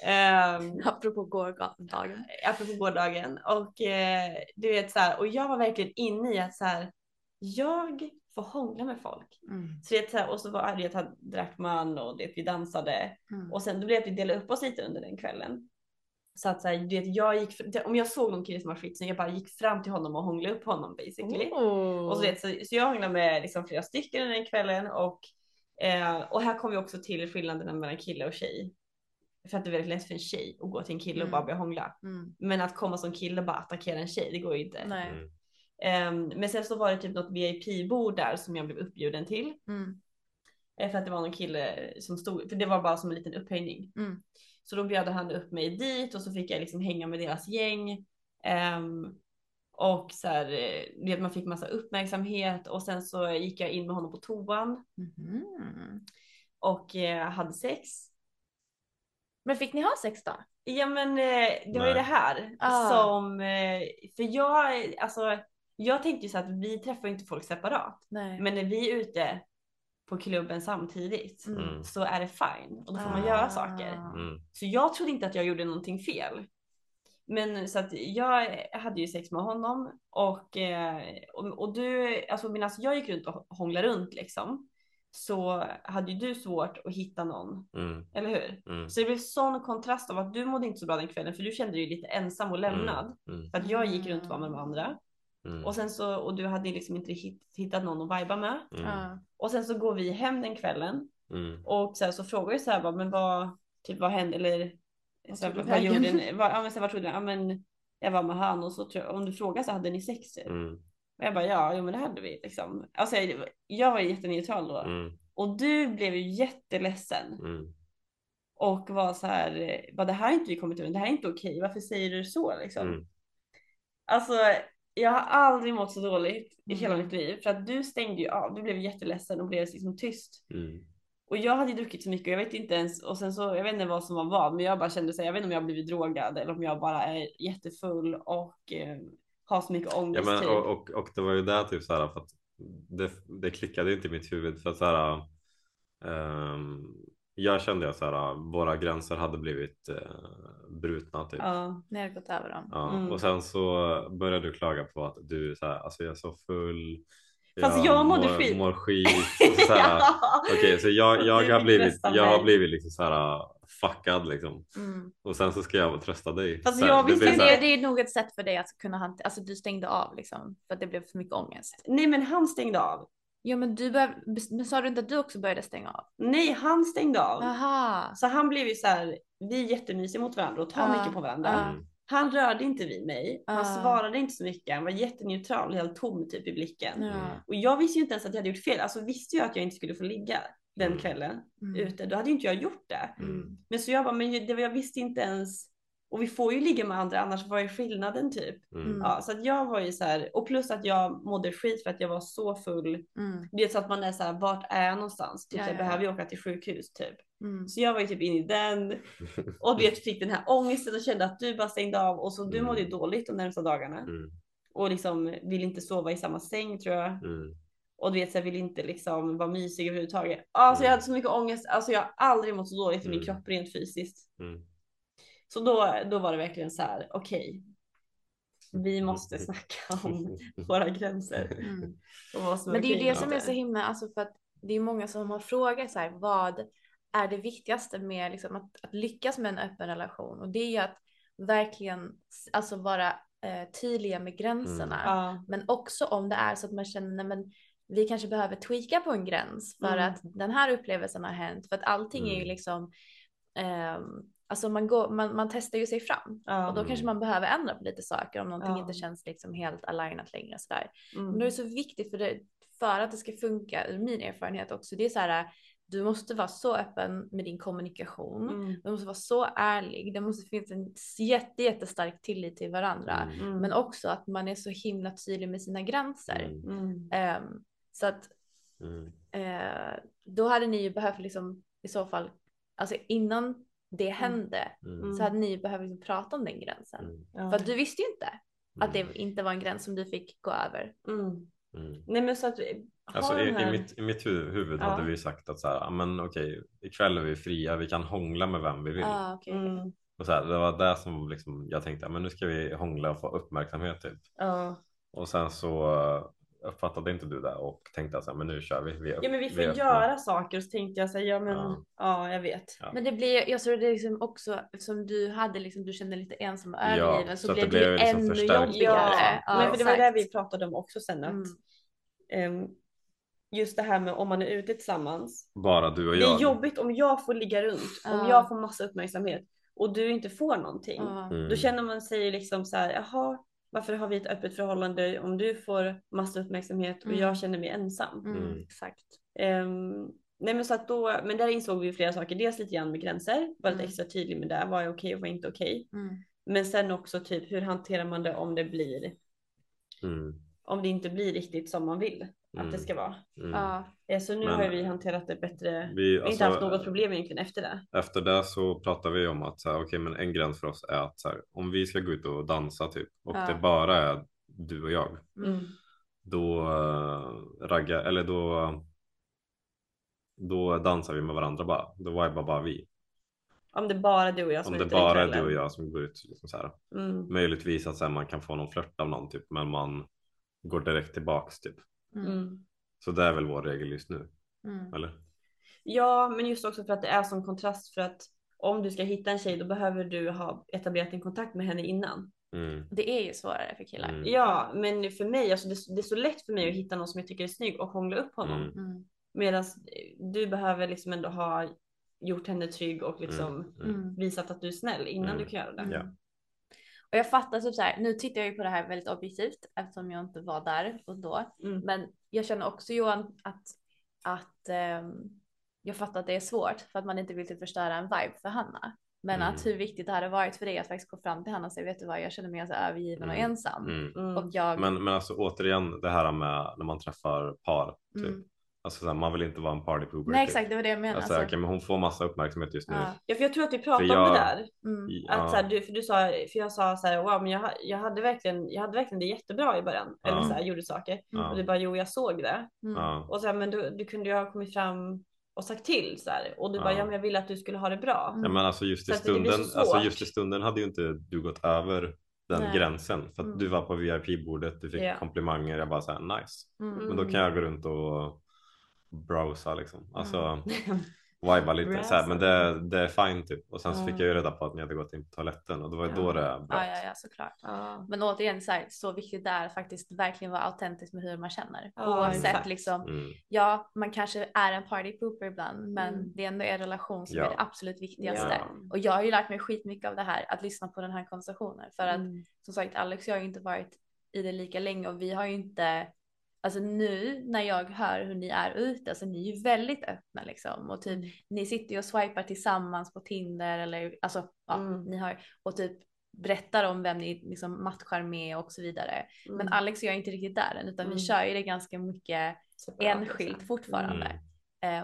Um, Apropå gårdagen. apropå gårdagen. Och eh, du vet så här, och jag var verkligen inne i att så här, jag får hångla med folk. Mm. Så det, så här- och så var det att drack man och det, vi dansade. Mm. Och sen då blev det att vi delade upp oss lite under den kvällen. Så att så här, du vet, jag gick, om jag såg någon kille som var skitsnygg, jag bara gick fram till honom och hånglade upp honom basically. Oh. Och så, vet, så, så jag hånglade med liksom flera stycken den kvällen och, eh, och här kom vi också till skillnaderna mellan kille och tjej. För att det är väldigt lätt för en tjej att gå till en kille och Mm. bara börja hångla. Mm. Men att komma som kille och bara attackera en tjej, det går ju inte. Nej. Mm. Ehm, men sen så var det typ något VIP-bord där som jag blev uppbjuden till. Mm. Eh, För att det var någon kille som stod, för det var bara som en liten upphöjning. Mm. Så då bjöd han upp mig dit och så fick jag liksom hänga med deras gäng. Ehm, och så här, eh, man fick massa uppmärksamhet och sen så gick jag in med honom på toan Mhm. och eh, hade sex. Men fick ni ha sex då? Ja men eh, det var ju det här Ah. som, eh, för jag, alltså jag tänkte ju så att vi träffar inte folk separat. Nej. Men när vi är ute på klubben samtidigt Mm. så är det fine och då får man Ah. göra saker. Mm. Så jag trodde inte att jag gjorde någonting fel. Men så att jag hade ju sex med honom och, eh, och, och du, alltså medan jag gick runt och hånglade runt liksom så hade ju du svårt att hitta någon, Mm. eller hur? Mm. Så det blev sån kontrast av att du mådde inte så bra den kvällen för du kände dig lite ensam och lämnad. Mm. För att jag gick runt och var med de andra. Mm. Och sen så, och du hade liksom inte hit, hittat någon att viba med. Mm. Och sen så går vi hem den kvällen Mm. och så, här, så frågar jag så här bara, men vad, typ vad hände eller så här, vad, gjorde ni? Vad, ja men så här, vad trodde ni? Ja men jag var med han och så tror jag, om du frågar så hade ni sex typ. Mm. Och jag bara ja, jo men det hade vi liksom. Alltså jag, jag var jätteneutral då. Mm. Och du blev ju jätteledsen Mm. och var så här, vad det här har inte vi kommit över, det här är inte okej, varför säger du så liksom? Mm. Alltså jag har aldrig mått så dåligt i Mm. hela mitt liv för att du stängde ju av, du blev jätteledsen och blev liksom tyst. Mm. Och jag hade druckit så mycket och jag vet inte ens, och sen så, jag vet inte vad som var vad, men jag bara kände så här, jag vet inte om jag blivit drogad eller om jag bara är jättefull och eh, har så mycket Ja, ångest men, typ. och, och, och det var ju där typ så här för att det, det klickade inte i mitt huvud för att så här, ehm, jag kände att så här, våra gränser hade blivit eh, brutna typ. Ja. Ni hade gått över dem. Ja, Mm. Och sen så började du klaga på att du så här, alltså jag är så full. Fast jag mådde mår, skit. Mår skit. Så här, Okej, så jag, jag, har blivit, jag har blivit liksom så här fuckad liksom. Mm. Och sen så ska jag trösta dig. Fast Så här, jag det visste det, här- det är nog ett sätt för dig att kunna hantera, alltså du stängde av liksom för att det blev för mycket ångest. Nej men han stängde av. Ja men du började, men sa du inte att du också började stänga av? Nej han stängde av. Aha. Så han blev ju så här, vi är jättemysiga mot varandra och tar Ja, mycket på varandra. Mm. Han rörde inte vid mig, han Ah. svarade inte så mycket, han var jätteneutral, helt tom typ i blicken. Och jag visste ju inte ens att jag hade gjort fel, alltså visste jag att jag inte skulle få ligga den Mm. kvällen Mm. ute, då hade ju inte jag gjort det. Mm. Men så jag bara, men det, var- jag visste inte ens, och vi får ju ligga med andra annars vad är skillnaden typ? Mm. Ja, så att jag var ju så här, och plus att jag mådde skit för att jag var så full. Mm. Det är så att man är så här, vart är jag någonstans? Typ, Ja, så jag ja, behöver ja. ju åka till sjukhus typ. Mm. Så jag var ju typ inne i den och vet, fick den här ångesten och kände att du bara stängde av och så du Mm. mådde ju dåligt de närmsta dagarna. Mm. Och liksom vill inte sova i samma säng tror jag. Mm. Och du vet så jag vill inte liksom vara mysig överhuvudtaget. Alltså jag Mm. hade så mycket ångest, alltså jag har aldrig mått så dåligt i min Mm. kropp rent fysiskt. Mm. Så då, då var det verkligen så här, okej. vi måste snacka om våra gränser. Mm. Men det är ju det som är så himla, alltså för att det är många som har frågat så här, vad är det viktigaste med liksom att, att lyckas med en öppen relation? Och det är ju att verkligen alltså vara eh, tydliga med gränserna. Ja, Men också om det är så att man känner, nej men vi kanske behöver tweaka på en gräns för Mm. att den här upplevelsen har hänt. För att allting är ju Mm. liksom, ehm, alltså man, går, man, man testar ju sig fram. ja. Och då kanske man behöver ändra på lite saker om någonting Ja. inte känns liksom helt alignat längre. Sådär. Mm. Men då är det så viktigt för, det, för att det ska funka, ur min erfarenhet också, det är så här, du måste vara så öppen med din kommunikation. Mm. Du måste vara så ärlig. Det måste finnas en jätte, jättestark tillit till varandra. Mm. Mm. Men också att man är så himla tydlig med sina gränser. Mm. Mm. Ehm, så att Mm. eh, då hade ni ju behövt liksom i så fall, alltså innan det hände Mm. så hade ni ju behövt liksom prata om den gränsen. Mm. Ja. För att du visste ju inte att Mm. det inte var en gräns som du fick gå över. Mm. Mm. Nej men så att vi Alltså, i, här... i, mitt, I mitt hu- huvud Ja. hade vi sagt att så här, "Ja, men okej, ikväll är vi fria, vi kan hångla med vem vi vill. Ah, okej. Mm. Och så här, det var det som liksom, jag tänkte, "Ja, men nu ska vi hångla och få uppmärksamhet typ. Ja. Och sen så uppfattade inte du det och tänkte så men nu kör vi. vi upp- Ja men vi får öppna. göra saker och så tänkte jag så här, ja men Ja. ja, jag vet. Ja. Men det blir, jag tror det är liksom också eftersom du hade liksom, du kände lite ensam och Ja, övergiven så, så att det blev det, blev liksom ännu jobbigare. Ja, men för det var det vi pratade om också sen att Mm. ehm, just det här med om man är ute tillsammans. Bara du och Det jag. är jobbigt om jag får ligga runt, om Ja. jag får massa uppmärksamhet och du inte får någonting. Ja. Mm. Då känner man sig liksom så här, jaha, varför har vi ett öppet förhållande om du får massa uppmärksamhet och Mm. jag känner mig ensam? Mm, Mm. Exakt. Ehm, nej men så att då, men där insåg vi flera saker. Dels lite grann med gränser, var lite Mm. extra tydlig med det. Vad är okej och vad är inte okej? Mm. Men sen också typ hur hanterar man det om det blir, Mm. om det inte blir riktigt som man vill att Mm. det ska vara. Mm. Ja. Eh, Så nu Men- har vi hanterat det bättre. Vi, Vi har inte haft alltså, något problem egentligen efter det. Efter det så pratar vi om att så här, okej, men en gräns för oss är att så här, om vi ska gå ut och dansa typ och Ja. det bara är du och jag, Mm. då uh, raggar eller då. Då dansar vi med varandra bara. Då vibar bara vi. Om det bara är du och jag som Om det bara är du och jag som går ut. Liksom så här. Mm. Möjligtvis att så här, man kan få någon flört av någon typ, men man går direkt tillbaks typ. Mm. Så det är väl vår regel just nu, Mm. eller? Ja, men just också för att det är som kontrast för att om du ska hitta en tjej då behöver du ha etablerat en kontakt med henne innan. Mm. Det är ju svårare för killar. Mm. Ja, men för mig, alltså det, det är så lätt för mig att hitta någon som jag tycker är snygg och hångla upp honom. Mm. Mm. Medan du behöver liksom ändå ha gjort henne trygg och liksom Mm. Mm. visat att du är snäll innan Mm. du kan göra det. Ja. Och jag fattar typ så här, nu tittar jag ju på det här väldigt objektivt eftersom jag inte var där och då. Mm. Men jag känner också Johan att, att ehm, jag fattar att det är svårt för att man inte vill typ förstöra en vibe för Hanna. Men Mm. att hur viktigt det hade varit för dig att faktiskt gå fram till Hanna och säga vet du vad jag känner mig ganska övergiven och Mm. ensam. Mm. Mm. Och jag, Men, men alltså återigen det här med när man träffar par. Typ. Mm. Alltså så här, man vill inte vara en party pooper. nej typ. exakt det var det jag menade. Alltså, Alltså, okej, men hon får massa uppmärksamhet just nu. ja. För jag tror att vi pratade För om det jag- där. mm. Att ja. så här, du, för du sa, för jag sa så här, wow, men jag, jag hade verkligen, jag hade verkligen det jättebra i början. Eller Ja. så här, gjorde saker. Ja. Och du bara, jo jag såg det. Mm. Ja. Och så här, men du, du kunde ju ha kommit fram och sagt till så här. Och du bara, Ja. men jag ville att du skulle ha det bra. Mm. Ja, men alltså just i Så stunden, så alltså just i stunden hade ju inte du gått över den Nej. gränsen för att Mm. du var på VIP-bordet, du fick komplimanger, jag bara såhär nice. Mm. Men då kan jag gå runt och browsa liksom, alltså Mm. viba lite så här, men det, det är fine typ. Och sen så fick Ja. jag ju reda på att ni hade gått in på toaletten och det var ju då det bröt. Ja, ja, ja, såklart. Ja. Men återigen så, här, så viktigt det är att faktiskt verkligen vara autentisk med hur man känner. Ja, Oavsett exakt. liksom, Mm. ja, man kanske är en party pooper ibland, men Mm. det är ändå er relation som Ja. är det absolut viktigaste. Ja. Och jag har ju lärt mig skitmycket av det här, att lyssna på den här konversationen. För att Mm. som sagt, Alex och jag har ju inte varit i det lika länge och vi har ju inte, alltså nu när jag hör hur ni är ute, alltså ni är ju väldigt öppna liksom och typ ni sitter ju och swipar tillsammans på Tinder eller alltså ja, Mm. ni har och typ berättar om vem ni liksom matchar med och så vidare. Men Mm. Alex och jag är inte riktigt där än utan Mm. vi kör ju det ganska mycket Separat, enskilt liksom. fortfarande. Mm.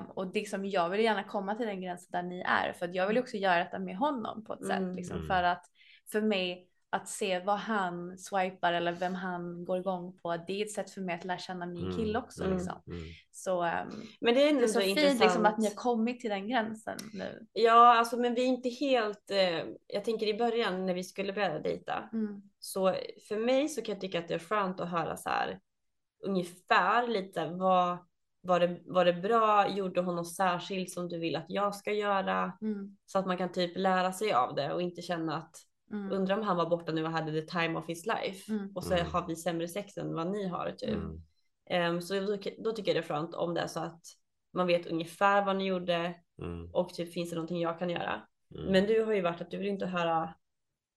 Ehm, och det som jag vill gärna komma till den gränsen där ni är för att jag vill också göra detta med honom på ett Mm. sätt liksom Mm. för att för mig att se vad han swipar eller vem han går igång på det är ett sätt för mig att lära känna min Mm. kille också Mm. liksom. Mm. Så ehm, Men det är ändå det är så så fint intressant. liksom att ni har kommit till den gränsen nu. Ja, alltså men vi är inte helt, eh, jag tänker i början när vi skulle börja dejta. Mm. Så för mig så kan jag tycka att det är skönt att höra så här ungefär lite vad var det, var det bra? Gjorde hon något särskilt som du vill att jag ska göra? Mm. Så att man kan typ lära sig av det och inte känna att Mm. undrar om han var borta nu och hade the time of his life Mm. och så Mm. har vi sämre sex än vad ni har typ. Mm. Ehm, så då, då tycker jag det är skönt om det är så att man vet ungefär vad ni gjorde Mm. och typ finns det någonting jag kan göra. Mm. Men du har ju varit att du vill inte höra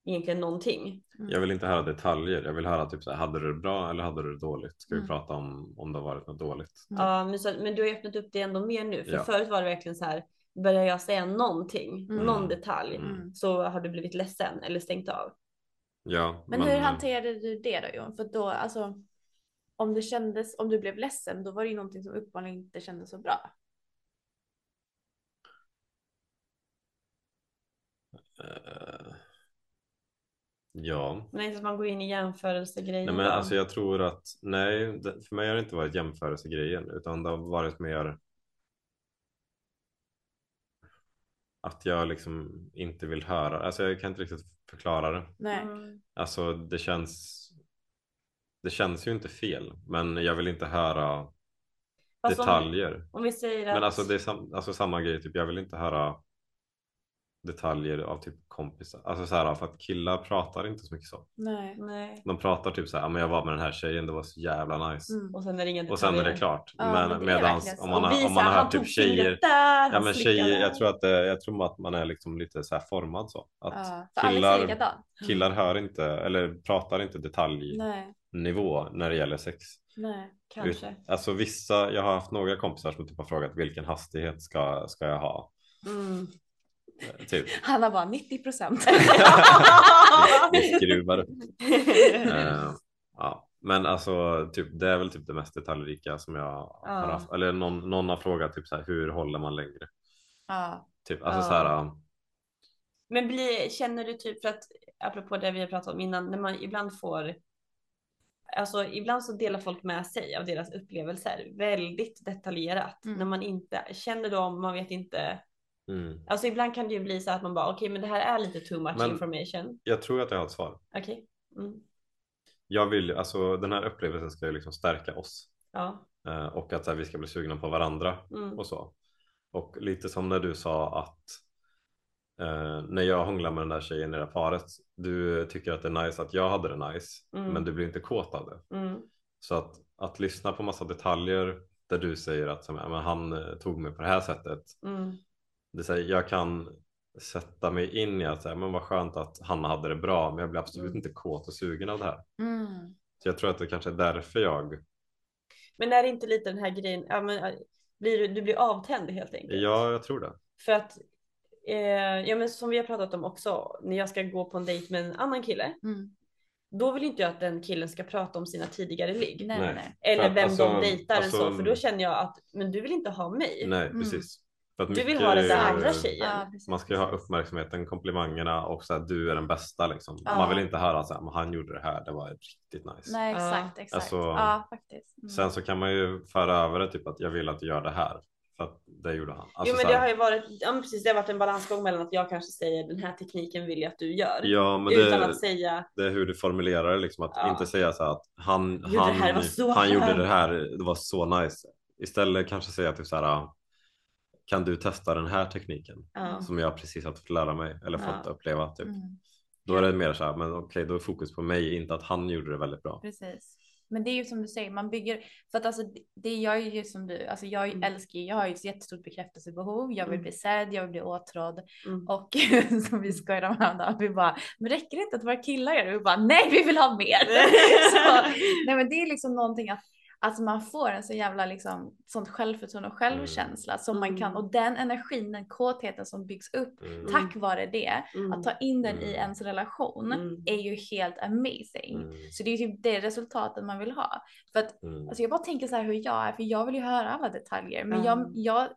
egentligen någonting. Jag vill inte höra detaljer. Jag vill höra typ så här, hade du det bra eller hade du det dåligt? Ska vi Mm. prata om om det har varit något dåligt? Mm. Ja, men, så, men du har ju öppnat upp det ändå mer nu. För Ja. förut var det verkligen så här, börjar jag säga någonting, Mm. någon detalj, Mm. så har du blivit ledsen eller stängt av. Ja, Men hur hanterade du det då Johan? För då alltså om det kändes, om du blev ledsen, då var det ju någonting som uppenbarligen inte kändes så bra. eh, Ja, Men inte att man går in i jämförelsegrejer. nej men alltså jag tror att nej, för mig har det inte varit jämförelsegrejen utan det har varit mer att jag liksom inte vill höra. Alltså jag kan inte riktigt förklara det. Nej. Mm. Alltså det känns det känns ju inte fel, men jag vill inte höra Fast om- detaljer. Om vi säger att... Men alltså det är sam, alltså samma grej, typ, jag vill inte höra detaljer av typ kompisar. Alltså så här, för att killar pratar inte så mycket så. Nej. Nej. De pratar typ så här, "Ja, men jag var med den här tjejen, det var så jävla nice. Mm. Och sen är det inga Och sen är det klart. Ja, men det medans om man, har, om man har hört typ tjejer. där, Ja men tjejer, jag tror att, det, jag tror att man är liksom lite så här formad så. Att Ja, killar, killar hör inte, eller pratar inte detaljnivå Nej, när det gäller sex. nej. Kanske. Ut- Alltså vissa, jag har haft några kompisar som typ har frågat vilken hastighet ska, ska jag ha? Mm. Eh, Typ. Han har bara 90 procent. Skruvar upp. Eh, ja. Men alltså typ, det är väl typ det mest detaljrika som jag har Ja. haft. Eller någon, någon har frågat typ så här, hur håller man längre? ja. Typ, alltså Ja. så här, Men blir, känner du typ för att apropå det vi har pratat om innan, när man ibland får Alltså ibland så delar folk med sig av deras upplevelser väldigt detaljerat Mm. när man inte känner dem, man vet inte. Mm. Alltså ibland kan det ju bli så att man bara okej men det här är lite too much Men- information. Jag tror att jag har ett svar. Okej. Mm. Jag vill, alltså den här upplevelsen ska ju liksom stärka oss. Ja. Eh, och att här, vi ska bli sugna på varandra Mm. och så. Och lite som när du sa att eh, när jag hånglar med den där tjejen i det där paret. Du tycker att det är nice att jag hade det nice, Mm. men du blir inte kåt av det. Mm. Så att, att lyssna på massa detaljer där du säger att ja, men han eh, tog mig på det här sättet. Det säger, jag kan sätta mig in i att säga, men vad skönt att han hade det bra, men jag blir absolut Mm. inte kåt och sugen av det här. Mm. Så jag tror att det kanske är därför jag, Men är det inte lite den här grejen, ja, men, äh, blir du, du blir avtänd helt enkelt? ja jag tror det. För att, eh, ja men som vi har pratat om också, när jag ska gå på en dejt med en annan kille, Mm. då vill inte jag att den killen ska prata om sina tidigare ligg. Nej, Nej. Eller vem alltså- de dejtar alltså- så, för då känner jag att, men du vill inte ha mig. Nej Mm. precis. För att Du vill mycket ha den är där andra tjejen. Ja. Man ska ju ha uppmärksamheten, komplimangerna och så här, du är den bästa liksom. Ja. Man vill inte höra så här, han gjorde det här, det var riktigt nice. Nej, Ja. exakt, exakt. Alltså, ja, faktiskt. Mm. Sen så kan man ju föra över det typ att jag vill att du gör det här. För att det gjorde han. Alltså, jo men det har ju varit, ja precis det har varit en balansgång mellan att jag kanske säger den här tekniken vill jag att du gör. Ja men utan det, att säga, det är hur du formulerar det liksom. Att Ja. inte säga så här att han, Gjorde det han, här, det var så han gjorde det här, det var så nice. Istället kanske säga typ så här. Kan du testa den här tekniken? ja. Som jag precis har fått lära mig eller Ja. fått uppleva. Typ. Mm. Då är det mer så här, men okej då är fokus på mig, inte att han gjorde det väldigt bra. Precis. Men det är ju som du säger, man bygger, för att alltså det jag är ju som du, alltså jag Mm. älskar jag har ju ett jättestort bekräftelsebehov, jag vill Mm. bli sedd, jag vill bli åtrådd Mm. och som vi skojade om häromdagen, vi bara, men räcker det inte att våra killar gör det? Vi bara, nej vi vill ha mer! så, nej men det är liksom någonting att Alltså man får en så jävla liksom sånt självförtroende och självkänsla som man kan Mm. och den energin, den kåtheten som byggs upp Mm. tack vare det, Mm. att ta in den i Mm. ens relation Mm. är ju helt amazing. Mm. Så det är ju typ det resultatet man vill ha. För att Mm. alltså jag bara tänker så här hur jag är, för jag vill ju höra alla detaljer. Men Mm. jag, jag,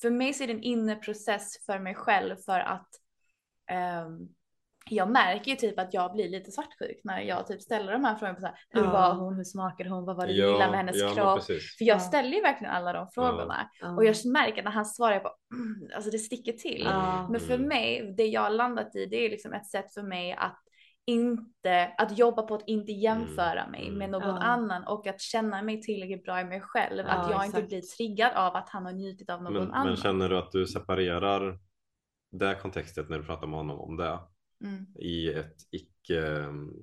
för mig så är det en inre process för mig själv för att ehm, jag märker ju typ att jag blir lite svartsjuk när jag typ ställer de här frågorna. På så här, hur Ja. var hon? Hur smakade hon? Vad var det du Ja, gillade med hennes ja, kropp? För jag Ja. ställer ju verkligen alla de frågorna. Ja. Och jag märker när han svarar, jag bara, mm, alltså det sticker till. Ja. Men för Mm. mig, det jag har landat i, det är liksom ett sätt för mig att inte, att jobba på att inte jämföra mig Mm. med någon Ja. annan och att känna mig tillräckligt bra i mig själv. Ja, att jag inte exakt. blir triggad av att han har njutit av någon Men, annan. men känner du att du separerar det kontextet när du pratar med honom om det Mm. i ett icke um,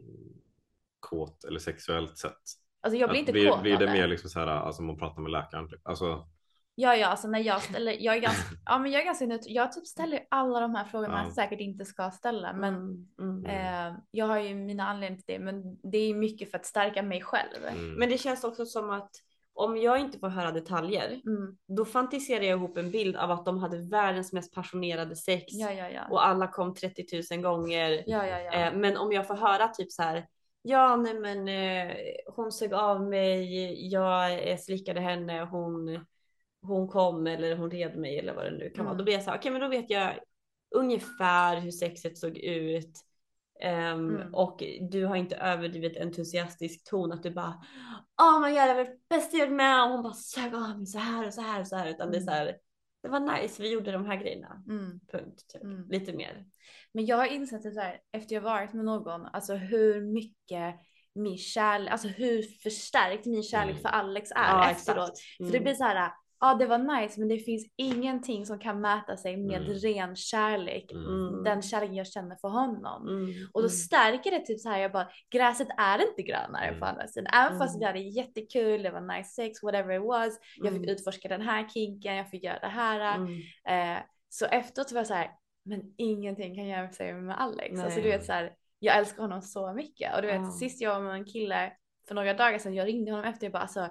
kåt eller sexuellt sätt? Alltså jag blir Att inte blir, kåt blir det det. mer liksom så här, alltså man pratar med läkaren typ? Alltså, Ja, ja, alltså när jag ställer, jag är ganska, ja men jag är ganska neutral. Jag typ ställer alla de här frågorna Ja. man säkert inte ska ställa. Men Mm. Mm. eh, jag har ju mina anledningar till det. Men det är mycket för att stärka mig själv. mm, Men det känns också som att om jag inte får höra detaljer, Mm. då fantiserar jag ihop en bild av att de hade världens mest passionerade sex Ja, ja, ja. och alla kom 30 000 gånger. Eh, men om jag får höra typ så här, ja nej men eh, hon sög av mig, jag eh, slickade henne, hon, hon kom eller hon red mig eller vad det nu kan vara. Mm. Då blir jag så här, okej men då vet jag ungefär hur sexet såg ut. Ehm, Mm. Och du har inte överdrivet entusiastisk ton att du bara Oh my god det var det bästa jag gjort med och hon bara sög av mig så här och så här och så här utan det är så här det var nice vi gjorde de här grejerna. Mm. Punkt. Typ. Mm. Lite mer. Men jag har insett det så här, efter jag varit med någon, alltså hur mycket min kärlek, alltså hur förstärkt min kärlek Mm. för Alex är Ja, efteråt. exakt. För det Mm. blir så här, ja det var nice men det finns ingenting som kan mäta sig med Mm. ren kärlek. Mm. Den kärleken jag känner för honom. Mm. Och då Mm. stärker det typ så här, jag bara, gräset är inte grönare Mm. på andra sidan. Även fast Mm. vi hade jättekul, det var nice sex, whatever it was. Jag fick Mm. utforska den här kinken, jag fick göra det här. Mm. Eh, så efteråt var jag så här, men ingenting kan jämföra sig med Alex. Alltså du Nej. vet så här, jag älskar honom så mycket. Och du vet sist jag var med en kille för några dagar sedan, jag ringde honom efter och bara alltså,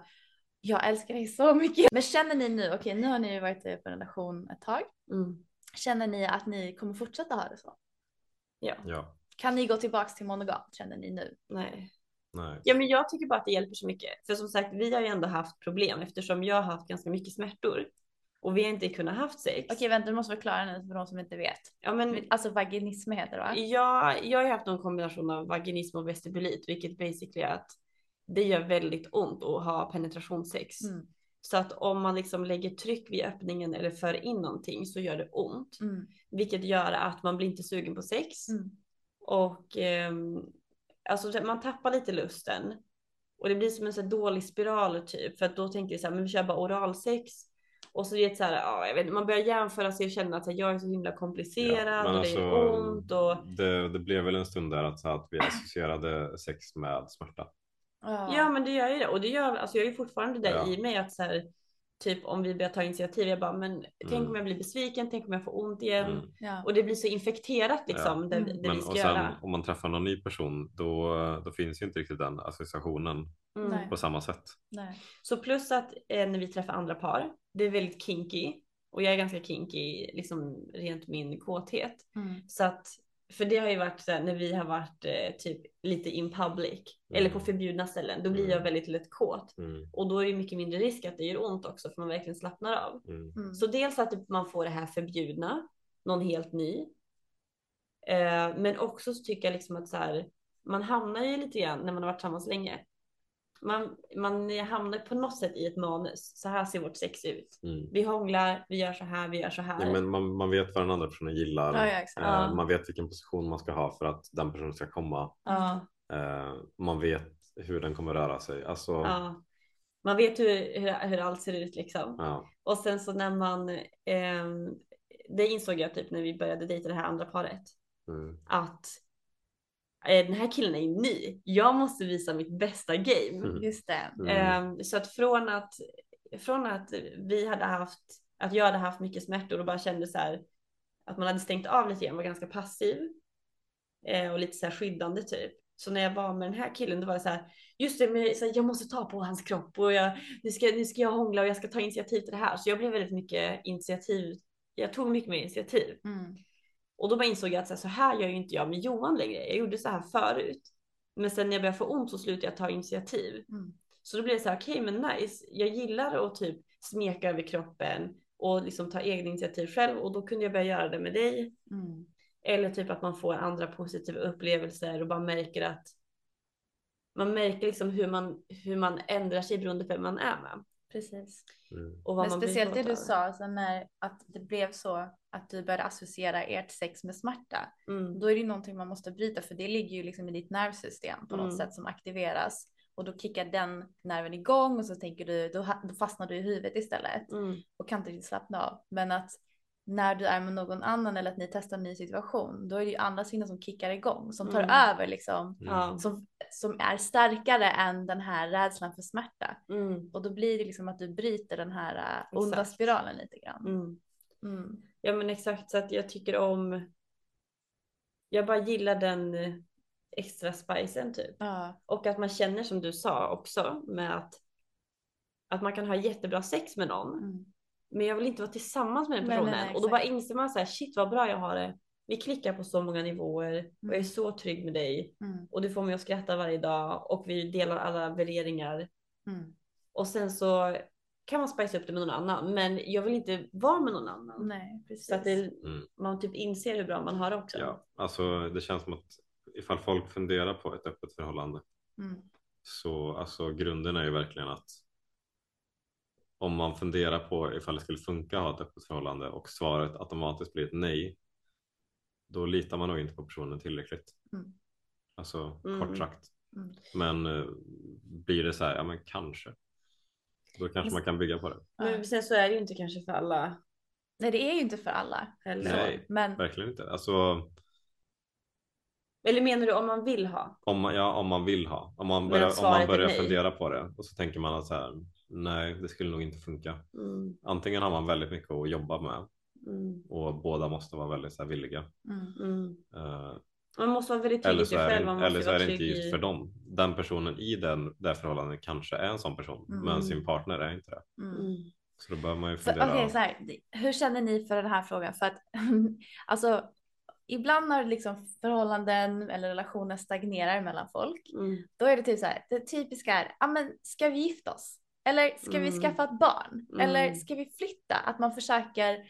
jag älskar dig så mycket. Men känner ni nu, okej nu har ni ju varit i en relation ett tag. Mm. Känner ni att ni kommer fortsätta ha det så? Ja, Ja, Kan ni gå tillbaks till monogamt känner ni nu? nej. nej. Ja, men jag tycker bara att det hjälper så mycket. För som sagt, vi har ju ändå haft problem eftersom jag har haft ganska mycket smärtor och vi har inte kunnat haft sex. Okej vänta, du måste förklara nu för de som inte vet. Ja, men Alltså vaginism heter det va? jag, jag har ju haft någon kombination av vaginism och vestibulit, vilket basically är att det gör väldigt ont att ha penetrationssex. Mm. Så att om man liksom lägger tryck vid öppningen eller för in någonting så gör det ont. Mm. Vilket gör att man blir inte sugen på sex. Mm. Och ehm, alltså man tappar lite lusten. Och det blir som en så dålig spiral typ. För att då tänker jag så här, men vi kör bara oralsex. Och så är det så här, ja, jag vet, man börjar jämföra sig och känna att här, jag är så himla komplicerad men och det alltså, är ont. Och... det, det blev väl en stund där att, så att vi associerade sex med smärta. Ja men det gör ju det. Och det gör, alltså jag är ju fortfarande där Ja. i mig att så här, typ om vi börjar ta initiativ, jag bara, men tänk Mm. om jag blir besviken, tänk om jag får ont igen. Mm. Ja. Och det blir så infekterat liksom, Ja. det, Mm. det Men, vi ska och sen göra. om man träffar någon ny person då, då finns ju inte riktigt den associationen Mm. På samma sätt. Nej. Så plus att eh, när vi träffar andra par, det är väldigt kinky. Och jag är ganska kinky, liksom rent min kåthet. Mm. Så att, för det har ju varit så här, när vi har varit eh, typ lite in public, eller på förbjudna ställen, då blir jag Mm. väldigt lätt kåt. Mm. Och då är det mycket mindre risk att det gör ont också, för man verkligen slappnar av. Mm. Mm. Så dels att man får det här förbjudna, någon helt ny. Eh, men också så tycker jag liksom att så här, man hamnar ju lite grann när man har varit tillsammans länge. Man, man hamnar på något sätt i ett manus. Så här ser vårt sex ut. Mm. Vi hånglar, vi gör så här, vi gör så här. Ja, men man, man vet vad den andra personen gillar. Ja, ja. Eh. Man vet vilken position man ska ha för att den personen ska komma. Eh, Man vet hur den kommer röra sig. Alltså. Man vet hur, hur, hur allt ser ut liksom. Och sen så när man, ehm, det insåg jag typ när vi började dejta det här andra paret. Mm. Att eh, den här killen är ju ny. Jag måste visa mitt bästa game. Mm. Just det. Mm. Ehm, så att från att från att vi hade haft, att jag hade haft mycket smärtor och bara kände så här att man hade stängt av lite grann, var ganska passiv eh, och lite så här skyddande typ. Så när jag var med den här killen då var det så här, just det, men så här, jag måste ta på hans kropp och jag, nu, ska, nu ska jag hångla och jag ska ta initiativ till det här. Så jag blev väldigt mycket initiativ, jag tog mycket mer initiativ. Mm. Och då bara insåg jag att så här, så gör ju inte jag med Johan längre. Jag gjorde så här förut. Men sen när jag började få ont så slutade jag ta initiativ. Mm. Så då blev det så här, okej men nice. Jag gillar att typ smeka över kroppen och liksom ta egna initiativ själv och då kunde jag börja göra det med dig. Mm. Eller typ att man får andra positiva upplevelser och bara märker att man märker liksom hur man, hur man ändrar sig beroende på vem man är med. Precis. Mm. Och vad Men man speciellt det du sa, alltså när att det blev så att du började associera ert sex med smärta. Mm. Då är det ju någonting man måste bryta för det ligger ju liksom i ditt nervsystem på något Mm. sätt som aktiveras. Och då kickar den nerven igång och så tänker du, då, fastnar du i huvudet istället Mm. och kan inte riktigt slappna av. Men att när du är med någon annan eller att ni testar en ny situation, då är det ju andra sinnen som kickar igång, som tar Mm. över liksom. Ja. Som, som är starkare än den här rädslan för smärta. Mm. Och då blir det liksom att du bryter den här äh, onda Exakt. spiralen lite grann. Mm. Mm. Ja men exakt så att jag tycker om. Jag bara gillar den eh, extra spicen typ. Ja. Och att man känner som du sa också med att. Att man kan ha jättebra sex med någon. Mm. Men jag vill inte vara tillsammans med den Nej, nej, personen. nej, och då bara inser man så här, shit vad bra jag har det. Vi klickar på så många nivåer och jag är så trygg med dig. Mm. Och du får mig att skratta varje dag och vi delar alla värderingar. Mm. Och sen så kan man spice upp det med någon annan. Men jag vill inte vara med någon annan. Nej, precis. Så att det, Mm. man typ inser hur bra man har det också. Ja, alltså det känns som att ifall folk funderar på ett öppet förhållande Mm. så alltså grunden är ju verkligen att om man funderar på ifall det skulle funka att ha ett öppet förhållande och svaret automatiskt blir ett nej då litar man nog inte på personen tillräckligt. Mm. Alltså Mm. kort sagt. Mm. Men eh, blir det så här, ja men kanske. Då kanske man kan bygga på det. Men sen så är det ju inte kanske för alla Nej, det är ju inte för alla. heller. Nej, Men verkligen inte. Alltså Eller menar du om man vill ha? om man, ja, om man vill ha. Om man börjar, om man börjar fundera på det och så tänker man att så här, nej det skulle nog inte funka. Mm, Antingen har man väldigt mycket att jobba med mm, och båda måste vara väldigt så här, villiga. mm. mm. Man måste vara väldigt trygg eller så är själv. det, Man eller så är det inte just för dem. Den personen i den, det förhållandet kanske är en sån person Mm. men sin partner är inte det. Mm. Mm. Så då bör man ju fundera. Okej, så här, hur känner ni för den här frågan? För att alltså, ibland när liksom förhållanden eller relationer stagnerar mellan folk, Mm. då är det typ så här, det typiska är, ja men ska vi gifta oss? Eller ska vi Mm. skaffa ett barn? Mm. Eller ska vi flytta? Att man försöker,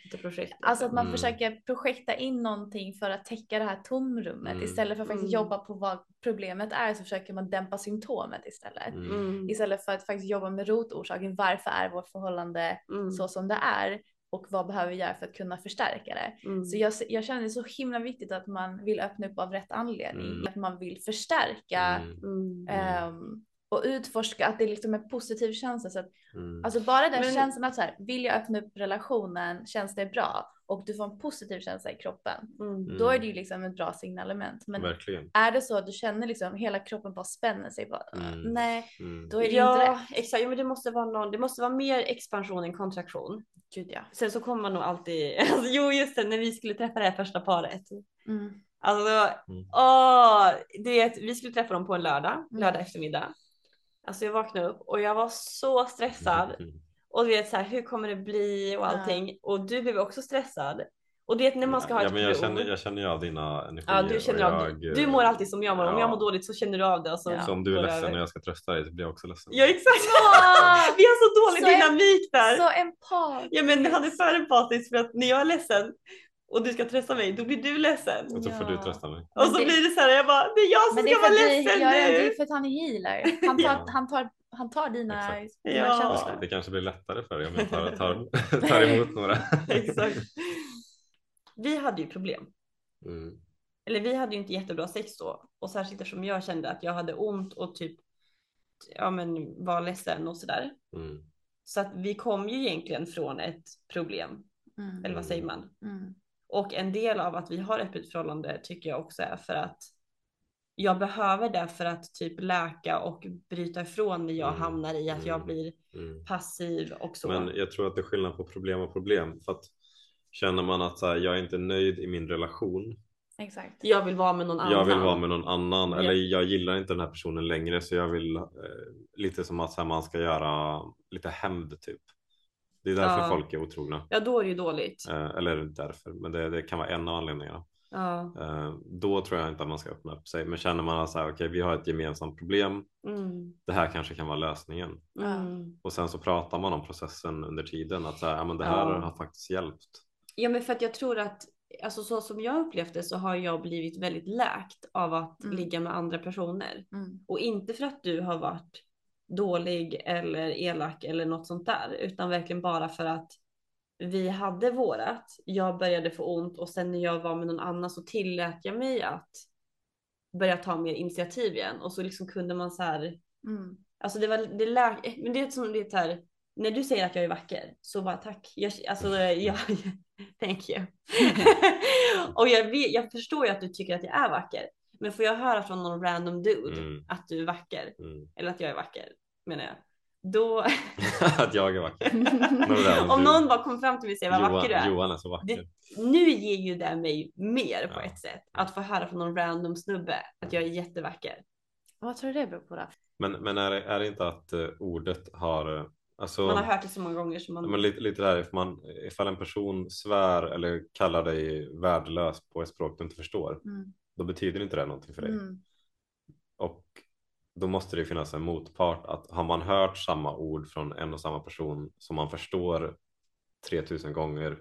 alltså att man Mm. försöker projekta in någonting för att täcka det här tomrummet Mm. istället för att faktiskt Mm. jobba på vad problemet är så försöker man dämpa symptomet istället. Mm. Istället för att faktiskt jobba med rotorsaken. Varför är vårt förhållande Mm. så som det är? Och vad behöver vi göra för att kunna förstärka det? Mm. Så jag, jag känner det så himla viktigt att man vill öppna upp av rätt anledning. Mm. Att man vill förstärka Mm. Mm. och utforska att det liksom är positiv känsla. Så att, Mm. alltså bara den Men- känslan att så här, vill jag öppna upp relationen, känns det bra? Och du får en positiv känsla i kroppen. Mm. Då är det ju liksom ett bra signalement. Men Verkligen. är det så att du känner liksom hela kroppen bara spänner sig, bara, Mm. nej, Mm. då är det inte Ja, rätt. exakt. Ja, men det måste vara någon. Det måste vara mer expansion än kontraktion. Gud ja. Sen så kommer man nog alltid. Alltså, jo, just det. När vi skulle träffa det här första paret. Mm. Alltså, Mm. åh, du vet, vi skulle träffa dem på en lördag, Mm. lördag eftermiddag. Alltså jag vaknade upp och jag var så stressad. Mm. Och du vet så här, hur kommer det bli och allting. Och du blev också stressad. Och du vet när man ska ha ja, ett men jag prov. känner, jag känner ju av dina energier. Ja, du känner av jag, Du mår alltid som jag mår. Om ja. jag mår dåligt så känner du av det. Och så, Ja. Så om du är det ledsen över. och jag ska trösta dig så blir jag också ledsen. Ja, exakt. Vi har så dålig Så dynamik där. Så empat. Ja, men han är för empatisk för att när jag är ledsen och du ska trösta mig, då blir du ledsen. Och så får du trösta mig. Och så det- blir det så här, jag bara, det är jag som ska vara att du, ledsen ja, ja, det nu. är för att han är healer. Han tar, Ja. han tar, han tar dina, Exakt. dina Ja. känslor. Ja, det kanske blir lättare för dig om jag tar, tar, tar emot några. Exakt. Vi hade ju problem. Mm. Eller vi hade ju inte jättebra sex då. Och särskilt eftersom jag kände att jag hade ont och typ ja, men var ledsen och sådär. Mm. Så att vi kom ju egentligen från ett problem. Mm. Eller vad säger man? Mm. Och en del av att vi har öppet förhållande tycker jag också är för att jag behöver det för att typ läka och bryta ifrån när jag Mm. hamnar i att jag Mm. blir Mm. passiv och så. Men jag tror att det är skillnad på problem och problem. För att känner man att så här, jag är inte nöjd i min relation. Exakt. Jag vill vara med någon annan. Jag vill vara med någon annan. Ja. Eller jag gillar inte den här personen längre. Så jag vill eh, lite som att här, man ska göra lite hämnd typ. Det är därför Ja. folk är otrogna. Ja, då är det ju dåligt. Eh, eller därför, men det, det kan vara en av anledningarna. Ja. Eh, då tror jag inte att man ska öppna upp sig. Men känner man att så här, okej, vi har ett gemensamt problem. Mm. Det här kanske kan vara lösningen. Mm. Och sen så pratar man om processen under tiden. Att så här, ja, men det här Ja. har faktiskt hjälpt. Ja, men för att jag tror att alltså så som jag upplevt det så har jag blivit väldigt läkt av att Mm. ligga med andra personer. Mm. Och inte för att du har varit dålig eller elak eller något sånt där, utan verkligen bara för att vi hade vårat. Jag började få ont och sen när jag var med någon annan så tillät jag mig att börja ta mer initiativ igen och så liksom kunde man så här. Mm. Alltså det var det lä- men det är som det här. När du säger att jag är vacker så bara tack. Jag, alltså jag, thank you. och jag, vet, jag förstår ju att du tycker att jag är vacker. Men får jag höra från någon random dude Mm. att du är vacker Mm. eller att jag är vacker menar jag. Då, att jag är vacker. Någon om någon bara kommer fram till mig och säger vad vacker du är. Johan är så vacker. Det, nu ger ju det mig mer på Ja. ett sätt. Att få höra från någon random snubbe att jag är jättevacker. Vad tror du det beror på då? Men, men är, det, är det inte att eh, ordet har, eh, alltså, Man har hört det så många gånger som man... men lite, lite där, if man, ifall en person svär eller kallar dig värdelös på ett språk du inte förstår, Mm. Då betyder inte det någonting för dig. Mm. Och då måste det finnas en motpart, att har man hört samma ord från en och samma person som man förstår 3000 gånger,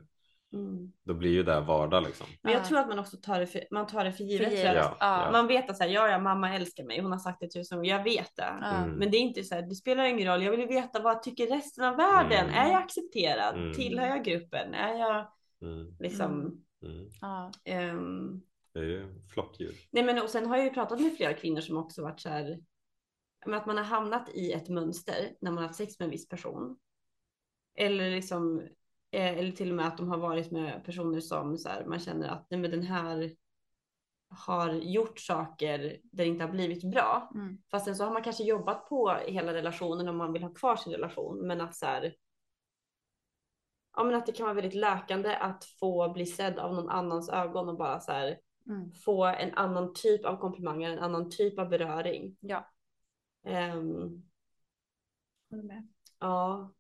Mm. då blir ju det vardag liksom. Men jag Ja. tror att man också tar det för, man tar det för givet. För givet. Ja, Ja. Man vet att så här, ja, ja, mamma älskar mig. Hon har sagt det tusen gånger. Jag vet det. Mm. Men det är inte så här, det spelar ingen roll. Jag vill veta vad tycker resten av världen? Mm. Är jag accepterad? Mm. Tillhör jag gruppen? Är jag Mm, liksom... mm. Det är ju flockdjur. Nej men och sen har jag ju pratat med flera kvinnor som också varit så här men att man har hamnat i ett mönster när man har haft sex med en viss person. Eller liksom, eh, eller till och med att de har varit med personer som så här, man känner att nej, men den här har gjort saker där det inte har blivit bra. Mm. Fast sen så har man kanske jobbat på hela relationen om man vill ha kvar sin relation. Men att så här, ja men att det kan vara väldigt läkande att få bli sedd av någon annans ögon och bara så här Mm. få en annan typ av komplimanger, en annan typ av beröring. Ja, Ehm, håller med. ja,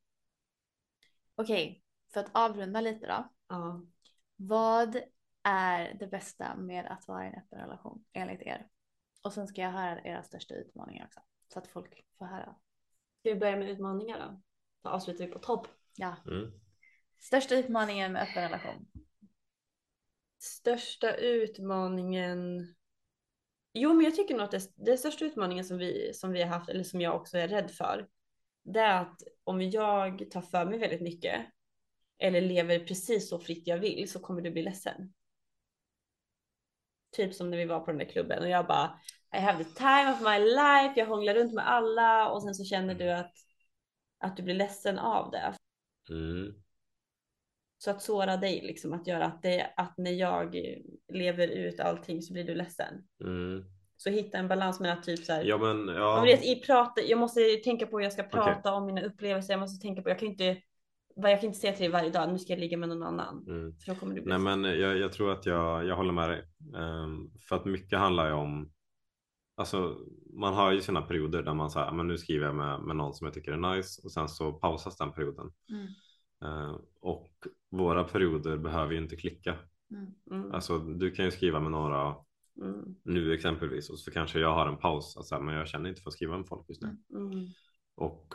Okej, för att avrunda lite då. ja. Vad är det bästa med att vara i en öppen relation enligt er? Och sen ska jag höra era största utmaningar också. Så att folk får höra. Ska vi börja med utmaningar då? Då avslutar vi på topp. Ja. Mm. Största utmaningen med öppen relation? Största utmaningen. Jo, men jag tycker nog att det, det största utmaningen som vi, som vi har haft, eller som jag också är rädd för, det är att om jag tar för mig väldigt mycket eller lever precis så fritt jag vill så kommer du bli ledsen. Typ som när vi var på den där klubben och jag bara I have the time of my life, jag hånglar runt med alla och sen så känner du att, att du blir ledsen av det. Mm. Så att såra dig, liksom att göra att, det, att när jag lever ut allting så blir du ledsen. Mm. Så hitta en balans mellan typ så här, Ja men ja. men vet, i prata, jag måste tänka på hur jag ska prata om mina upplevelser, jag måste tänka på, jag kan inte, jag kan inte säga till dig varje dag, nu ska jag ligga med någon annan. Mm. För då kommer du bli Nej men jag, jag tror att jag, jag håller med dig. Ehm, för att mycket handlar ju om Alltså man har ju sina perioder där man säger men nu skriver jag med, med någon som jag tycker är nice och sen så pausas den perioden. Mm. Ehm, och våra perioder behöver ju inte klicka. Mm. Mm, Alltså du kan ju skriva med några mm, nu exempelvis och så kanske jag har en paus. Alltså, men jag känner inte för att skriva med folk just nu. mm, Och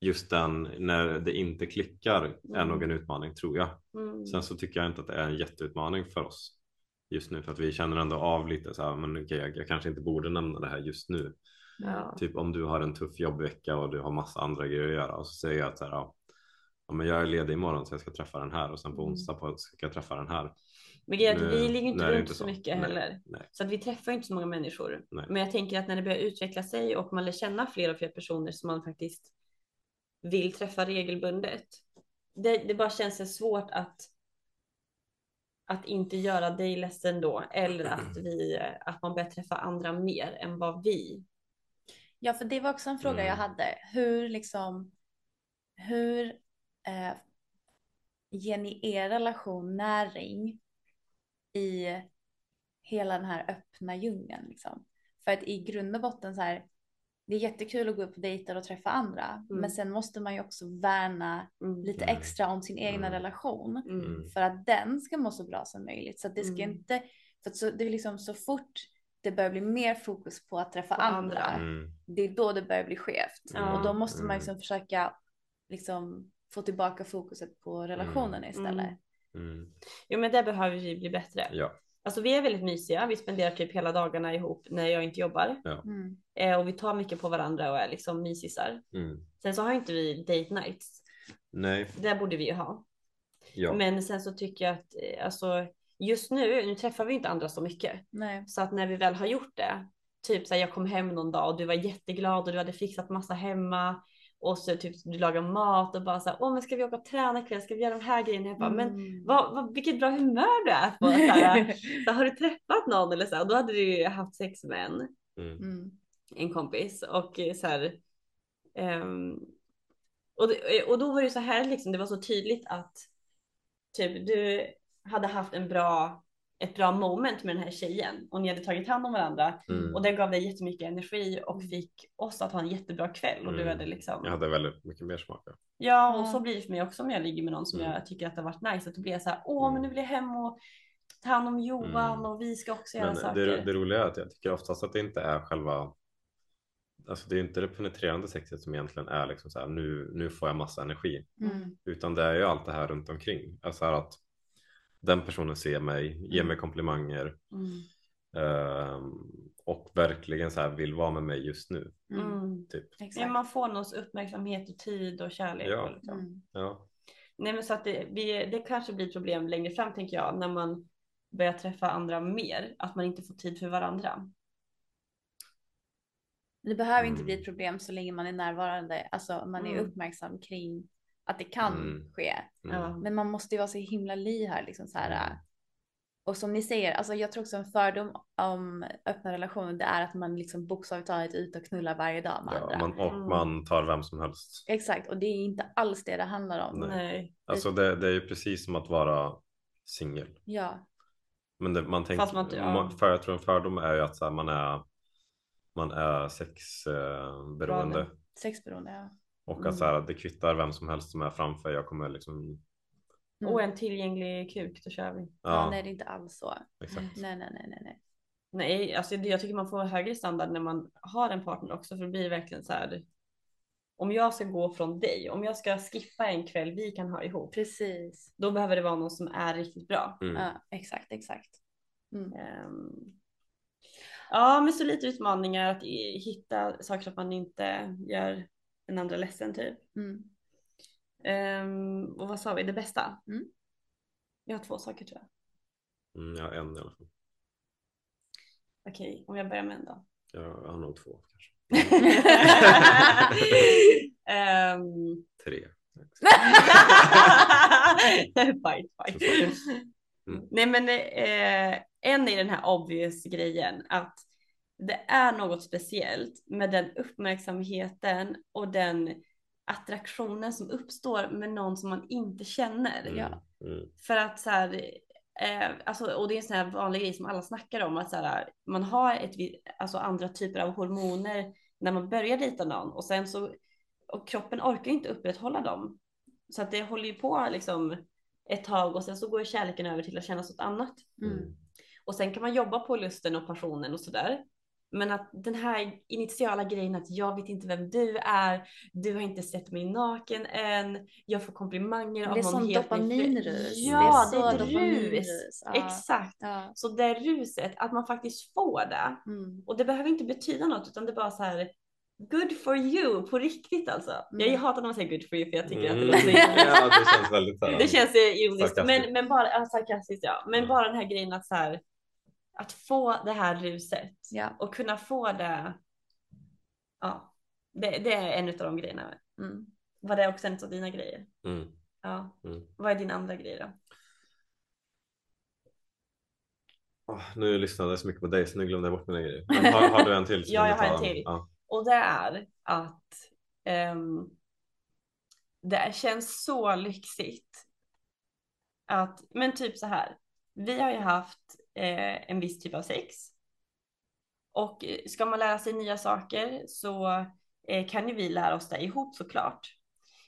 just den när det inte klickar är Mm. nog en utmaning tror jag. mm, Sen så tycker jag inte att det är en jätteutmaning för oss just nu för att vi känner ändå av lite så här, men okej, jag, jag kanske inte borde nämna det här just nu. ja. Typ om du har en tuff jobbvecka och du har massa andra grejer att göra och så säger jag att så här, ja, ja, men jag är ledig imorgon så jag ska träffa den här och sen på Mm. onsdag på, ska jag träffa den här. Men grejen är att vi ligger inte runt inte så så. mycket Nej, heller. nej. Så att vi träffar inte så många människor. Nej. Men jag tänker att när det börjar utveckla sig och man lär känna fler och fler personer som man faktiskt vill träffa regelbundet. Det, det bara känns så svårt att att inte göra dig ledsen då eller att vi att man börjar träffa andra mer än vad vi. Ja, för det var också en fråga jag Mm. hade. Hur liksom, hur eh, ger ni er relation näring i hela den här öppna djungeln liksom? För att i grund och botten så här, det är jättekul att gå upp på dejter och träffa andra, men sen måste man ju också värna Mm. lite Mm. extra om sin egna Mm. relation Mm. för att den ska må så bra som möjligt. Så att det ska Mm. inte, för att så, det är liksom så fort det börjar bli mer fokus på att träffa På andra, andra. Mm. det är då det börjar bli skevt. Och då måste man Mm. liksom försöka liksom få tillbaka fokuset på relationen istället. Mm. Jo men där behöver vi bli bättre. Ja. Alltså vi är väldigt mysiga. Vi spenderar typ hela dagarna ihop när jag inte jobbar. Mm. Eh, och vi tar mycket på varandra och är liksom mysisar. Mm. Sen så har inte vi date nights. Nej. Det borde vi ju ha. Ja. Men sen så tycker jag att eh, alltså just nu, nu träffar vi inte andra så mycket. Nej. Så att när vi väl har gjort det, typ så här, jag kom hem någon dag och du var jätteglad och du hade fixat massa hemma. Och så typ du lagar mat och bara så här, åh men ska vi åka och träna ikväll, ska vi göra de här grejerna? Jag bara, men Mm. vad, vad, vilket bra humör du är på. Så här, så har du träffat någon eller så? Och då hade du ju haft sex med en, Mm. Mm. en kompis och så här. ehm, och, det, och då var det så här liksom, det var så tydligt att typ du hade haft en bra, ett bra moment med den här tjejen och ni hade tagit hand om varandra Mm. och det gav dig jättemycket energi och fick oss att ha en jättebra kväll och du Mm. hade liksom. Jag hade väldigt mycket mer smak. ja. Ja, och så blir det för mig också om jag ligger med någon som Mm. jag tycker att det har varit nice. Att då blir jag så här, åh men nu Mm. vill jag hem och ta hand om Johan Mm. och vi ska också göra Men saker. det, det roliga är att jag tycker oftast att det inte är själva Alltså det är inte det penetrerande sexet som egentligen är liksom så här, nu, nu får jag massa energi. Mm. Utan det är ju allt det här runt omkring. Alltså att den personen ser mig, ger mig komplimanger Mm. ehm, och verkligen så här vill vara med mig just nu. Mm. Mm. Typ. Ja, Exakt. man får någons uppmärksamhet och tid och kärlek. Ja. Och liksom. Mm. Ja. Nej men så att det, vi, det kanske blir problem längre fram tänker jag när man börjar träffa andra mer. Att man inte får tid för varandra. Det behöver inte bli Mm. ett problem så länge man är närvarande, alltså man är Mm. uppmärksam kring att det kan Mm. ske. Mm. Men man måste ju vara så himla ly här liksom så här. Mm. Och som ni säger, alltså jag tror också en fördom om öppna relationer, det är att man liksom bokstavligt talat är ute och knullar varje dag med Ja, andra. man, och Mm. man tar vem som helst. Exakt, och det är inte alls det det handlar om. Nej. Nej. Alltså det, det är ju precis som att vara singel. Ja, Men det, man tänker, Fast man ja. för jag tror en fördom är ju att så här, man är man är sexberoende eh, beroende. sexberoende. Ja. Och Mm. att så här, det kvittar vem som helst som är framför. Jag kommer liksom. Mm. Och en tillgänglig kuk, då kör vi. Ja. Ja, nej, det är inte alls så. exakt. Nej, nej, nej, nej, nej. Nej, alltså jag tycker man får högre standard när man har en partner också, för det blir verkligen så här. Om jag ska gå från dig, om jag ska skippa en kväll vi kan ha ihop, Precis. då behöver det vara någon som är riktigt bra. Mm. Ja, exakt, exakt. Mm. Ehm, ja, men så lite utmaningar att hitta saker att man inte gör den andra ledsen typ. Mm. Ehm, och vad sa vi, det bästa? Mm. Jag har två saker tror jag. Mm, ja, en i alla fall. Okej, om jag börjar med en då. Jag har nog två kanske. Ehm, Tre. fight, fight. Mm. Nej men eh, en är den här obvious grejen att det är något speciellt med den uppmärksamheten och den attraktionen som uppstår med någon som man inte känner. Mm. Ja. Mm. För att så här, eh, alltså, och det är en sån här vanlig grej som alla snackar om att så här, man har ett, alltså andra typer av hormoner när man börjar dejta någon och sen så och kroppen orkar inte upprätthålla dem. Så att det håller ju på liksom ett tag och sen så går kärleken över till att kännas något annat. Mm. Och sen kan man jobba på lusten och passionen och sådär. Men att den här initiala grejen att jag vet inte vem du är, du har inte sett mig naken än, jag får komplimanger Det av är någon helt ny fru- dopaminrus. Ja, Det det är är, så ett rus. Ja. Exakt. Ja. Så det ruset, att man faktiskt får det. Mm. Och det behöver inte betyda något utan det är bara så här good for you på riktigt alltså. Mm. Jag hatar när man säger good for you för jag tycker att det Mm. låter Ja, det känns väldigt så här. det känns ironiskt, men, men bara ja, sarkastiskt ja. Men Mm. bara den här grejen att så här, att få det här ruset Ja. och kunna få det. Ja, det, det är en av de grejerna. Mm. Var det också en av dina grejer? Mm. Ja. Mm. Vad är din andra grej då? Åh, nu lyssnade jag så mycket på dig så nu glömde jag bort mina grejer. Men har, har du en till? Ja, jag har en till. Ja. Och det är att ehm, det känns så lyxigt att, men typ så här, vi har ju haft eh, en viss typ av sex och eh, ska man lära sig nya saker så eh, kan ju vi lära oss det ihop såklart.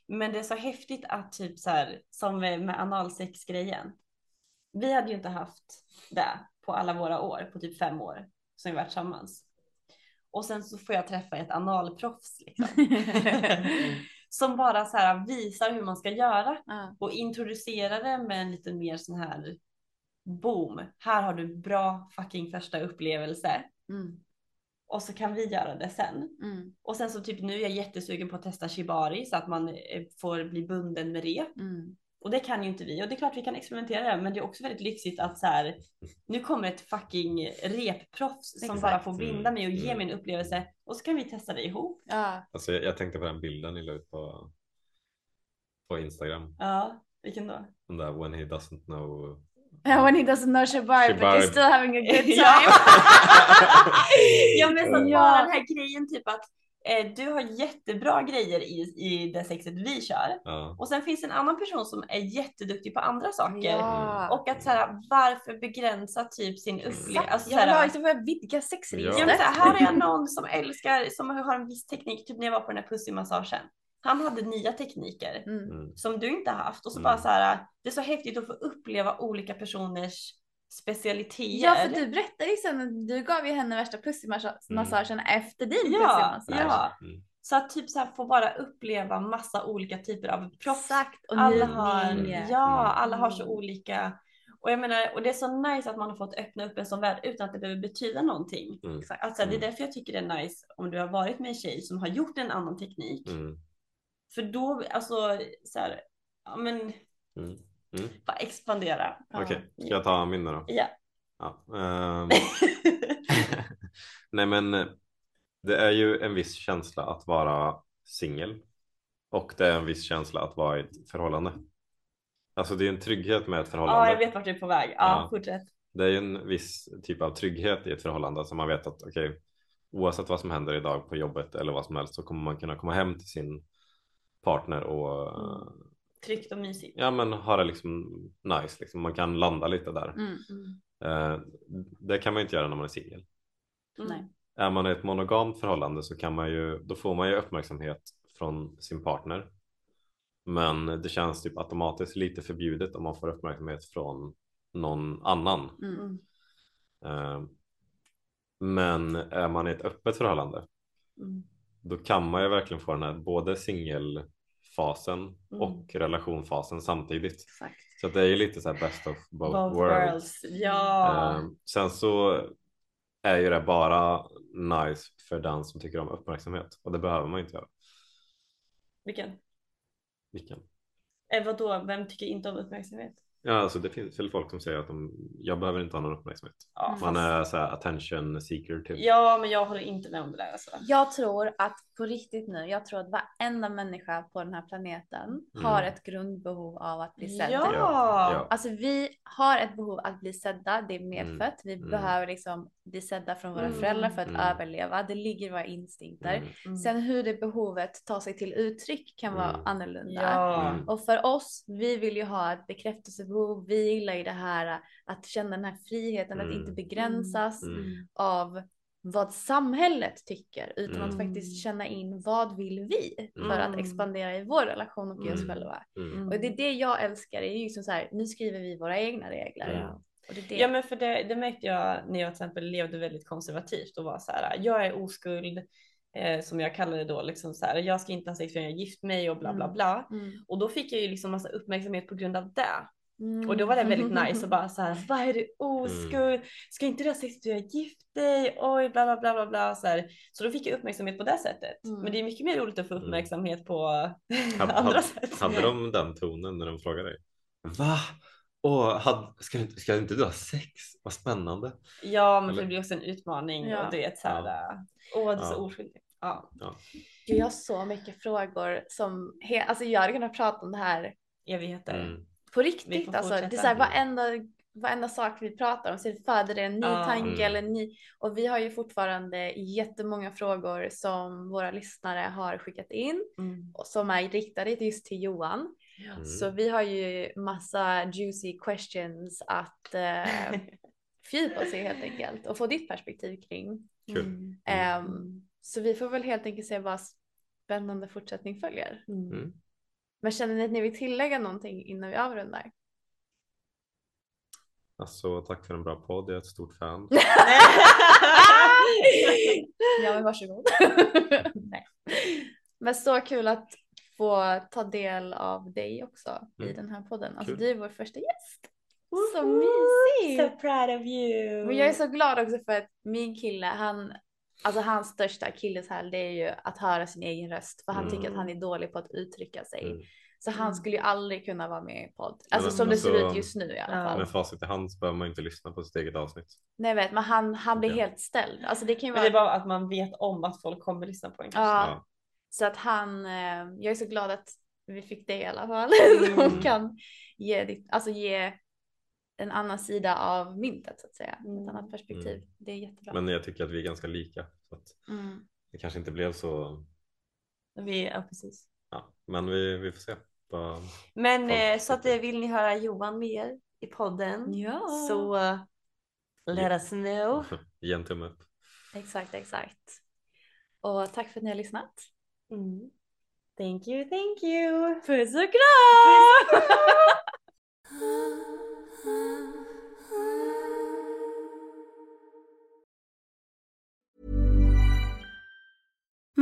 Men det är så häftigt att typ så här, som med analsexgrejen. Vi hade ju inte haft det på alla våra år, på typ fem år som vi varit tillsammans. Och sen så får jag träffa ett analproffs liksom. som bara så här visar hur man ska göra och introducerar det med en lite mer sån här boom. Här har du bra fucking första upplevelse Mm. och så kan vi göra det sen. Mm. Och sen så typ nu är jag jättesugen på att testa shibari så att man eh, får bli bunden med det. Mm. Och det kan ju inte vi och det är klart vi kan experimentera men det är också väldigt lyxigt att så här nu kommer ett fucking repproffs som Exakt. bara får binda Mm, mig och ge mm. mig en upplevelse och så kan vi testa det ihop. Ja. Alltså, jag, jag tänkte på den bilden ni la ut på, på Instagram. Ja, vilken då? Den där when he doesn't know. When he doesn't know Shibari, but Shibari. he's still having a good time. Ja. ja men så Ja. bara den här grejen typ att eh, du har jättebra grejer i, i det sexet vi kör Ja. och sen finns en annan person som är jätteduktig på andra saker. Ja. Och att så här, varför begränsa typ sin upplevelse? Alltså, så jag vill ha här, liksom börja vidga Ja. sexregistret. ja, så här, här är jag någon som älskar, som har en viss teknik, typ när jag var på den här pussymassagen. Han hade nya tekniker Mm. Mm. som du inte haft och så Mm. bara så här, det är så häftigt att få uppleva olika personers specialiteter. Ja, för du berättade ju sen att du gav ju henne värsta pussymassagen efter din ja, pussymassage. ja. Mm. Så att typ så här få bara uppleva massa olika typer av proffs. Exakt. Och Alla har, njutning. ja, alla har så Mm. olika. Och jag menar, och det är så nice att man har fått öppna upp en sån värld utan att det behöver betyda någonting. Mm. Alltså, det är Mm. därför jag tycker det är nice om du har varit med en tjej som har gjort en annan teknik. Mm. För då, alltså så här, ja men Mm. Mm. bara expandera. Okej, ska jag ta min då? Ja. Ja. ehm, nej men eh, Det är ju en viss känsla att vara singel och det är en viss känsla att vara i ett förhållande. Alltså det är en trygghet med ett förhållande. Ja, jag vet vart du är på väg. Ja, Ja. fortsätt. Det är ju en viss typ av trygghet i ett förhållande som man vet att okej, oavsett vad som händer idag på jobbet eller vad som helst så kommer man kunna komma hem till sin partner och Mm. Tryggt och mysigt. ja, men ha det liksom nice. Liksom. Man kan landa lite där. Mm. Eh, det kan man ju inte göra när man är singel. Mm. Är man i ett monogamt förhållande så kan man ju, då får man ju uppmärksamhet från sin partner. Men det känns typ automatiskt lite förbjudet om man får uppmärksamhet från någon annan. Mm. Eh, Men är man i ett öppet förhållande Mm. då kan man ju verkligen få den här både singelfasen Mm. och relationfasen samtidigt. Exakt. Så att det är ju lite så här best of both, Both worlds. worlds. Ja. Eh, sen så är ju det bara nice för den som tycker om uppmärksamhet och det behöver man ju inte göra. Vilken? Vilken? Eh, vadå, vem tycker inte om uppmärksamhet? Ja, alltså det finns väl folk som säger att de, jag behöver inte ha någon uppmärksamhet. Ja. Man fast- är så här attention seeker typ. ja, men jag håller inte med om det där alltså. Jag tror att på riktigt nu, jag tror att varenda människa på den här planeten har ett grundbehov av att bli sedd. Ja. Ja. Alltså vi har ett behov att bli sedda, det är medfött. Vi Mm. behöver liksom bli sedda från våra Mm. föräldrar för att Mm. överleva. Det ligger i våra instinkter. Mm. Mm. Sen hur det behovet tar sig till uttryck kan vara Mm. annorlunda. Ja. Mm. Och för oss, vi vill ju ha ett bekräftelsebehov. Vi gillar ju det här att känna den här friheten, att Mm. inte begränsas Mm. av vad samhället tycker, utan att Mm. faktiskt känna in vad vill vi för Mm. att expandera i vår relation och i oss Mm. själva. Mm. Och det är det jag älskar, det är ju som så här, nu skriver vi våra egna regler. Mm. Och det är det. Ja men för det, det märkte jag när jag till exempel levde väldigt konservativt och var så här, jag är oskuld, eh, som jag kallar det då, liksom så här, jag ska inte ha sex förrän jag har gift mig och bla bla Mm. bla. Mm. Och då fick jag ju liksom massa uppmärksamhet på grund av det. Mm. Och då var det väldigt nice och bara så här, vad är du oskuld? Ska inte du ha sex när du har gift dig? Oj, bla bla bla bla bla. Så, här. så då fick jag uppmärksamhet på det sättet. Mm. Men det är mycket mer roligt att få Mm. uppmärksamhet på Hade, andra sätt. hade de den tonen när de frågade dig? Va? Åh, hade, ska, inte- ska inte du ha sex? Vad spännande. Ja, men Eller- det blir också en utmaning Ja. och du vet så här, Ja. åh du är så Ja. oskyldig. Ja, Gud, jag har så mycket frågor som, he- alltså jag hade kunnat prata om det här evigheter. Mm. På riktigt. Alltså, det är så här, varenda, varenda sak vi pratar om så föder det en ny Ja. tanke Mm. eller en ny. Och vi har ju fortfarande jättemånga frågor som våra lyssnare har skickat in Mm. och som är riktade just till Johan. Mm. Så vi har ju massa juicy questions att eh, fördjupa oss i helt enkelt och få ditt perspektiv kring. Kul. Mm. Ehm, så vi får väl helt enkelt se vad spännande fortsättning följer. Mm. Men känner ni att ni vill tillägga någonting innan vi avrundar? Alltså, tack för en bra podd. Jag är ett stort fan. ja men varsågod. Nej. Men så kul att få ta del av dig också i Mm. den här podden. Alltså Kul. du är vår första gäst. Så mysigt. So proud of you. Men jag är så glad också för att min kille, han, alltså hans största akilleshäl det är ju att höra sin egen röst. För han Mm. tycker att han är dålig på att uttrycka sig. Mm. Så han Mm. skulle ju aldrig kunna vara med i podd. Alltså men som det ser alltså- ut just nu i alla Ja. fall. Med facit i hand så behöver man inte lyssna på sitt eget avsnitt. Nej jag vet, men han, han blir Okej. helt ställd. Alltså det kan ju Men det vara... är bara att man vet om att folk kommer lyssna på en kanske. Ja. Ja. Så att han, eh, jag är så glad att vi fick det i alla fall. Mm. Som kan ge, ditt, alltså ge en annan sida av myntet så att säga. Mm. Ett annat perspektiv. Mm. Det är jättebra. Men jag tycker att vi är ganska lika. Så att Mm. det kanske inte blev så. Vi, ja, precis. Ja. Men vi, vi får se. Vad... Men Folk eh, så att eh, vill ni höra Johan mer i podden Ja. så uh, let us know. Ge en tumme upp. Exakt, exakt. Och tack för att ni har lyssnat. Mm. Thank you, thank you. Puss och kram!